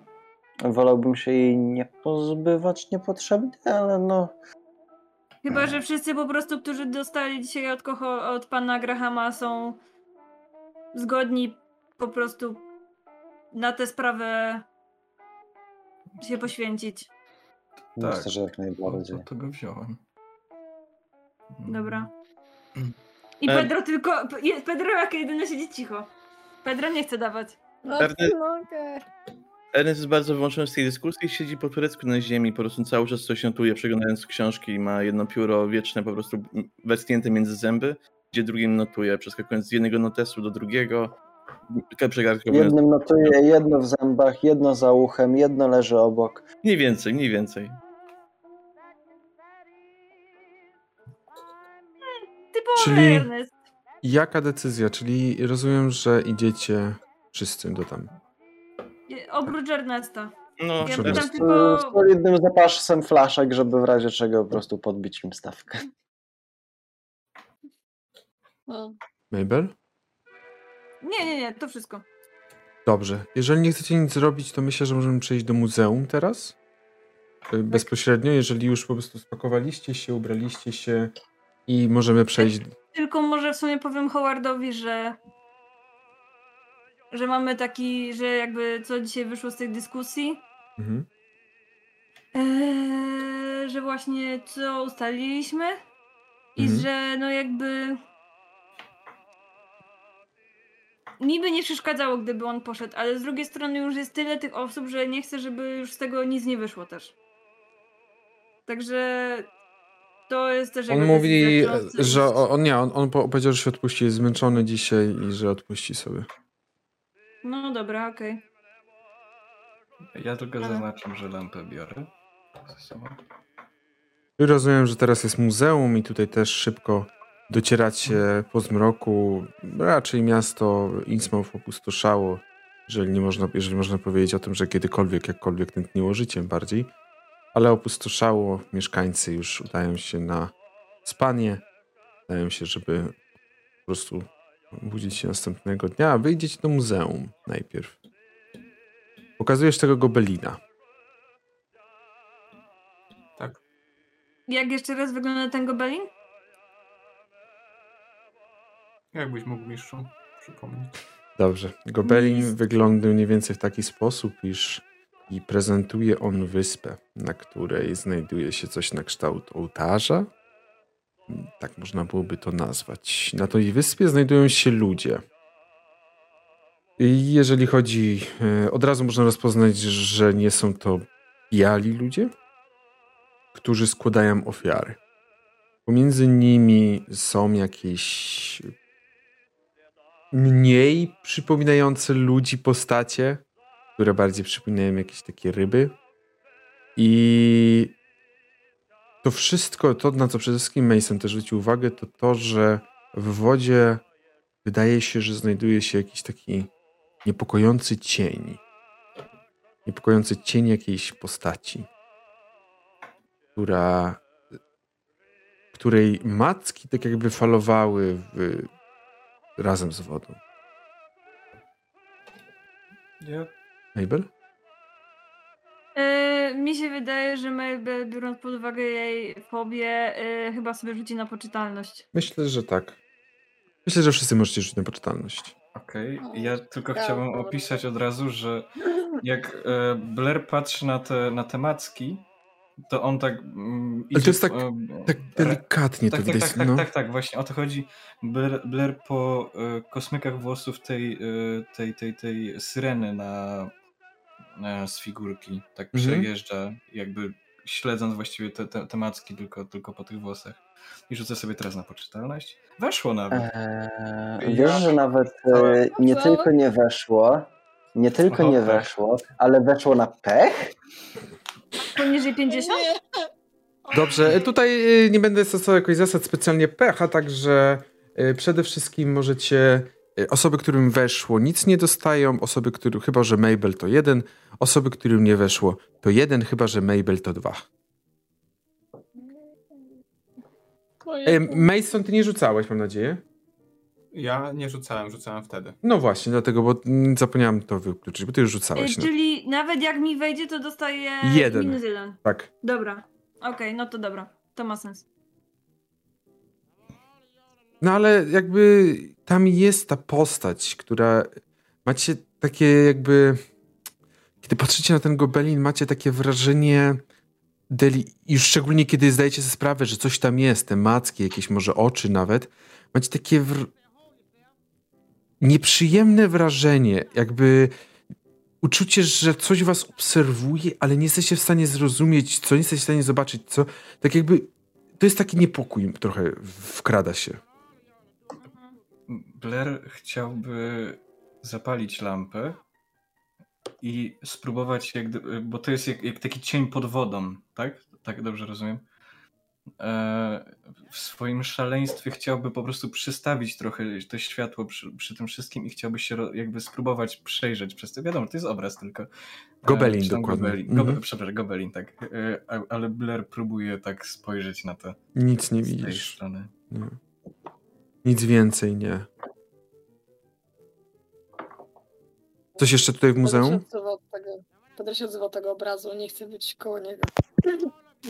Wolałbym się jej nie pozbywać niepotrzebnie, ale no. Chyba, że wszyscy po prostu, którzy dostali dzisiaj alkohol od pana Grahama są zgodni po prostu na tę sprawę się poświęcić. Myślę, że jak najbardziej. to go wziąłem. Mm. Dobra. I E- Pedro tylko. Pedro jak jedyny siedzi cicho. Pedro nie chce dawać. No mogę. Ernest jest bardzo włączony w tej dyskusji, siedzi po turecku na ziemi, po prostu cały czas coś notuje, przeglądając książki i ma jedno pióro wieczne po prostu westnięte między zęby, gdzie drugim notuje, przeskakując z jednego notesu do drugiego. Jednym notuję, jedno w zębach, jedno za uchem, jedno leży obok. Mniej więcej, mniej więcej. Typowy Czyli- Ernest. Jaka decyzja? Czyli rozumiem, że idziecie wszyscy do tam. Oprócz Ernesta. No, Ja Proszę pytam bardzo. Z tylko. solidnym zapasem flaszek, żeby w razie czego po prostu podbić im stawkę. No. Mabel? Nie, nie, nie, to wszystko. Dobrze. Jeżeli nie chcecie nic zrobić, to myślę, że możemy przejść do muzeum teraz. Y, Bezpośrednio, jeżeli już po prostu spakowaliście się, ubraliście się i możemy przejść. Tylko może w sumie powiem Howardowi, że. Że mamy taki, że jakby co dzisiaj wyszło z tej dyskusji, Mhm. Eee, że właśnie co ustaliliśmy i Mhm. że no jakby niby nie przeszkadzało, gdyby on poszedł, ale z drugiej strony już jest tyle tych osób, że nie chcę, żeby już z tego nic nie wyszło też. Także to jest też On mówi, że on nie, on, on po- powiedział, że się odpuści, jest zmęczony dzisiaj i że odpuści sobie. No dobra, okej. Ja tylko Ale- zaznaczam, że lampę biorę ze sobą. I rozumiem, że teraz jest muzeum i tutaj też szybko docieracie po zmroku. Raczej miasto Innsmouth opustoszało, jeżeli, nie można, jeżeli można powiedzieć o tym, że kiedykolwiek, jakkolwiek tętniło życiem bardziej. Ale opustoszało, mieszkańcy już udają się na spanie. Udają się, żeby po prostu budzić się następnego dnia. A wyjdziecie do muzeum najpierw. Pokazujesz tego gobelina. Tak. Jak jeszcze raz wygląda ten gobelin? Jakbyś mógł mistrzu przypomnieć. Dobrze. Gobelin Jest. wygląda mniej więcej w taki sposób, iż i prezentuje on wyspę, na której znajduje się coś na kształt ołtarza. Tak można byłoby to nazwać. Na tej wyspie znajdują się ludzie. I jeżeli chodzi, e, od razu można rozpoznać, że nie są to biali ludzie, którzy składają ofiary. Pomiędzy nimi są jakieś mniej przypominające ludzi postacie, które bardziej przypominają jakieś takie ryby. I to wszystko, to na co przede wszystkim Mason też zwrócił uwagę, to to, że w wodzie wydaje się, że znajduje się jakiś taki niepokojący cień. Niepokojący cień jakiejś postaci, która której macki tak jakby falowały w, razem z wodą. Ja Mabel? E, mi się wydaje, że Mabel, biorąc pod uwagę jej fobię, e, chyba sobie rzuci na poczytalność. Myślę, że tak. Myślę, że wszyscy możecie rzucić na poczytalność. Okej, O, ja tylko brawo. chciałbym opisać od razu, że jak e, Blair patrzy na te, na te macki, to on tak. Mm, Ale to jest tak- e, Tak delikatnie to tak, tak, widać. tak, tak, no. tak, tak, właśnie o to chodzi. Blair, Blair po e, kosmykach włosów tej, e, tej, tej, tej syreny na z figurki tak Mhm. przejeżdża, jakby śledząc właściwie te, te, te macki tylko, tylko po tych włosach. I rzucę sobie teraz na poczytalność. Weszło nawet. Eee, wiesz, że nawet e, nie tylko nie weszło, nie tylko nie weszło, ale weszło na pech? Poniżej 50? Nie. Dobrze, e, tutaj y, nie będę stosował jakoś zasad specjalnie pecha, także przede wszystkim możecie. Y, Osoby, którym weszło, nic nie dostają. Osoby, którym, chyba że Mabel to jeden. Osoby, którym nie weszło, to jeden, chyba że Mabel to dwa. E, Mason, ty nie rzucałeś, mam nadzieję. Ja nie rzucałem, rzucałem wtedy. No właśnie, dlatego, bo zapomniałem to wykluczyć, bo ty już rzucałeś. No. Czyli nawet jak mi wejdzie, to dostaję Jeden. minus jeden. Tak. Dobra. Okej, no to dobra. To ma sens. No ale jakby tam jest ta postać, która macie takie jakby. Kiedy patrzycie na ten gobelin, macie takie wrażenie. Deli... Już szczególnie kiedy zdajecie sobie sprawę, że coś tam jest, te macki, jakieś może oczy nawet, macie takie wr... nieprzyjemne wrażenie, jakby uczucie, że coś was obserwuje, ale nie jesteście w stanie zrozumieć, co nie jesteście w stanie zobaczyć, co. Tak jakby to jest taki niepokój trochę wkrada się. Blair chciałby zapalić lampę i spróbować, jak, bo to jest jak, jak taki cień pod wodą, tak? Tak dobrze rozumiem? E, w swoim szaleństwie chciałby po prostu przystawić trochę to światło przy, przy tym wszystkim i chciałby się jakby spróbować przejrzeć przez to. Wiadomo, to jest obraz tylko. E, Gobelin tam dokładnie. Gobelin, Mhm. Gobe, przepraszam, Gobelin, tak. E, ale Blair próbuje tak spojrzeć na to Nic nie z tej widzisz. Nic więcej nie. Coś jeszcze tutaj w muzeum? Pedro się odzywa od tego obrazu, nie chcę być koło niego.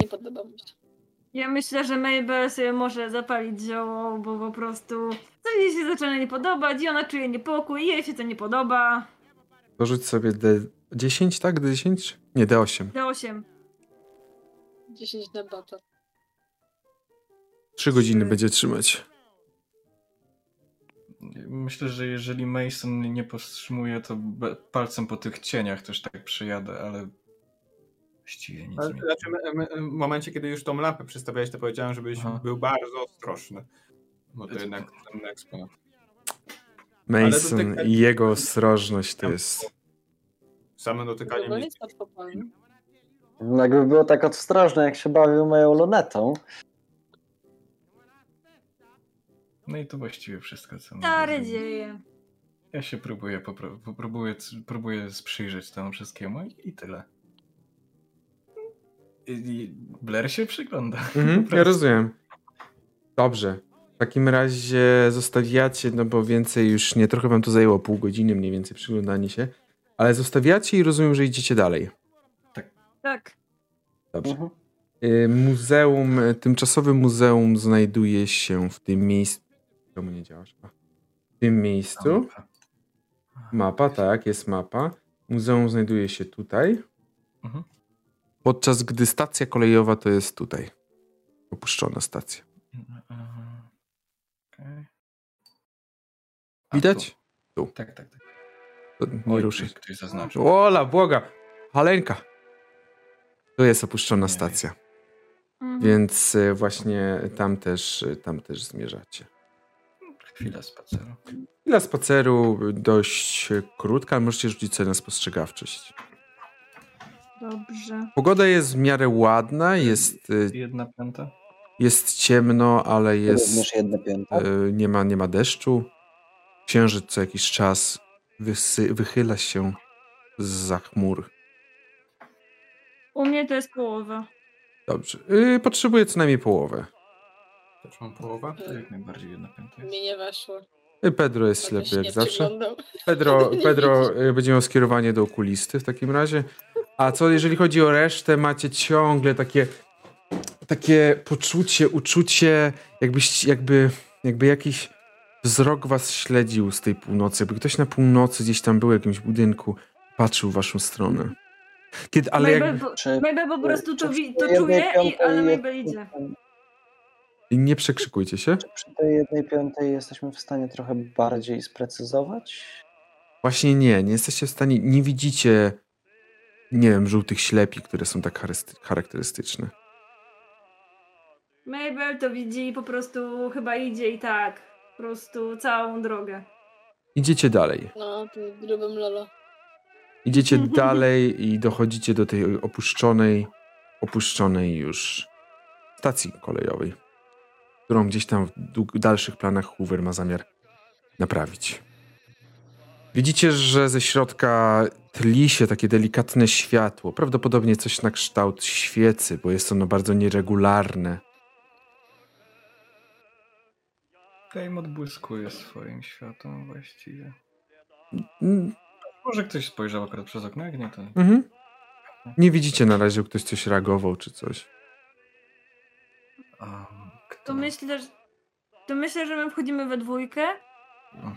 Nie podoba mi się. Ja myślę, że Mabel sobie może zapalić zioło, bo po prostu coś jej się zaczyna nie podobać i ona czuje niepokój i jej się to nie podoba. Dorzuć sobie D10, tak? D10? Nie, D8. D8. 10 na bata. Trzy godziny będzie trzymać. Myślę, że jeżeli Mason nie powstrzymuje, to palcem po tych cieniach też tak przejadę, ale właściwie nic Ale, mi Znaczy, w momencie, kiedy już tą lampę przystawiałeś, to powiedziałem, żebyś Aha. był bardzo ostrożny. Bo to jednak ten eksponat. Mason dotyka- i jego ostrożność to jest... Same dotykanie łatwopalny. No Jakby było tak ostrożne, jak się bawił moją lunetą. No i to właściwie wszystko, co zrobić. dzieje. Ja się próbuję, popróbuję, próbuję sprzyjrzeć temu wszystkiemu i, i tyle. I, I Blair się przygląda. Mhm, ja rozumiem. Dobrze. W takim razie zostawiacie, no bo więcej już nie, trochę wam to zajęło pół godziny mniej więcej przyglądanie się, ale zostawiacie i rozumiem, że idziecie dalej. Tak. Dobrze. Mhm. Y, Muzeum, tymczasowe muzeum znajduje się w tym miejscu. Czemu nie działasz? A. W tym miejscu. Mapa, tak, jest mapa. Muzeum znajduje się tutaj. Mhm. Podczas gdy stacja kolejowa to jest tutaj. Opuszczona stacja. A, Widać? Tu. Tak, tak, tak. To nie Oj, ruszy. Ktoś, ktoś zaznaczył. Ola, błoga! Haleńka! To jest opuszczona stacja. Mhm. Więc y, właśnie tam też, y, tam też zmierzacie. Chwila spaceru. Chwila spaceru dość krótka, ale możecie rzucić sobie na spostrzegawczość. Dobrze. Pogoda jest w miarę ładna, jest, y, Jedna piąta? jest ciemno, ale jest, Również jedna piąta. y, nie, ma, nie ma deszczu. Księżyc co jakiś czas wysy, wychyla się za chmur. U mnie to jest połowa. Dobrze. Y, potrzebuję co najmniej połowę. Też mam połowę. To jak najbardziej jedna piąta jest. Mi nie weszło. Y, Pedro jest ślepy jak zawsze. Pedro, Pedro y, będzie miał skierowanie do okulisty w takim razie. A co jeżeli chodzi o resztę, macie ciągle takie takie poczucie, uczucie, jakbyś, jakby, jakby jakiś wzrok was śledził z tej północy. Jakby ktoś na północy gdzieś tam był w jakimś budynku, patrzył w waszą stronę. Kiedy, ale jak, Mabel, Mabel po prostu to, to czuje, i, ale Mabel idzie. Nie przekrzykujcie się. Czy przy tej jednej piątej jesteśmy w stanie trochę bardziej sprecyzować? Właśnie nie, nie jesteście w stanie, nie widzicie, nie wiem, żółtych ślepi, które są tak charakterystyczne. Mabel to widzi i po prostu chyba idzie i tak. Po prostu całą drogę. Idziecie dalej. No, grubym lolo. Idziecie dalej i dochodzicie do tej opuszczonej, opuszczonej już stacji kolejowej, którą gdzieś tam w dalszych planach Hoover ma zamiar naprawić. Widzicie, że ze środka tli się takie delikatne światło, prawdopodobnie coś na kształt świecy, bo jest ono bardzo nieregularne. Game odbłyskuje swoim światłem właściwie. Mm, Może ktoś spojrzał akurat przez okno, jak nie to... Mhm. Nie widzicie na razie, ktoś coś reagował czy coś. Kto? To myślę, że, to myślę, że my wchodzimy we dwójkę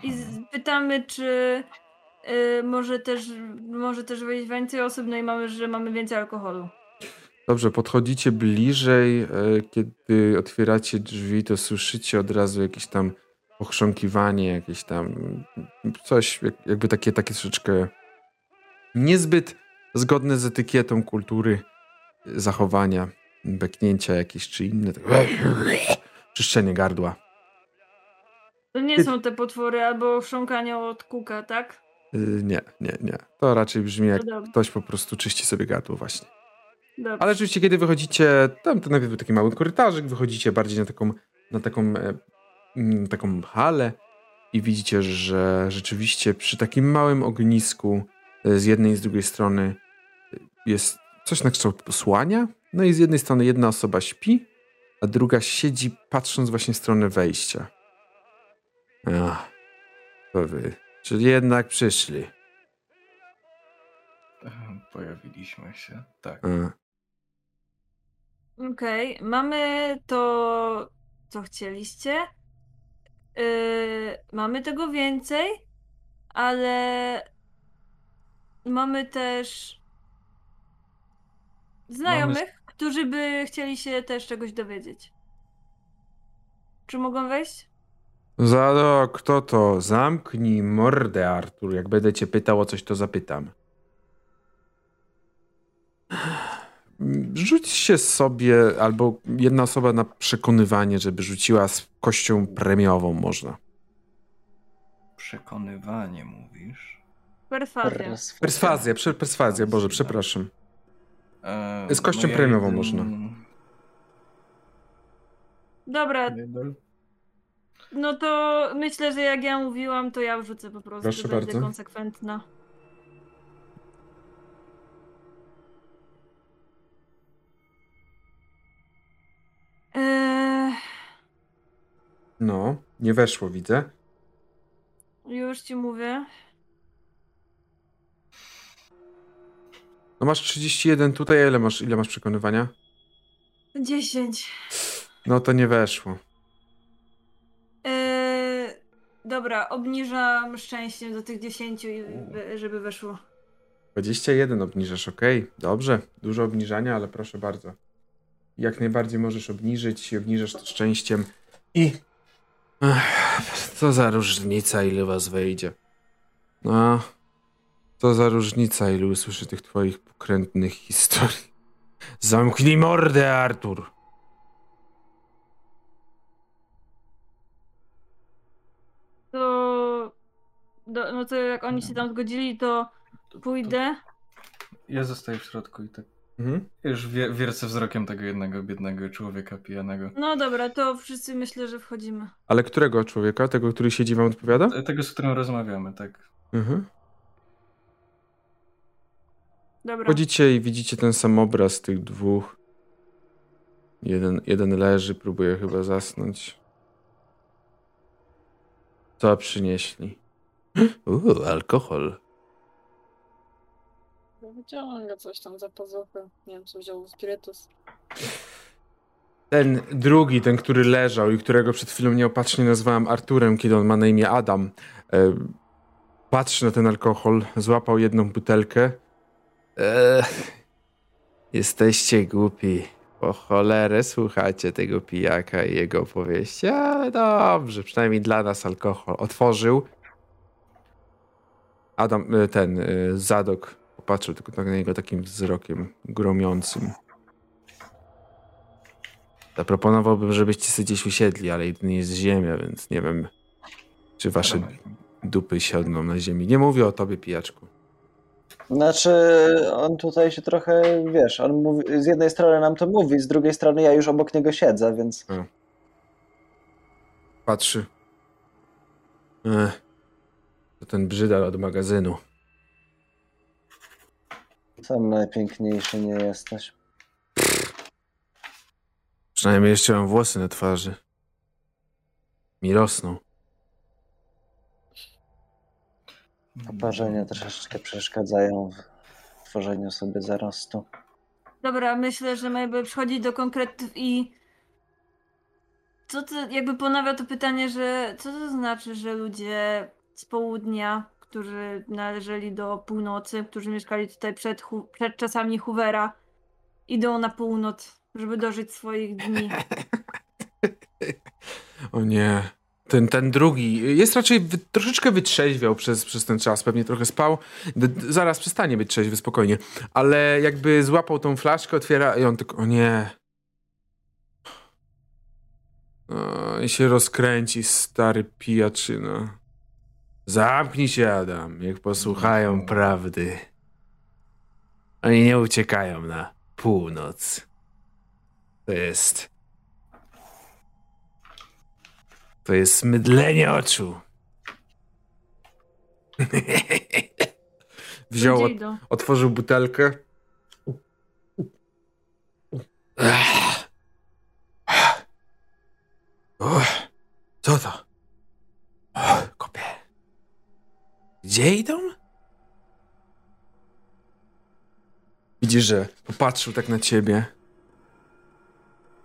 i Mhm. z- pytamy, czy y, może, też, może też wejść więcej osób, no i mamy, że mamy więcej alkoholu. Dobrze, podchodzicie bliżej. e, Kiedy otwieracie drzwi, to słyszycie od razu jakieś tam ochrząkiwanie, jakieś tam coś, jak- jakby takie, takie troszeczkę niezbyt zgodne z etykietą kultury e, zachowania, beknięcia jakieś czy inne. tak- Czyszczenie gardła. To nie są te potwory albo chrząkanie od kuka, tak? Y, Nie, nie, nie. To raczej brzmi jak No ktoś po prostu czyści sobie gardło właśnie. Dobrze. Ale rzeczywiście, kiedy wychodzicie, tam to najpierw był taki mały korytarzyk, wychodzicie bardziej na taką, na taką, e, mm, taką halę i widzicie, że rzeczywiście przy takim małym ognisku e, z jednej i z drugiej strony e, jest coś na kształt posłania. No i z jednej strony jedna osoba śpi, a druga siedzi patrząc właśnie w stronę wejścia. Ach, to wy. Czyli jednak przyszli. Pojawiliśmy się, tak. Okej, mamy to, co chcieliście. Yy, mamy tego więcej, ale mamy też znajomych, którzy by chcieli się też czegoś dowiedzieć. Czy mogą wejść? Zado, kto to? Zamknij mordę, Artur. Jak będę cię pytał o coś, to zapytam. Rzuć się sobie, albo jedna osoba na przekonywanie, żeby rzuciła z kością premiową można. Przekonywanie mówisz. Perswazja. Perswazja, perswazja, Boże, przepraszam. E, Z kością ja premiową jeden- można. Dobra, no to myślę, że jak ja mówiłam, to ja wrzucę po prostu. Proszę Będę bardzo. konsekwentna. Eee, No, nie weszło, widzę. już ci mówię. No masz 31 tutaj, a ile masz, ile masz przekonywania? 10. No to nie weszło. Eee, dobra, obniżam szczęście do tych 10, i we- żeby weszło. 21 obniżasz, ok. Dobrze, dużo obniżania, ale proszę bardzo. Jak najbardziej możesz obniżyć i obniżasz to szczęściem. I. Ech, co za różnica, ile was wejdzie. No. Co za różnica, ile usłyszy tych twoich pokrętnych historii. Zamknij mordę, Artur. To. Do, no to jak oni się tam zgodzili, to pójdę. Ja zostaję w środku i tak Mhm. już wie, wiercę wzrokiem tego jednego biednego człowieka pijanego. No dobra, to wszyscy myślę, że wchodzimy. Ale którego człowieka? Tego, który siedzi wam odpowiada? Tego, z którym rozmawiamy, tak. Mhm. Dobra. Chodzicie i widzicie ten sam obraz tych dwóch. Jeden, jeden leży, próbuje chyba zasnąć. Co przynieśli? Uuu, alkohol. Wyciąga coś tam za pazuchę. Nie wiem, co wziął spirytus. Ten drugi, ten, który leżał i którego przed chwilą nieopatrznie nazwałem Arturem, kiedy on ma na imię Adam, e, patrzy na ten alkohol, złapał jedną butelkę, Jesteście głupi. Po cholerę słuchacie tego pijaka i jego opowieści, ale dobrze, przynajmniej dla nas alkohol. Otworzył. Adam, e, ten, e, Zadok popatrzył tylko tak na niego takim wzrokiem gromiącym. Zaproponowałbym, żebyście sobie gdzieś usiedli, ale jedynie jest ziemia, więc nie wiem, czy wasze dupy siadną na ziemi. Nie mówię o tobie, pijaczku. Znaczy, on tutaj się trochę, wiesz, on mówi, z jednej strony nam to mówi, z drugiej strony ja już obok niego siedzę, więc Patrzy. Ech, to ten brzydal od magazynu. sam najpiękniejszy nie jesteś. Przynajmniej jeszcze mam włosy na twarzy. Mi rosną. Oparzenia troszeczkę przeszkadzają w tworzeniu sobie zarostu. Dobra, myślę, że Mabel przychodzi do konkretów i co to, jakby ponawia to pytanie, że co to znaczy, że ludzie z południa, którzy należeli do północy, którzy mieszkali tutaj przed, przed czasami Hoovera, idą na północ, żeby dożyć swoich dni. O nie. Ten, ten drugi jest raczej troszeczkę wytrzeźwiał przez, przez ten czas, pewnie trochę spał. D, zaraz przestanie być trzeźwy, spokojnie. Ale jakby złapał tą flaszkę, otwiera i on tylko, o nie. O, I się rozkręci, stary pijaczyna. Zamknij się, Adam, niech posłuchają prawdy. Oni nie uciekają na północ. To jest To jest mydlenie oczu. Wziął, od, otworzył butelkę. Co to? Kopie. Gdzie idą? Widzisz, że popatrzył tak na ciebie.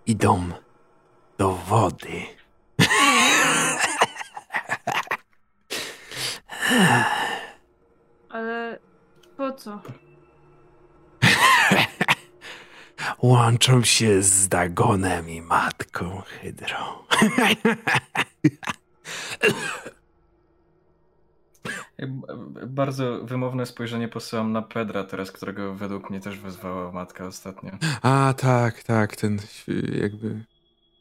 Idą do wody. Ale po co? Łączą się z Dagonem i matką Hydrą. Bardzo wymowne spojrzenie posyłam na Pedra teraz, którego według mnie też wezwała matka ostatnio. A, tak, tak, ten jakby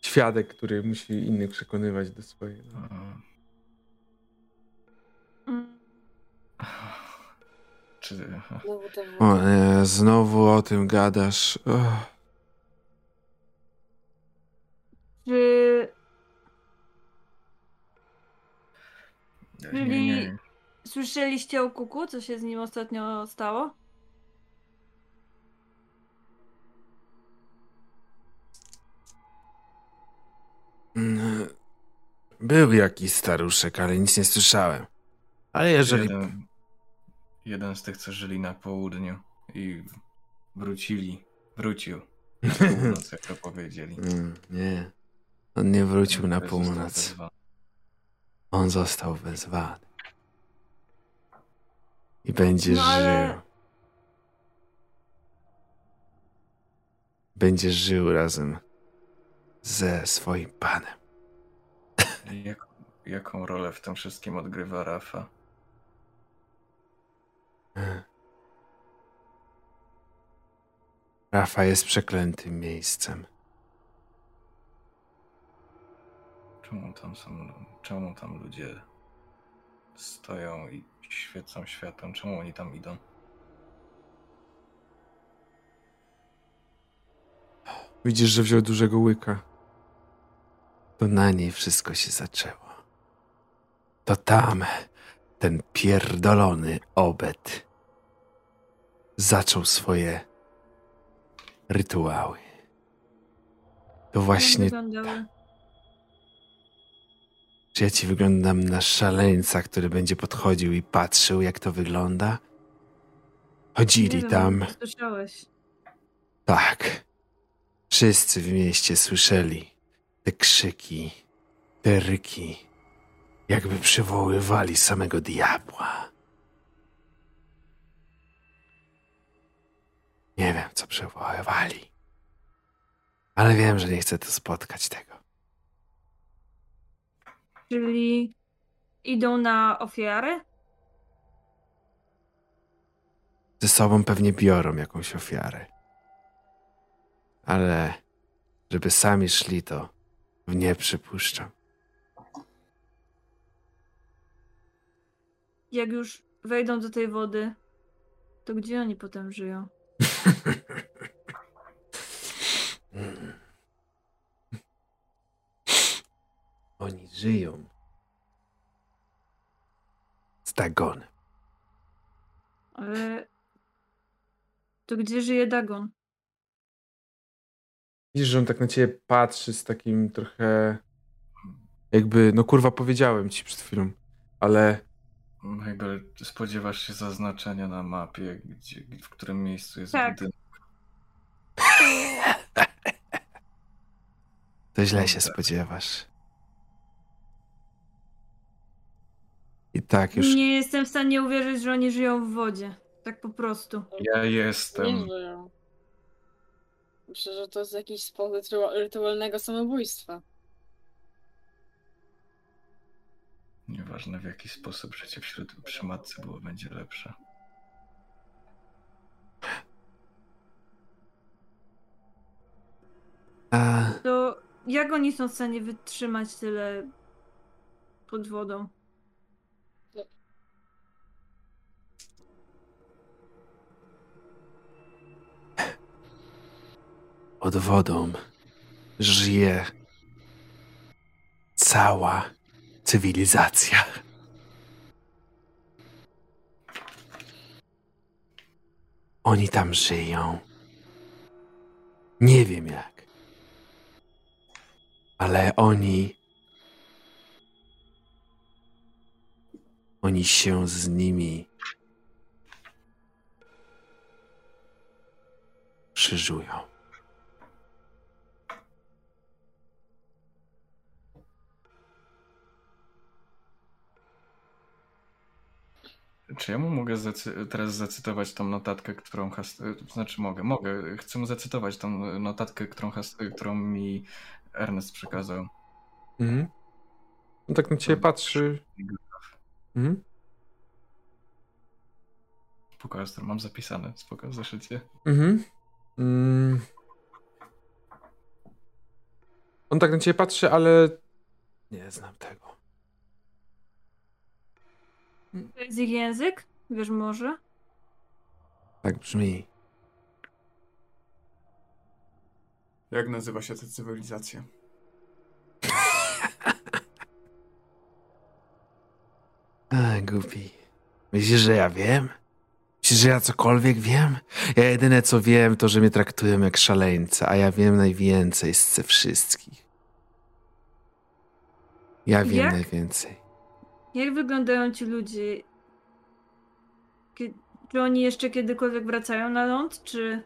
świadek, który musi innych przekonywać do swojego. Mm. Czy... O nie, znowu o tym gadasz. Och. Czy Nie, Czyli- nie. słyszeliście o kuku, co się z nim ostatnio stało? Był jakiś staruszek, ale nic nie słyszałem. Ale jeżeli... Jeden, jeden z tych, co żyli na południu i wrócili, wrócił na północ, jak to powiedzieli. Mm, nie, on nie wrócił na Też został północ. On został wezwany. I będzie No ale- żył. Będzie żył razem ze swoim panem. Jak, jaką rolę w tym wszystkim odgrywa Rafa? Rafa jest przeklętym miejscem. Czemu tam są, czemu tam ludzie stoją i świecą światłem? Czemu oni tam idą? Widzisz, że wziął dużego łyka. To na niej wszystko się zaczęło. To tam ten pierdolony obet zaczął swoje rytuały. To właśnie wyglądały? Czy ja ci wyglądam na szaleńca, który będzie podchodził i patrzył, jak to wygląda? Chodzili wiem, tam. Słyszałeś. Tak. Wszyscy w mieście słyszeli te krzyki, te ryki, jakby przywoływali samego diabła. Nie wiem, co przywoływali. Ale wiem, że nie chcę tu spotkać tego. Czyli idą na ofiarę? Ze sobą pewnie biorą jakąś ofiarę. Ale żeby sami szli, to nie przypuszczam. Jak już wejdą do tej wody, to gdzie oni potem żyją? Oni żyją z Dagonem. Ale to gdzie żyje Dagon? Widzisz, że on tak na ciebie patrzy z takim trochę jakby, no kurwa powiedziałem ci przed chwilą, ale Mabel, spodziewasz się zaznaczenia na mapie, gdzie, w którym miejscu jest Tak. budynek? to źle się spodziewasz. I tak już Nie jestem w stanie uwierzyć, że oni żyją w wodzie. Tak po prostu. Ja jestem. Nie żyją. Myślę, że to jest jakiś sposób rytu- rytualnego samobójstwa. Nieważne w jaki sposób życie wśród przy matce było będzie lepsze. To jak oni są w stanie wytrzymać tyle pod wodą? pod wodą żyje cała cywilizacja. Oni tam żyją. Nie wiem jak. Ale oni. Oni się z nimi krzyżują. Czy ja mu mogę zacy- teraz zacytować tą notatkę, którą has... to Znaczy mogę, mogę. Chcę mu zacytować tą notatkę, którą, has... którą mi Ernest przekazał. Mhm. No tak na ciebie patrzy. Mhm. Spoko, Astor, mam zapisane. Spoko, w zeszycie. Mhm. Mm. On tak na ciebie patrzy, ale nie znam tego. To jest ich język? Wiesz może? Tak brzmi. Jak nazywa się ta cywilizacja? A, głupi. Myślisz, że ja wiem? Myślisz, że ja cokolwiek wiem? Ja jedyne co wiem, to że mnie traktują jak szaleńca, a ja wiem najwięcej z ze wszystkich. Ja wiem Jak? najwięcej. Jak wyglądają ci ludzie? Czy oni jeszcze kiedykolwiek wracają na ląd, czy...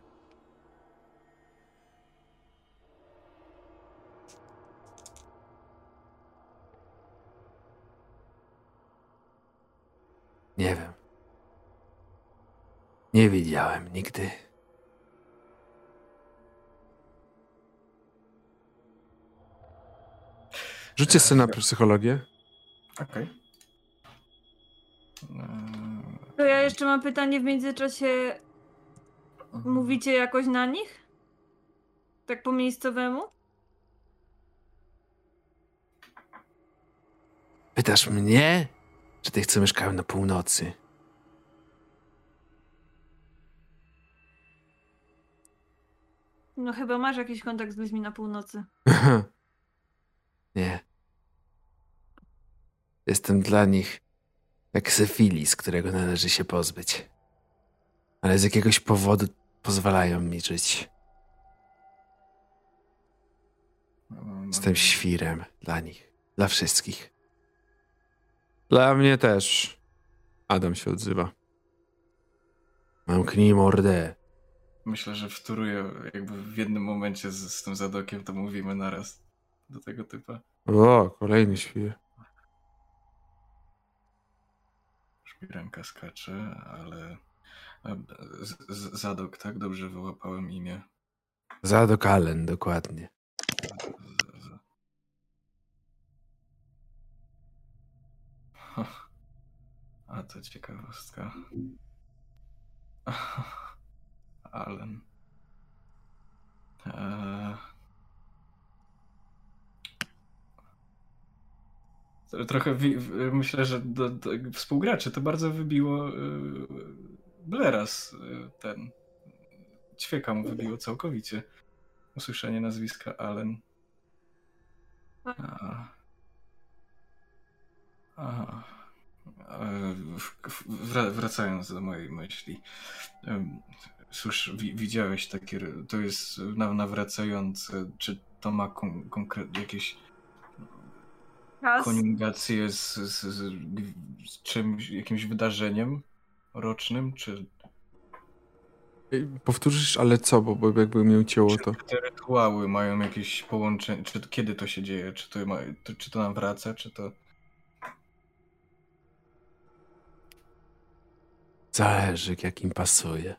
Nie wiem. Nie widziałem nigdy. Rzućcie sobie na psychologię. Okej. Eee, To ja jeszcze mam pytanie w międzyczasie. Mówicie jakoś na nich? Tak po miejscowemu? Pytasz mnie, czy tych, co mieszkają na północy? No chyba masz jakiś kontakt z ludźmi na północy. Nie. Jestem dla nich jak syfilis, którego należy się pozbyć. Ale z jakiegoś powodu pozwalają mi żyć. Jestem świrem dla nich. Dla wszystkich. Dla mnie też. Adam się odzywa. Zamknij mordę. Myślę, że wtóruję jakby w jednym momencie z, z tym zadokiem, to mówimy naraz do tego typa. O, kolejny świr. Już mi ręka skacze, ale E, Z- Zadok, tak? Dobrze wyłapałem imię. Zadok Allen, dokładnie. Z- z- Ha. A to ciekawostka. Allen. Eee... Trochę myślę, że do, do, współgraczy to bardzo wybiło yy, Blera z yy, ten. Ćwieka mu wybiło całkowicie usłyszenie nazwiska Allen. A. A. Wracając do mojej myśli. Cóż, wi- widziałeś takie, to jest na- nawracające, czy to ma kon- jakieś Raz. koniugację z, z, z, z czymś, jakimś wydarzeniem rocznym, czy Powtórzysz, ale co, bo, bo jakby mnie ucięło to. Czy te rytuały mają jakieś połączenie? Czy kiedy to się dzieje? Czy to, ma, to, czy to nam wraca? Czy to. Zależy, jak im pasuje.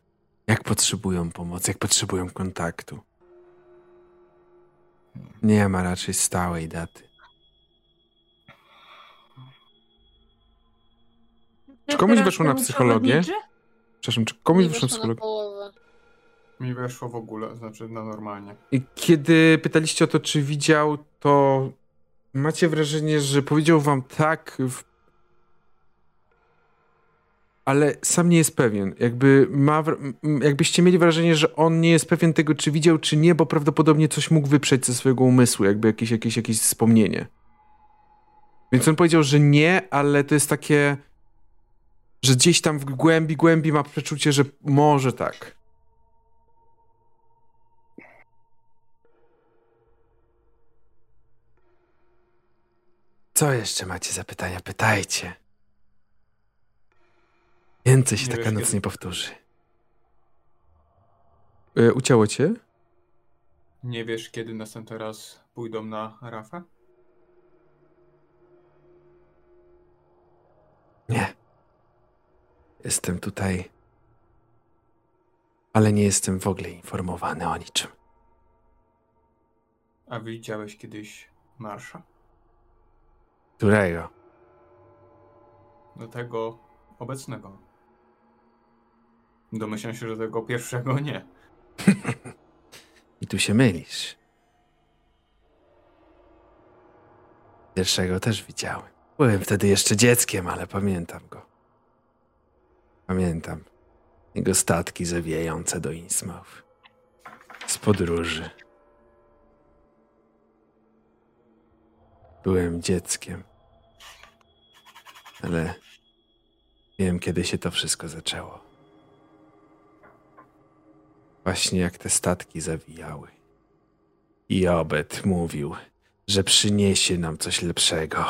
Jak potrzebują pomocy, jak potrzebują kontaktu. Nie ma raczej stałej daty. Czy komuś weszło na psychologię? Przepraszam, czy komuś weszło na psycholog? połowę. Mi weszło w ogóle, znaczy na normalnie. I kiedy pytaliście o to, czy widział, to macie wrażenie, że powiedział wam tak, w... ale sam nie jest pewien. Jakby ma, jakbyście mieli wrażenie, że on nie jest pewien tego, czy widział, czy nie, bo prawdopodobnie coś mógł wyprzeć ze swojego umysłu, jakby jakieś, jakieś, jakieś wspomnienie. Więc on powiedział, że nie, ale to jest takie, że gdzieś tam w głębi, głębi ma przeczucie, że może tak. Co jeszcze macie za pytania? Pytajcie. Więcej się Nie taka wiesz, noc kiedy- nie powtórzy. E, ucięło cię? Nie wiesz, kiedy następny raz pójdą na Rafę? Nie. Jestem tutaj. Ale nie jestem w ogóle informowany o niczym. A widziałeś kiedyś Marsza? Którego? Do tego obecnego. Domyślam się, że tego pierwszego nie. I tu się mylisz. Pierwszego też widziałem. Byłem wtedy jeszcze dzieckiem, ale pamiętam go. Pamiętam jego statki zawijające do Innsmouth. Z podróży. Byłem dzieckiem. Ale wiem, kiedy się to wszystko zaczęło. Właśnie jak te statki zawijały. I Obed mówił, że przyniesie nam coś lepszego.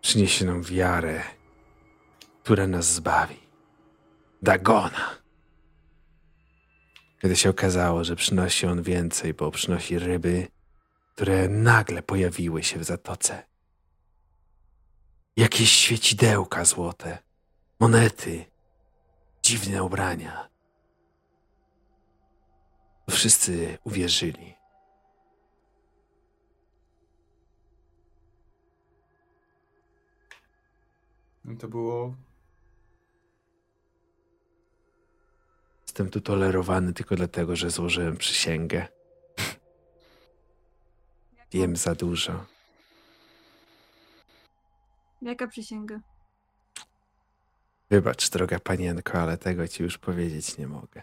Przyniesie nam wiarę, która nas zbawi. Dagona. Kiedy się okazało, że przynosi on więcej, bo przynosi ryby, które nagle pojawiły się w zatoce. Jakieś świecidełka złote, monety, dziwne ubrania. Wszyscy uwierzyli. To było Jestem tu tolerowany tylko dlatego, że złożyłem przysięgę. Wiem za dużo. Jaka przysięga? Wybacz, droga panienko, ale tego ci już powiedzieć nie mogę.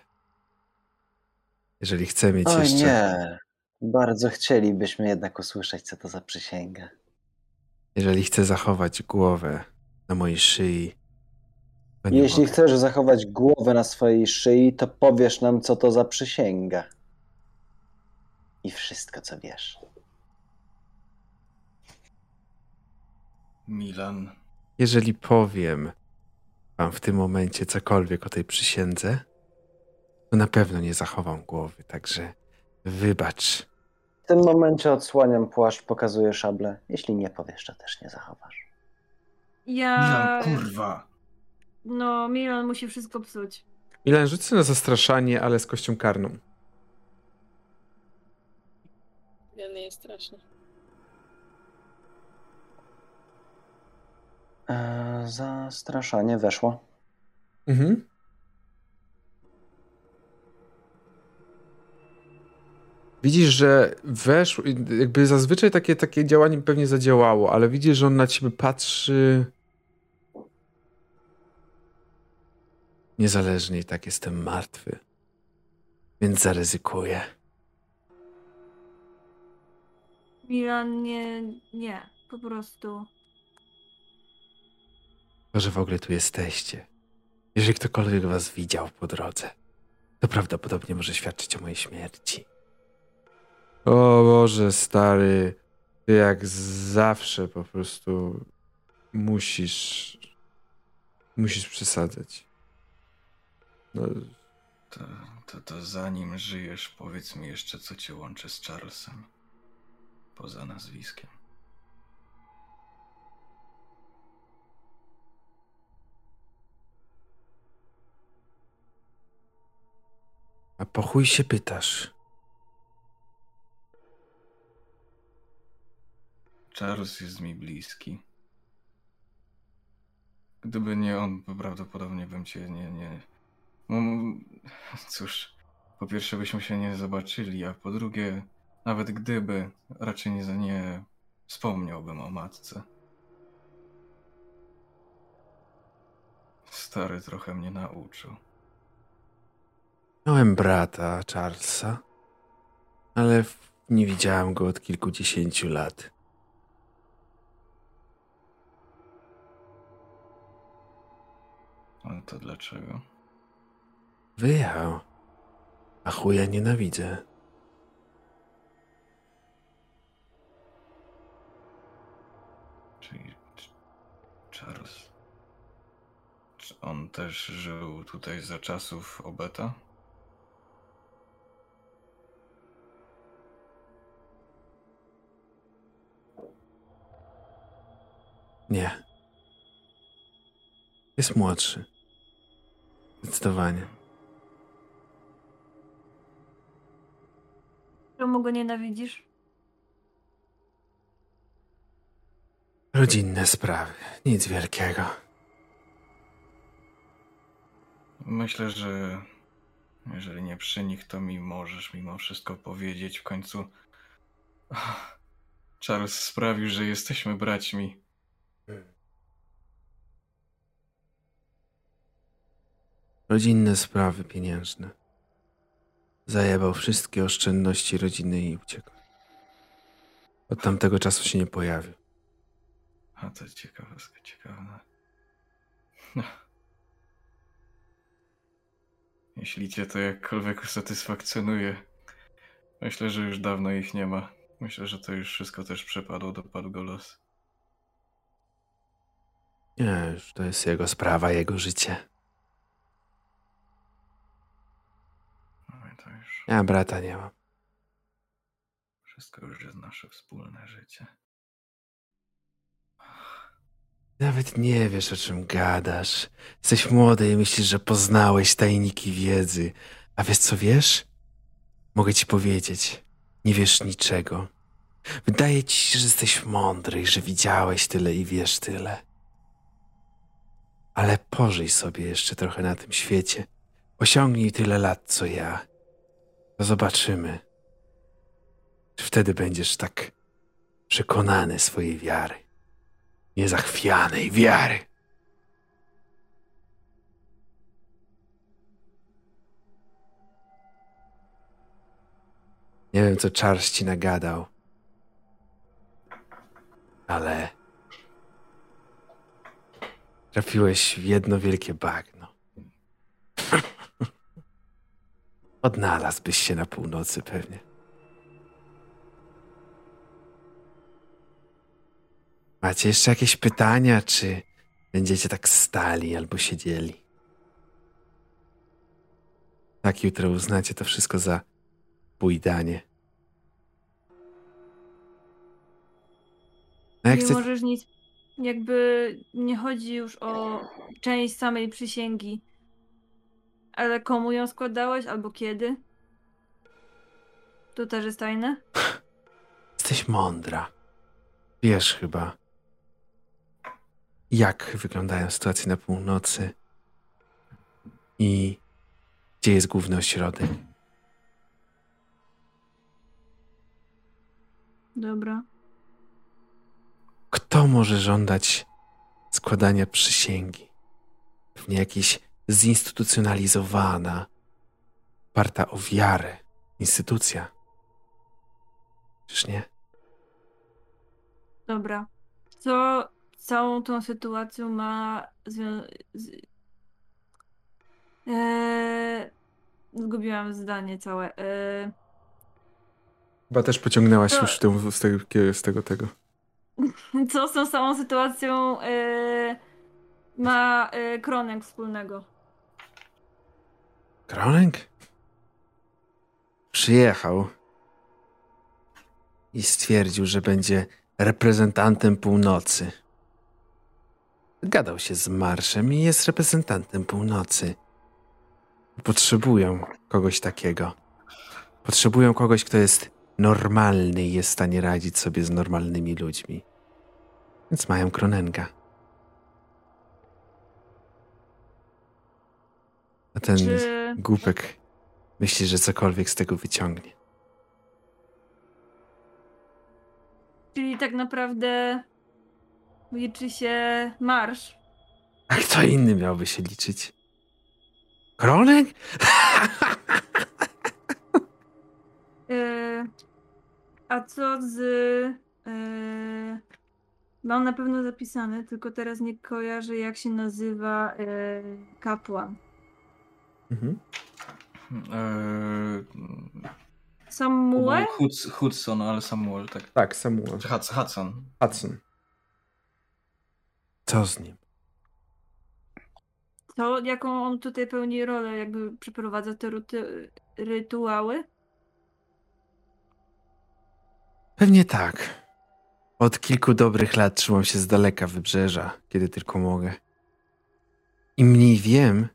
Jeżeli chcę mieć Oj jeszcze. nie. Bardzo chcielibyśmy jednak usłyszeć, co to za przysięga. Jeżeli chcę zachować głowę na mojej szyi. Jeśli mogę. chcesz zachować głowę na swojej szyi, to powiesz nam, co to za przysięga. I wszystko, co wiesz. Milan. Jeżeli powiem wam w tym momencie cokolwiek o tej przysiędze, to na pewno nie zachowam głowy, także wybacz. W tym momencie odsłaniam płaszcz, pokazuję szablę. Jeśli nie powiesz, to też nie zachowasz. Ja. Milan, kurwa. No, Milan musi wszystko psuć. Milan, rzucę na zastraszanie, ale z kością karną. Jeden jest straszny. E, zastraszanie weszło. Mhm. Widzisz, że weszło, jakby zazwyczaj takie, takie działanie pewnie zadziałało, ale widzisz, że on na ciebie patrzy niezależnie i tak jestem martwy. Więc zaryzykuję. Milan, nie, nie, po prostu. To, że w ogóle tu jesteście. Jeżeli ktokolwiek was widział po drodze, to prawdopodobnie może świadczyć o mojej śmierci. O Boże, stary, ty jak zawsze po prostu musisz. Musisz przesadzać. No, To, to, to zanim żyjesz, powiedz mi jeszcze, co cię łączy z Charlesem. Poza nazwiskiem. a po chuj się pytasz. Charles jest mi bliski. Gdyby nie on, prawdopodobnie bym cię nie. nie... No, cóż, po pierwsze byśmy się nie zobaczyli, a po drugie, nawet gdyby, raczej nie, nie wspomniałbym o matce. Stary trochę mnie nauczył. Miałem brata Charlesa, ale nie widziałem go od kilkudziesięciu lat. Ale to dlaczego? Wyjechał. A chuja nienawidzę. Czyli Ch- Charles. Czy on też żył tutaj za czasów Obeta? Nie. Jest młodszy. Zdecydowanie. Czemu go nienawidzisz? Rodzinne sprawy. Nic wielkiego. Myślę, że jeżeli nie przy nich, to mi możesz mimo wszystko powiedzieć w końcu. Charles sprawił, że jesteśmy braćmi. Rodzinne sprawy pieniężne. Zajebał wszystkie oszczędności rodziny i uciekł. Od tamtego czasu się nie pojawił. A to ciekawostka, ciekawa. No. Jeśli cię to jakkolwiek usatysfakcjonuje, myślę, że już dawno ich nie ma. Myślę, że to już wszystko też przepadło, dopadł go los. Nie, już to jest jego sprawa, jego życie. No i to już Ja brata nie mam. wszystko już jest nasze wspólne życie. Nawet nie wiesz, o czym gadasz. Jesteś młody i myślisz, że poznałeś tajniki wiedzy. A wiesz co wiesz? Mogę ci powiedzieć. Nie wiesz niczego. Wydaje ci się, że jesteś mądry i że widziałeś tyle i wiesz tyle. Ale pożyj sobie jeszcze trochę na tym świecie. Osiągnij tyle lat, co ja. Zobaczymy. Czy wtedy będziesz tak przekonany swojej wiary niezachwianej wiary. Nie wiem, co Charles ci nagadał, ale trafiłeś w jedno wielkie bagno. Odnalazłbyś się na północy pewnie. Macie jeszcze jakieś pytania, czy będziecie tak stali albo siedzieli? Tak jutro uznacie to wszystko za pójdanie. No jak nie możesz nic jakby nie chodzi już o część samej przysięgi, ale komu ją składałeś albo kiedy? To też jest tajne? Jesteś mądra. Wiesz chyba, jak wyglądają sytuacje na północy i gdzie jest główny ośrodek. Dobra. Kto może żądać składania przysięgi? Pewnie jakiś zinstytucjonalizowana, oparta o wiarę instytucja. Czyż nie? Dobra. Co całą tą sytuacją ma zwią- z... Eee... Zgubiłam zdanie całe. Eee... Chyba też pociągnęłaś To- już w tym, z, tego, z tego tego. Co z tą całą sytuacją eee... ma eee, Kronek wspólnego? Kronek? Przyjechał i stwierdził, że będzie reprezentantem północy. Gadał się z Marszem i jest reprezentantem północy. Potrzebują kogoś takiego. Potrzebują kogoś, kto jest normalny i jest w stanie radzić sobie z normalnymi ludźmi. Więc mają Kronenga. A ten Czy... głupek myśli, że cokolwiek z tego wyciągnie. Czyli tak naprawdę liczy się marsz. A kto inny miałby się liczyć? Kronek? E, a co z. E, mam na pewno zapisane, tylko teraz nie kojarzę, jak się nazywa e, kapłan. Mhm. Eee, Samuel? Hudson, Hudson, ale Samuel, tak. Tak, Samuel. Hudson. Hudson. Hudson. Co z nim? To jaką on tutaj pełni rolę, jakby przeprowadza te ruty, rytuały? Pewnie tak. Od kilku dobrych lat trzymam się z daleka wybrzeża, kiedy tylko mogę. Im mniej wiem,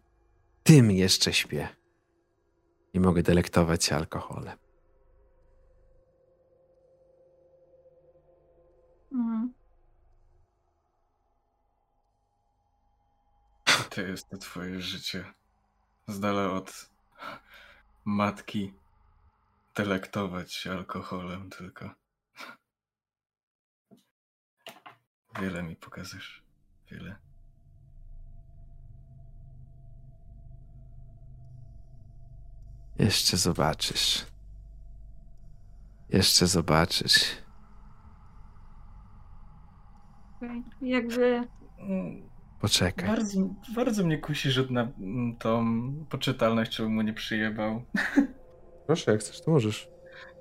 tym jeszcze śpię. Nie mogę delektować się alkoholem. Mhm. To jest to twoje życie. Z dala od matki. Delektować się alkoholem tylko. Wiele mi pokażesz. Wiele. Jeszcze zobaczysz. Jeszcze zobaczysz. Jakby. Poczekaj. Bardzo, bardzo mnie kusi rzut na mm, tą poczytalność, czy mu nie przyjebał. Proszę, jak chcesz, to możesz.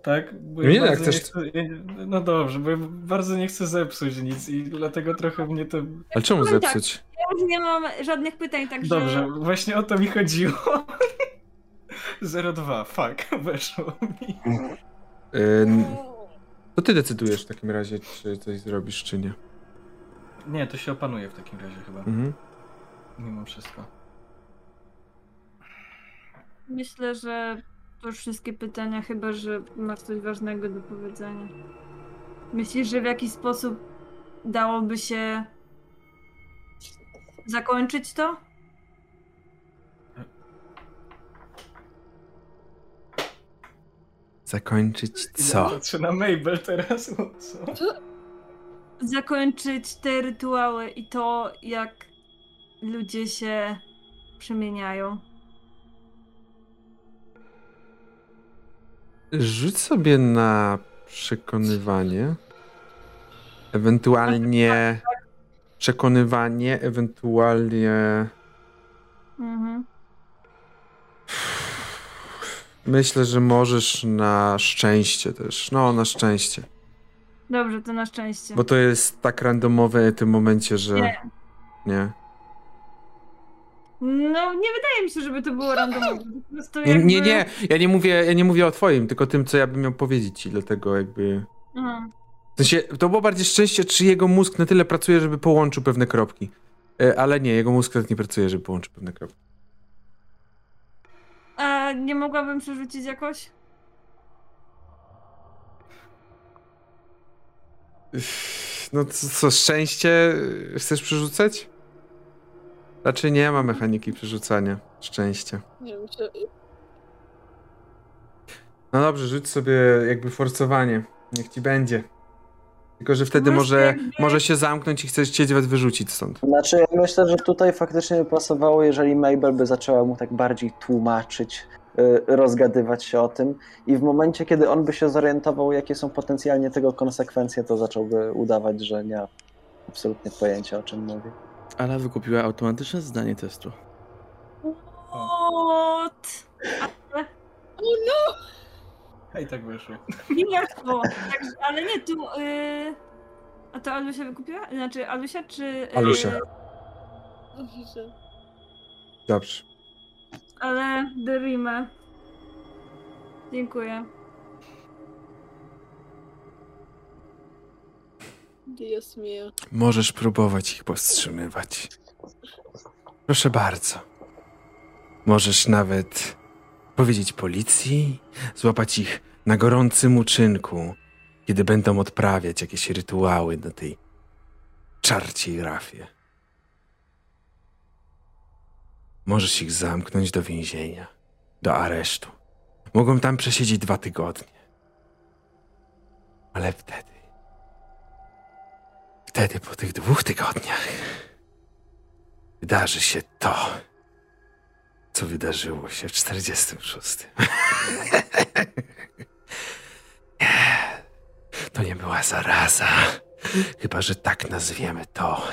Tak? Bo Nie, ja jak chcesz- nie chcę, no dobrze, bo ja bardzo nie chcę zepsuć nic i dlatego trochę mnie to... Ale czemu tak. zepsuć? Ja już nie mam żadnych pytań, także. Dobrze, właśnie o to mi chodziło. 02, fuck, weszło mi. Ym, to ty decydujesz w takim razie, czy coś zrobisz, czy nie. Nie, to się opanuje w takim razie chyba, Mhm. mimo wszystko. Myślę, że to już wszystkie pytania, chyba że masz coś ważnego do powiedzenia. Myślisz, że w jakiś sposób dałoby się zakończyć to? Zakończyć co? Patrzę na Mabel teraz, o co? Zakończyć te rytuały i to, jak ludzie się przemieniają. Rzuć sobie na przekonywanie. Ewentualnie przekonywanie, ewentualnie Mhm. Myślę, że możesz na szczęście też. No, na szczęście. Dobrze, to na szczęście. Bo to jest tak randomowe w tym momencie, że Nie. nie. No, nie wydaje mi się, żeby to było randomowe. Jakby... nie, nie, ja nie mówię, ja nie mówię o twoim, tylko tym, co ja bym miał powiedzieć ci, dlatego jakby Aha. W sensie, to było bardziej szczęście, czy jego mózg na tyle pracuje, żeby połączył pewne kropki. E, Ale nie, jego mózg nawet nie pracuje, żeby połączył pewne kropki. A nie mogłabym przerzucić jakoś? No co, co szczęście chcesz przerzucać? Raczej nie ma mechaniki przerzucania szczęścia. Nie wiem. No dobrze, rzuć sobie jakby forsowanie. Niech ci będzie. Tylko, że wtedy może, może się zamknąć i chcesz cię was wyrzucić stąd. Znaczy, ja myślę, że tutaj faktycznie by pasowało, jeżeli Mabel by zaczęła mu tak bardziej tłumaczyć, y, rozgadywać się o tym i w momencie, kiedy on by się zorientował, jakie są potencjalnie tego konsekwencje, to zacząłby udawać, że nie ma absolutnie pojęcia, o czym mówi. Ala wykupiła automatyczne zdanie testu. What? O no! Hej, tak wyszło. Nie weszło. Także, ale nie, tu... Y... A to Alusia wykupiła? Znaczy Alusia czy... y, Alusia. Dobrze. Dobrze. Ale Derime. Dziękuję. Dios mio. Możesz próbować ich powstrzymywać. Proszę bardzo. Możesz nawet powiedzieć policji, złapać ich na gorącym uczynku, kiedy będą odprawiać jakieś rytuały na tej czarciej rafie. Możesz ich zamknąć do więzienia, do aresztu. Mogą tam przesiedzieć dwa tygodnie. Ale wtedy Wtedy po tych dwóch tygodniach wydarzy się to, co wydarzyło się w 46. Nie, to nie była zaraza, chyba że tak nazwiemy to,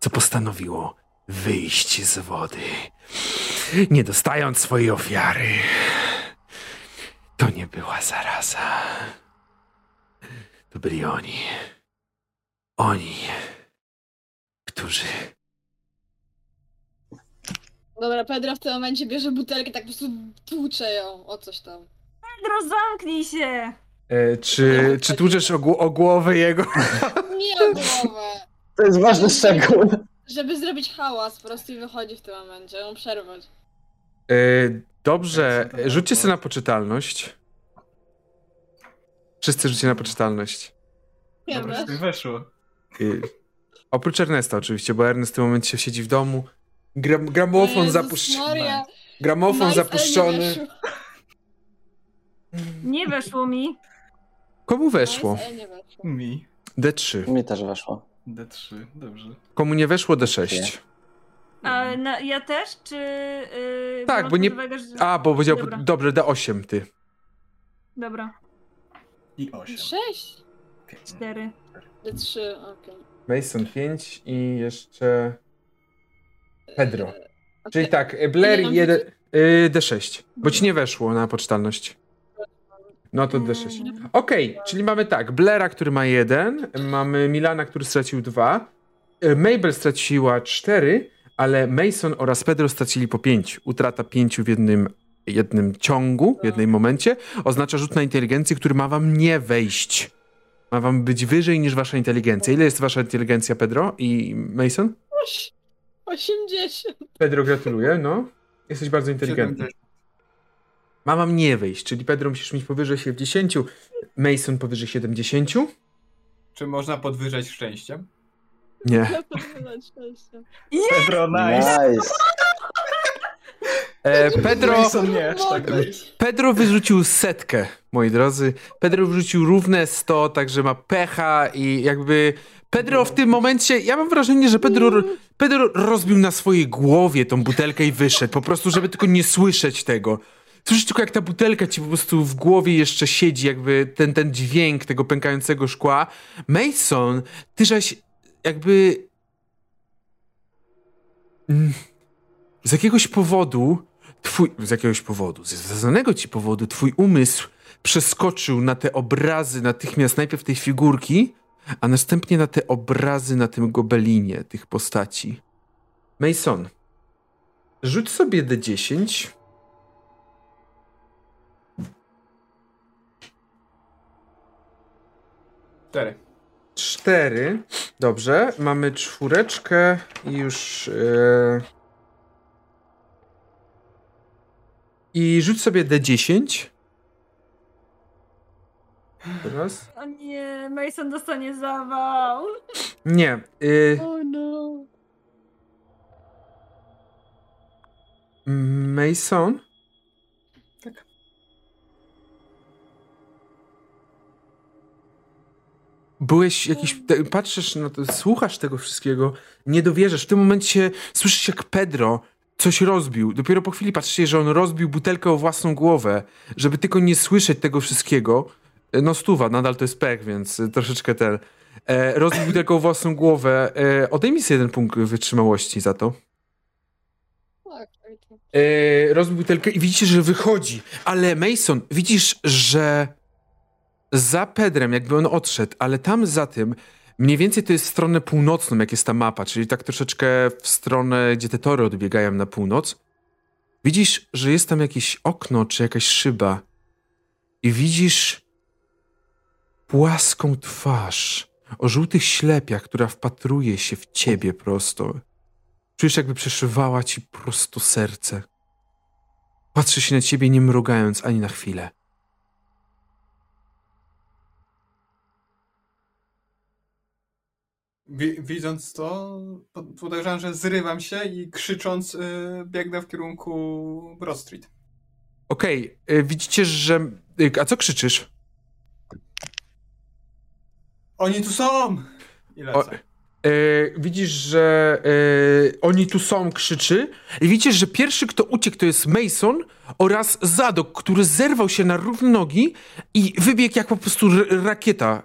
co postanowiło wyjść z wody, nie dostając swojej ofiary. To nie była zaraza. To byli oni. Oni, którzy. Dobra, Pedro w tym momencie bierze butelkę, tak po prostu tłucze ją o coś tam. Pedro, zamknij się! E, czy, czy tłuczesz o, gł- o głowę jego? Nie o głowę! To jest ważny szczegół. Żeby zrobić hałas, po prostu i wychodzi w tym momencie, ją przerwać. E, dobrze, rzućcie sobie na poczytalność. Wszyscy rzućcie na poczytalność. Nie Dobra, wiesz? już weszło. Y, oprócz Ernesta oczywiście, bo Ernest w tym momencie siedzi w domu. Gram, gramofon Jezus zapuszczony. Maria, Gramofon nie zapuszczony. weszło. Nie weszło mi. Komu weszło? Ale nie weszło. Mi. D3. Mi też weszło. D3, dobrze. Komu nie weszło D6. A na, ja też, czy... Yy, Tak, bo nie- uwagę, że... A, bo powiedział, Dobra. dobrze, D8 ty. Dobra, I 8. Sześć? cztery. D3, okej. Mason 5 i jeszcze Pedro. Okej. Czyli tak, y, Blair Ile mam 1, y, D6, bo ci nie weszło na poczytalność. No to D6. Mm. Okej, czyli mamy tak, Blaira, który ma 1, mamy Milana, który stracił 2, Mabel straciła 4, ale Mason oraz Pedro stracili po 5. Utrata 5 w jednym, jednym ciągu, w jednym momencie, oznacza rzut na inteligencję, który ma wam nie wejść. Ma wam być wyżej niż wasza inteligencja. Ile jest wasza inteligencja, Pedro i Mason? Oś- 80. Pedro, gratuluję, no. Jesteś bardzo inteligentny. 70. Ma wam nie wejść, czyli Pedro musisz mieć powyżej 70, Mason powyżej 70. Czy można podwyżać szczęściem? Nie. Pedro, nice. Nice. E, Pedro, Mason nie, tak. Pedro wyrzucił setkę, moi drodzy. Pedro wyrzucił równe 100, także ma pecha i jakby... Pedro w tym momencie, ja mam wrażenie, że Pedro, Pedro rozbił na swojej głowie tą butelkę i wyszedł, po prostu, żeby tylko nie słyszeć tego. Słyszysz tylko, jak ta butelka ci po prostu w głowie jeszcze siedzi, jakby ten, ten dźwięk tego pękającego szkła. Mason, ty żeś jakby... Mm, Z jakiegoś powodu twój, z jakiegoś powodu, z znanego ci powodu, twój umysł przeskoczył na te obrazy natychmiast, najpierw tej figurki, a następnie na te obrazy na tym gobelinie tych postaci. Mason, rzuć sobie D10. Cztery. Cztery. Dobrze, mamy czwóreczkę i już. e, I rzuć sobie D10. Teraz? O nie, Mason dostanie zawał. Nie. y, Oh no. Mason? Tak. Byłeś jakiś. te- Patrzysz na to, słuchasz tego wszystkiego, nie dowierzasz. W tym momencie słyszysz, jak Pedro coś rozbił. Dopiero po chwili patrzycie, że on rozbił butelkę o własną głowę, żeby tylko nie słyszeć tego wszystkiego. No, stuwa, nadal to jest pech, więc y, troszeczkę ten. E, rozbił o własną głowę. E, odejmij sobie jeden punkt wytrzymałości za to. Tak, tak, tak. e, rozbił butelkę i widzicie, że wychodzi. Ale Mason, widzisz, że za Pedrem, jakby on odszedł, ale tam za tym, mniej więcej to jest w stronę północną, jak jest ta mapa, czyli tak troszeczkę w stronę, gdzie te tory odbiegają na północ. Widzisz, że jest tam jakieś okno, czy jakaś szyba. I widzisz płaską twarz o żółtych ślepiach, która wpatruje się w ciebie prosto. Czujesz, jakby przeszywała ci prosto serce. Patrzy się na ciebie, nie mrugając ani na chwilę. Wi- widząc to, po- podejrzewam, że zrywam się i krzycząc y, biegnę w kierunku Broad Street. Okej, y, widzicie, że... y, A co krzyczysz? Oni tu są! I lecę. O, y, widzisz, że y, oni tu są, krzyczy. I widzicie, że pierwszy, kto uciekł, to jest Mason oraz Zadok, który zerwał się na równe nogi i wybiegł jak po prostu r- rakieta.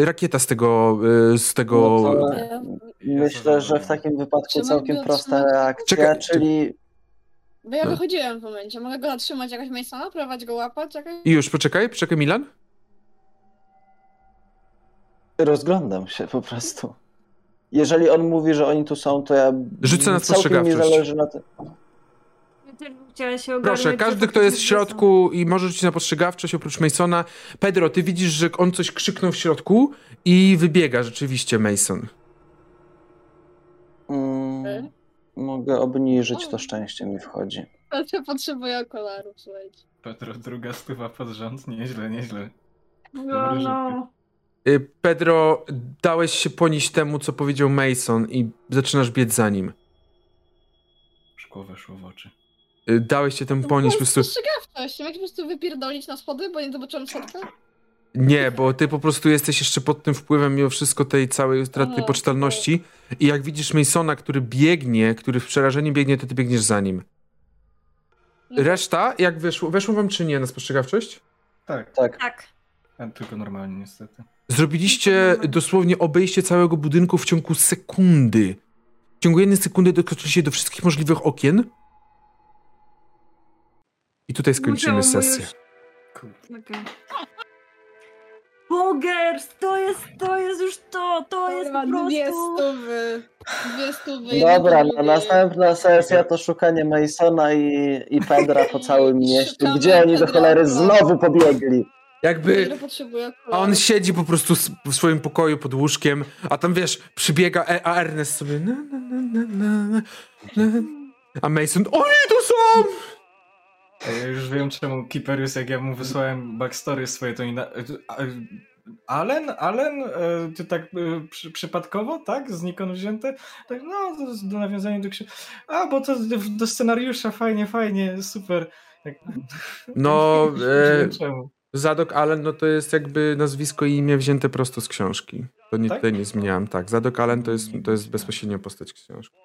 y, rakieta z tego... y, z tego... No Myślę, że w takim wypadku Czy całkiem prosta otrzymać- reakcja, Czekaj, czyli Bo ja No. wychodziłem w momencie. Mogę go zatrzymać jakoś Masona? Próbować go łapać jakoś? I już, poczekaj, poczekaj, Milan. Rozglądam się po prostu. Jeżeli on mówi, że oni tu są, to ja Rzucę na mi spostrzegawczość. zależy na tym. Ja też bym chciała się ogarnąć. Proszę, każdy, kto jest w środku i może rzucić na postrzegawczość oprócz Masona. Pedro, ty widzisz, że on coś krzyknął w środku i wybiega rzeczywiście Mason. Mm, mogę obniżyć, to szczęście mi wchodzi. Ale ja potrzebuję okularów, słuchajcie. Petro, druga stuwa pod rząd, nieźle, nieźle. No, no. Y, Pedro, dałeś się ponieść temu, co powiedział Mason i zaczynasz biec za nim. Szkło weszło w oczy. Y, Dałeś się temu ponieść, po prostu... Spostrzegawczość. Mogę po prostu wypierdolić na schody, bo nie zobaczyłam schodka? Nie, bo ty po prostu jesteś jeszcze pod tym wpływem mimo wszystko tej całej utraty Aha, poczytalności i jak widzisz Masona, który biegnie, który w przerażeniu biegnie, to ty biegniesz za nim. No. Reszta, jak weszło, weszło wam czy nie na spostrzegawczość? Tak, Tak, Tak. A tylko normalnie niestety. Zrobiliście dosłownie obejście całego budynku w ciągu sekundy. W ciągu jednej sekundy dotknęliście do wszystkich możliwych okien. I tutaj skończymy sesję. już-. Okej. Bogers! To jest, to jest już to! To jest po Kurwa, dwie prostu... stówy. Dwie stówy. dobra, no, następna sesja to szukanie Masona i, i Pedra po całym mieście. Gdzie oni do cholery no. znowu pobiegli? Jakby... A on siedzi po prostu w swoim pokoju pod łóżkiem, a tam wiesz, przybiega, e- a Ernest sobie. Na, na, na, na, na, na. A Mason, oni tu są! Ja już wiem czemu Kiperius, jak ja mu wysłałem backstory swoje, to nie... Na... a- Allen? Allen? E, Ty tak e, przy, przypadkowo, tak? Znikąd wzięte? Tak, no, to jest do nawiązania do książki. A, bo to do, do scenariusza, fajnie, fajnie, super. Tak. No, e, wiem czemu. Zadok Allen, no to jest jakby nazwisko i imię wzięte prosto z książki. To nie, Tak? nie zmieniałem. Tak, Zadok Allen to jest, to jest bezpośrednio postać książki.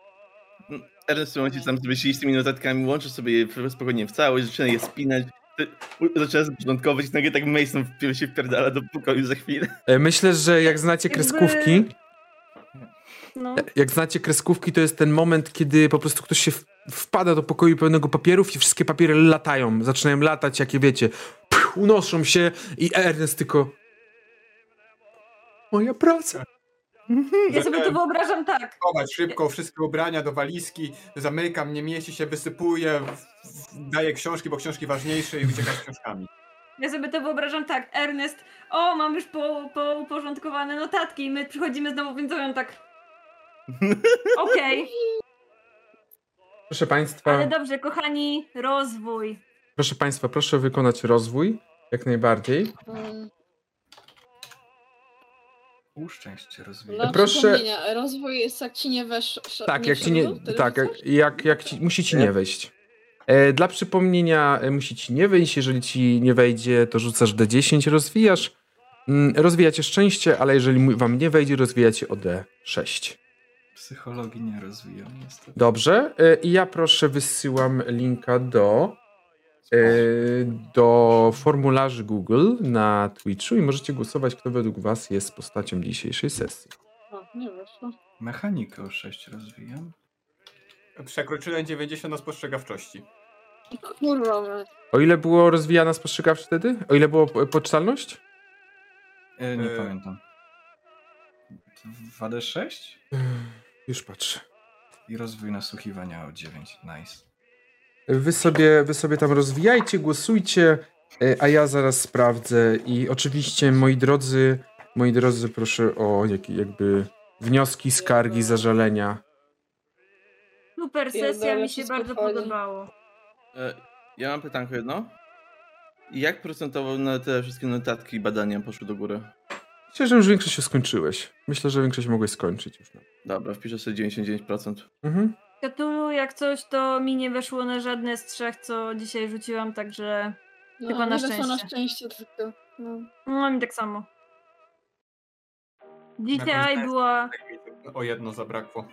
Ernest w tym momencie tam sobie z tymi notatkami, łączy sobie je spokojnie w całość, zaczyna je spinać. Zaczyna porządkować i nagle tak Mason się wpierdala do pokoju za chwilę. E, Myślę, że jak znacie kreskówki, No. jak znacie kreskówki, to jest ten moment, kiedy po prostu ktoś się wpada do pokoju pełnego papierów i wszystkie papiery latają. Zaczynają latać, jakie wiecie, unoszą się i Ernest tylko... Moja praca. Ja sobie to wyobrażam tak. Chować szybko, wszystkie ubrania do walizki, zamykam, nie mieści się, wysypuję, daję książki, bo książki ważniejsze i uciekam z książkami. Ja sobie to wyobrażam tak, Ernest, o, mam już po, pouporządkowane notatki i my przychodzimy znowu, więc robią tak. Okej, Proszę Państwa, ale dobrze, kochani, rozwój. proszę Państwa, proszę wykonać rozwój jak najbardziej. Uszczęście rozwija. Proszę- rozwój jest jak ci nie wesz... sz- Tak, jak ci nie, tak, jak, jak, jak ci, musi ci nie wejść. E, dla przypomnienia, e, musi ci nie wejść. Jeżeli ci nie wejdzie, to rzucasz D10, rozwijasz. Mm, rozwijacie szczęście, ale jeżeli wam nie wejdzie, rozwijacie o D6. Psychologii nie rozwijam niestety. Dobrze. E, I ja proszę wysyłam linka do, e, do formularzy Google na Twitchu i możecie głosować, kto według was jest postacią dzisiejszej sesji. O, nie. Mechanikę o 6 rozwijam. Przekroczyłem 90 na spostrzegawczości. Kurwa, mać. O ile było rozwijana spostrzegawczość wtedy? O ile było po- poczytalność? E, nie E. pamiętam. 2D6 Już patrzę. i rozwój nasłuchiwania o 9. Nice. Wy sobie, wy sobie tam rozwijajcie, głosujcie, e, a ja zaraz sprawdzę. I oczywiście, moi drodzy, moi drodzy, proszę o jak, jakby wnioski, skargi, zażalenia. Super sesja, mi się bardzo podobało. E, Ja mam pytanko jedno. Jak procentowo na te wszystkie notatki i badania poszły do góry? Myślę, że już większość się skończyłeś. Myślę, że większość mogłeś skończyć już. Dobra, wpiszę sobie 99%. Mhm. Katulu, jak coś, to mi nie weszło na żadne z trzech, co dzisiaj rzuciłam, także No, Chyba na weszło na szczęście. szczęście tylko. No. no mi tak samo. Dzisiaj była... O jedno zabrakło.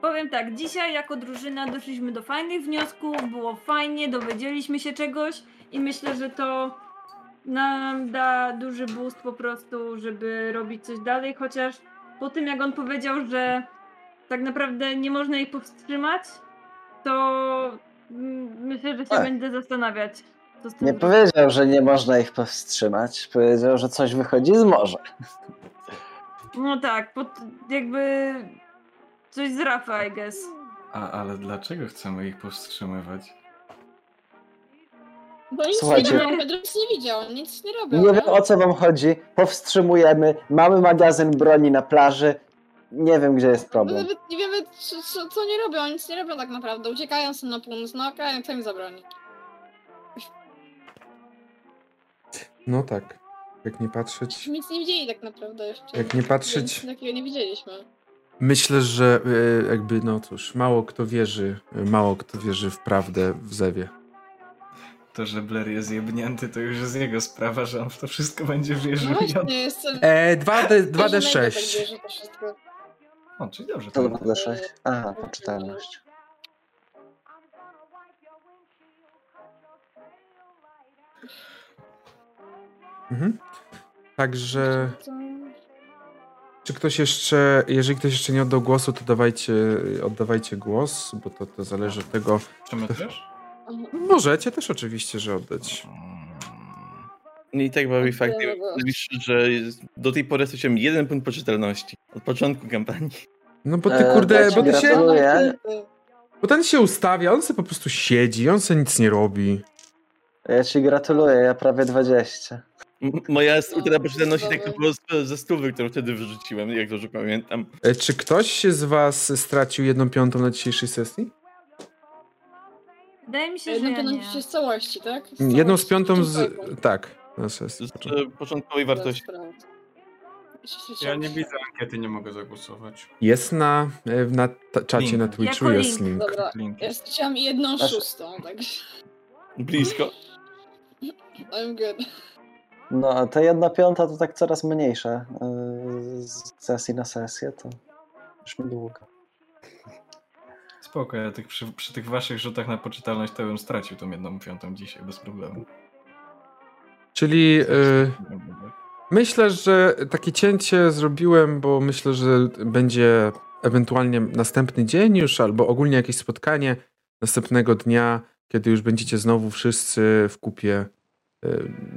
Powiem tak, dzisiaj jako drużyna doszliśmy do fajnych wniosków, było fajnie, dowiedzieliśmy się czegoś i myślę, że to nam da duży boost po prostu, żeby robić coś dalej, chociaż po tym jak on powiedział, że tak naprawdę nie można ich powstrzymać, to myślę, że się Tak. będę zastanawiać. Co z tym Nie powiedział, że nie można ich powstrzymać. Powiedział, że coś wychodzi z morza. No tak, pod, jakby coś z Rafa, I guess. A, ale dlaczego chcemy ich powstrzymywać? Bo nic Słuchajcie. nie robią, nie widział, nic nie robią. Nie wiem o co wam chodzi. Powstrzymujemy. Mamy magazyn broni na plaży. Nie wiem, gdzie jest problem. nawet nie wiemy, co, co, co nie robią, nic nie robią tak naprawdę. Uciekają sobie na północ, no okej, kto im zabroni? No tak. Jak nie patrzeć. Nic nie widzieli tak naprawdę jeszcze. Jak nie patrzeć. Nic takiego nie widzieliśmy. Myślę, że e, jakby, no cóż, mało kto wierzy, mało kto wierzy w prawdę w Zewie. To, że Blair jest jebnięty, to już jest jego sprawa, że on w to wszystko będzie No wierzył. właśnie, jestem... E, 2D, Każdy tak 2D6. To. O, czyli dobrze. To To będę 6. Aha, poczytalność. Mhm. Także, To- czy ktoś jeszcze, jeżeli ktoś jeszcze nie oddał głosu, to dawajcie, oddawajcie głos, bo to, to zależy od tego. Czy my też? Możecie też oczywiście, że oddać. I tak bawi fakt, że do tej pory straciłem jeden punkt poczytalności. Od początku kampanii. No bo ty E, kurde, bo ty się, bo ten się ustawia, on sobie po prostu siedzi, on sobie nic nie robi. Ja ci gratuluję, ja prawie 20. M- Moja jest No, ultra poczytalności tak było z- ze stówy, którą wtedy wyrzuciłem, jak dobrze pamiętam. E, Czy ktoś z was stracił jedną piątą na dzisiejszej sesji? Wydaje mi się, że Jedną ja to nie. się z całości, tak? Z Jedną z całości, piątą z... Tak, na sesji. Z e, początkowej wartości. Ja nie widzę ankiety, nie mogę zagłosować. Jest na, e, na czacie Link. na Twitchu, Jako jest link. link. Dobra, Link. ja straciłam jedną Aż- szóstą, także Blisko. I'm good. No, a ta jedna piąta to tak coraz mniejsza. yy, Z sesji na sesję to już mi długo. Spoko, ja tych, przy, przy tych waszych rzutach na poczytalność to bym stracił tą jedną piątą dzisiaj bez problemu. Czyli e, myślę, że takie cięcie zrobiłem, bo myślę, że będzie ewentualnie następny dzień już, albo ogólnie jakieś spotkanie następnego dnia, kiedy już będziecie znowu wszyscy w kupie. e,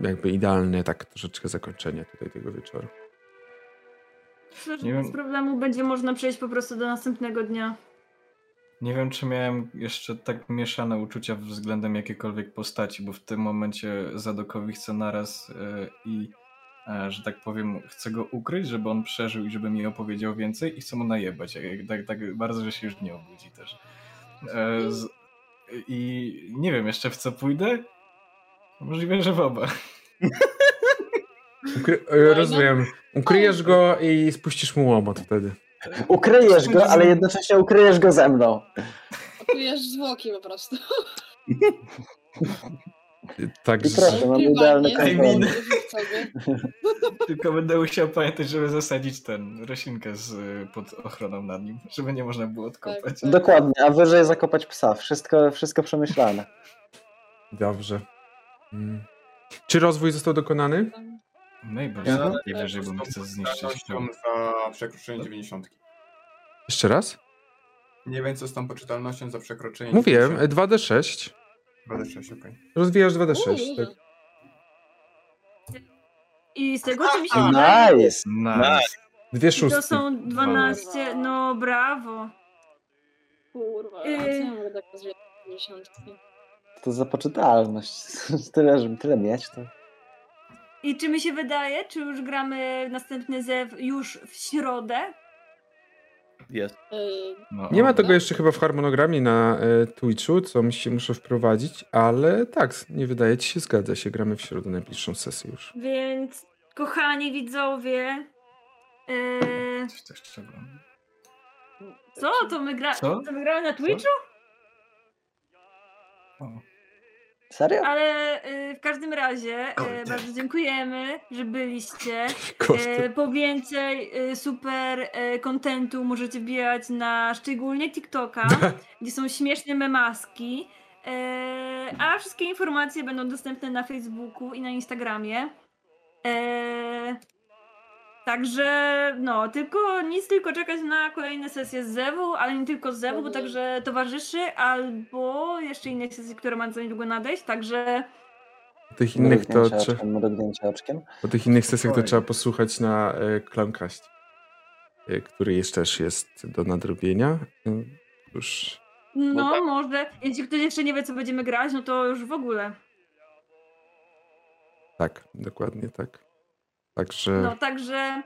Jakby idealne tak troszeczkę zakończenie tutaj tego wieczoru. Myślę, że Nie bez problemu będzie można przejść po prostu do następnego dnia. Nie wiem, czy miałem jeszcze tak mieszane uczucia względem jakiejkolwiek postaci, bo w tym momencie Zadokowi chcę naraz e, i, e, że tak powiem, chcę go ukryć, żeby on przeżył i żeby mi opowiedział więcej i chcę mu najebać, tak, tak bardzo, że się już nie obudzi też. E, z, I nie wiem jeszcze w co pójdę. Możliwe, że w oba. Ukry- rozumiem. Ukryjesz go i spuścisz mu łomot wtedy. Ukryjesz go, ale jednocześnie ukryjesz go ze mną. Czujesz zwłoki po prostu. I Także. proszę, mam idealny sobie. Tylko będę musiał pamiętać, żeby zasadzić ten roślinkę z, pod ochroną nad nim, żeby nie można było odkopać. Tak. Dokładnie, a wyżej zakopać psa. Wszystko, wszystko przemyślane. Dobrze. Mm. Czy rozwój został dokonany? Mabel, Ja? nie wierzę, bo mi chce zniszczyć za przekroczenie 90. Jeszcze raz? Nie wiem, co z tą poczytalnością za przekroczenie Mówiłem, 90. 2d6. 26, okej. Rozwijasz 2d6. Uuu, Tak. I z tego co mi się wydaje, Nice! Nice. Dwie to szóstki. są 12, no brawo. Kurwa, Yy. co ja mogę tak rozwijać dziesiątki? To za poczytalność. Tyle, żeby tyle mieć, to... I czy mi się wydaje, czy już gramy następny zew już w środę? Jest. Yy, No, Nie ma tego jeszcze chyba w harmonogramie na e, Twitchu, co mi się muszę wprowadzić, ale tak, nie wydaje ci się, zgadza się, gramy w środę najbliższą sesję już. Więc kochani widzowie, yy, Coś też trzeba. co to my, gra- Co? to my gramy na Twitchu? O. Serio? Ale yy, w każdym razie yy, bardzo dziękujemy, że byliście. E, po więcej super kontentu możecie wbijać na szczególnie TikToka, gdzie są śmieszne memaski. A wszystkie informacje będą dostępne na Facebooku i na Instagramie. E, także no, tylko nic tylko czekać na kolejne sesje z Zewu, ale nie tylko z Zewu, bo Mhm. także towarzyszy, albo jeszcze inne sesje, które mają za niedługo nadejść, także Po tych innych to Mrugnięcie trze- oczkiem, mrugnięcie oczkiem. po tych innych sesjach to trzeba posłuchać na e, Clowncast, e, który jeszcze też jest do nadrobienia. E, Już No, tak. może. Jeśli ktoś jeszcze nie wie, co będziemy grać, no to już w ogóle. tak, dokładnie tak. Także No, także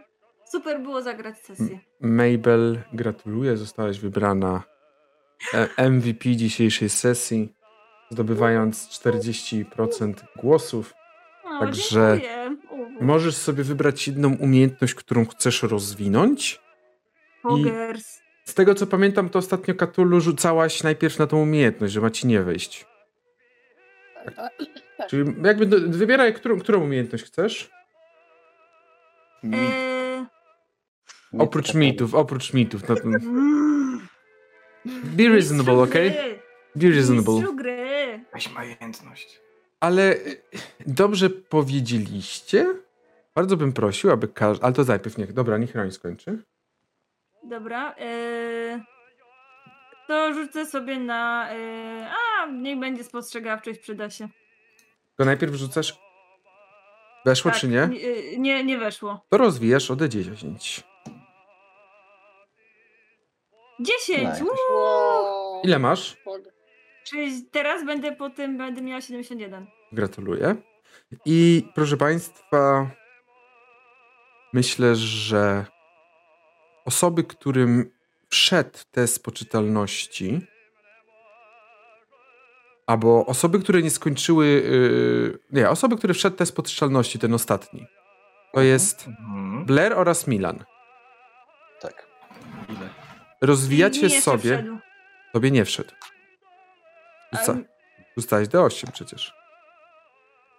super było zagrać sesję. Mabel, gratuluję, zostałaś wybrana e, MVP dzisiejszej sesji, zdobywając 40% głosów. O, Także dziękuję. Możesz sobie wybrać jedną umiejętność, którą chcesz rozwinąć. Pogers. Z tego co pamiętam, to ostatnio Katulu rzucałaś najpierw na tą umiejętność, że ma ci nie wejść. tak, tak. Czyli jakby do, wybieraj, którą, którą umiejętność chcesz. Eee, Mit Oprócz mitów, oprócz mitów. No, to- mm, be reasonable, gry, Be reasonable. Gry. Weź majętność. Ale y, dobrze powiedzieliście. Bardzo bym prosił, aby każdy... Ale to najpierw niech... Dobra, niech Roń skończy. Dobra. Eee, to rzucę sobie na... Eee, a, niech będzie spostrzegawczość, przyda się. To najpierw rzucasz... Weszło Tak, czy nie? Nie, nie, weszło. To rozwijasz o D10. 10! Nice. Uuu! Wow. Ile masz? Czyli teraz będę po tym, będę miała 71. Gratuluję. I proszę Państwa, myślę, że osoby, którym wszedł test poczytalności, albo osoby, które nie skończyły, yy, nie, osoby, które wszedł test poczytalności, ten ostatni, to jest Mhm. Blair oraz Milan. Tak. Ile? Rozwijacie sobie, wszedł. tobie nie wszedł. Rzuca, A- rzucałeś D8 przecież.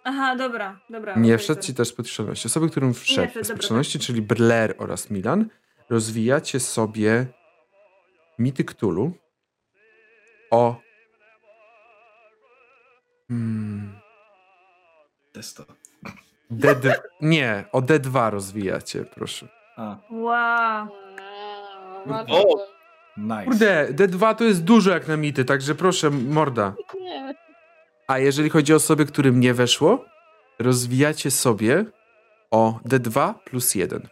Aha, dobra, dobra. Nie wszedł ci też specjalności. Osoby, którym wszedł wszedł, dobra, specjalności, czyli Blair oraz Milan, rozwijacie sobie mity Cthulhu o hmm, Testo. D2, nie, o D2 rozwijacie, proszę. A, Wow. O! nice. Kurde, D2 to jest dużo jak na mity, także proszę, morda. Nie. A jeżeli chodzi o osoby, którym nie weszło, rozwijacie sobie o D2 plus 1.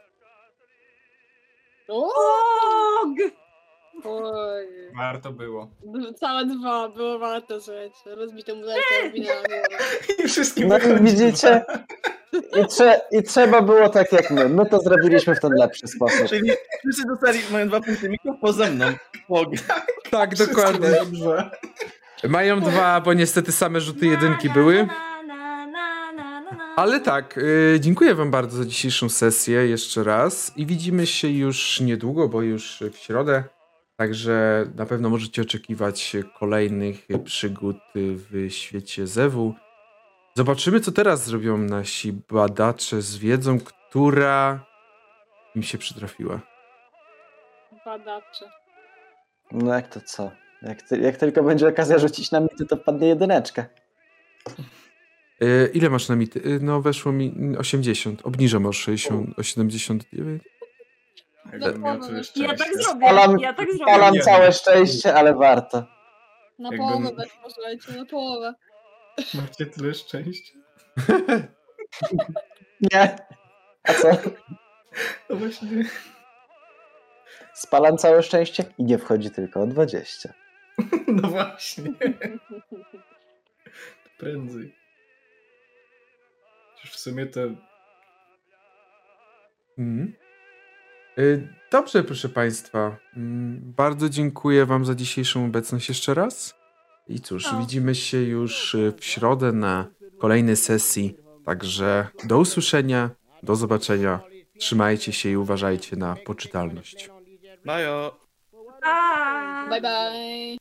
O! Oj. Warto było. Całe dwa, było warto, słuchajcie. Rozbite ominęłam. I wszystkie No widzicie? I, trze, I trzeba było tak jak my. My to zrobiliśmy w ten lepszy sposób. Czyli wszyscy dostali, mają dwa punkty mikro poza mną. Pog. Tak, dokładnie. Dobrze. Mają dwa, bo niestety same rzuty jedynki były. Ale tak, y, dziękuję Wam bardzo za dzisiejszą sesję jeszcze raz i widzimy się już niedługo, bo już w środę. Także na pewno możecie oczekiwać kolejnych przygód w świecie Zewu. Zobaczymy, co teraz zrobią nasi badacze z wiedzą, która im się przytrafiła. Badacze. No jak to co? Jak, ty, jak tylko będzie okazja rzucić na mity, to padnie jedyneczkę. Y, ile masz na mity? Y, No, weszło mi 80. Obniżam o 60, o 79. Jakbym miał tyle Ja tak zrobię, Spalam- ja tak zrobię. Palam Nie. całe szczęście, ale warto. Na Jakbym- połowę weszło, słuchajcie, na połowę. Macie tyle szczęścia. Nie. A co? No właśnie. Spalam całe szczęście i nie wchodzi tylko o 20. No właśnie. Prędzej. Przecież w sumie to Mhm. Y, Dobrze, proszę Państwa. Mm, Bardzo dziękuję Wam za dzisiejszą obecność jeszcze raz. I cóż, O. widzimy się już y, w środę na kolejnej sesji. Także do usłyszenia, do zobaczenia. Trzymajcie się i uważajcie na poczytalność. Bajo. A. Bye bye.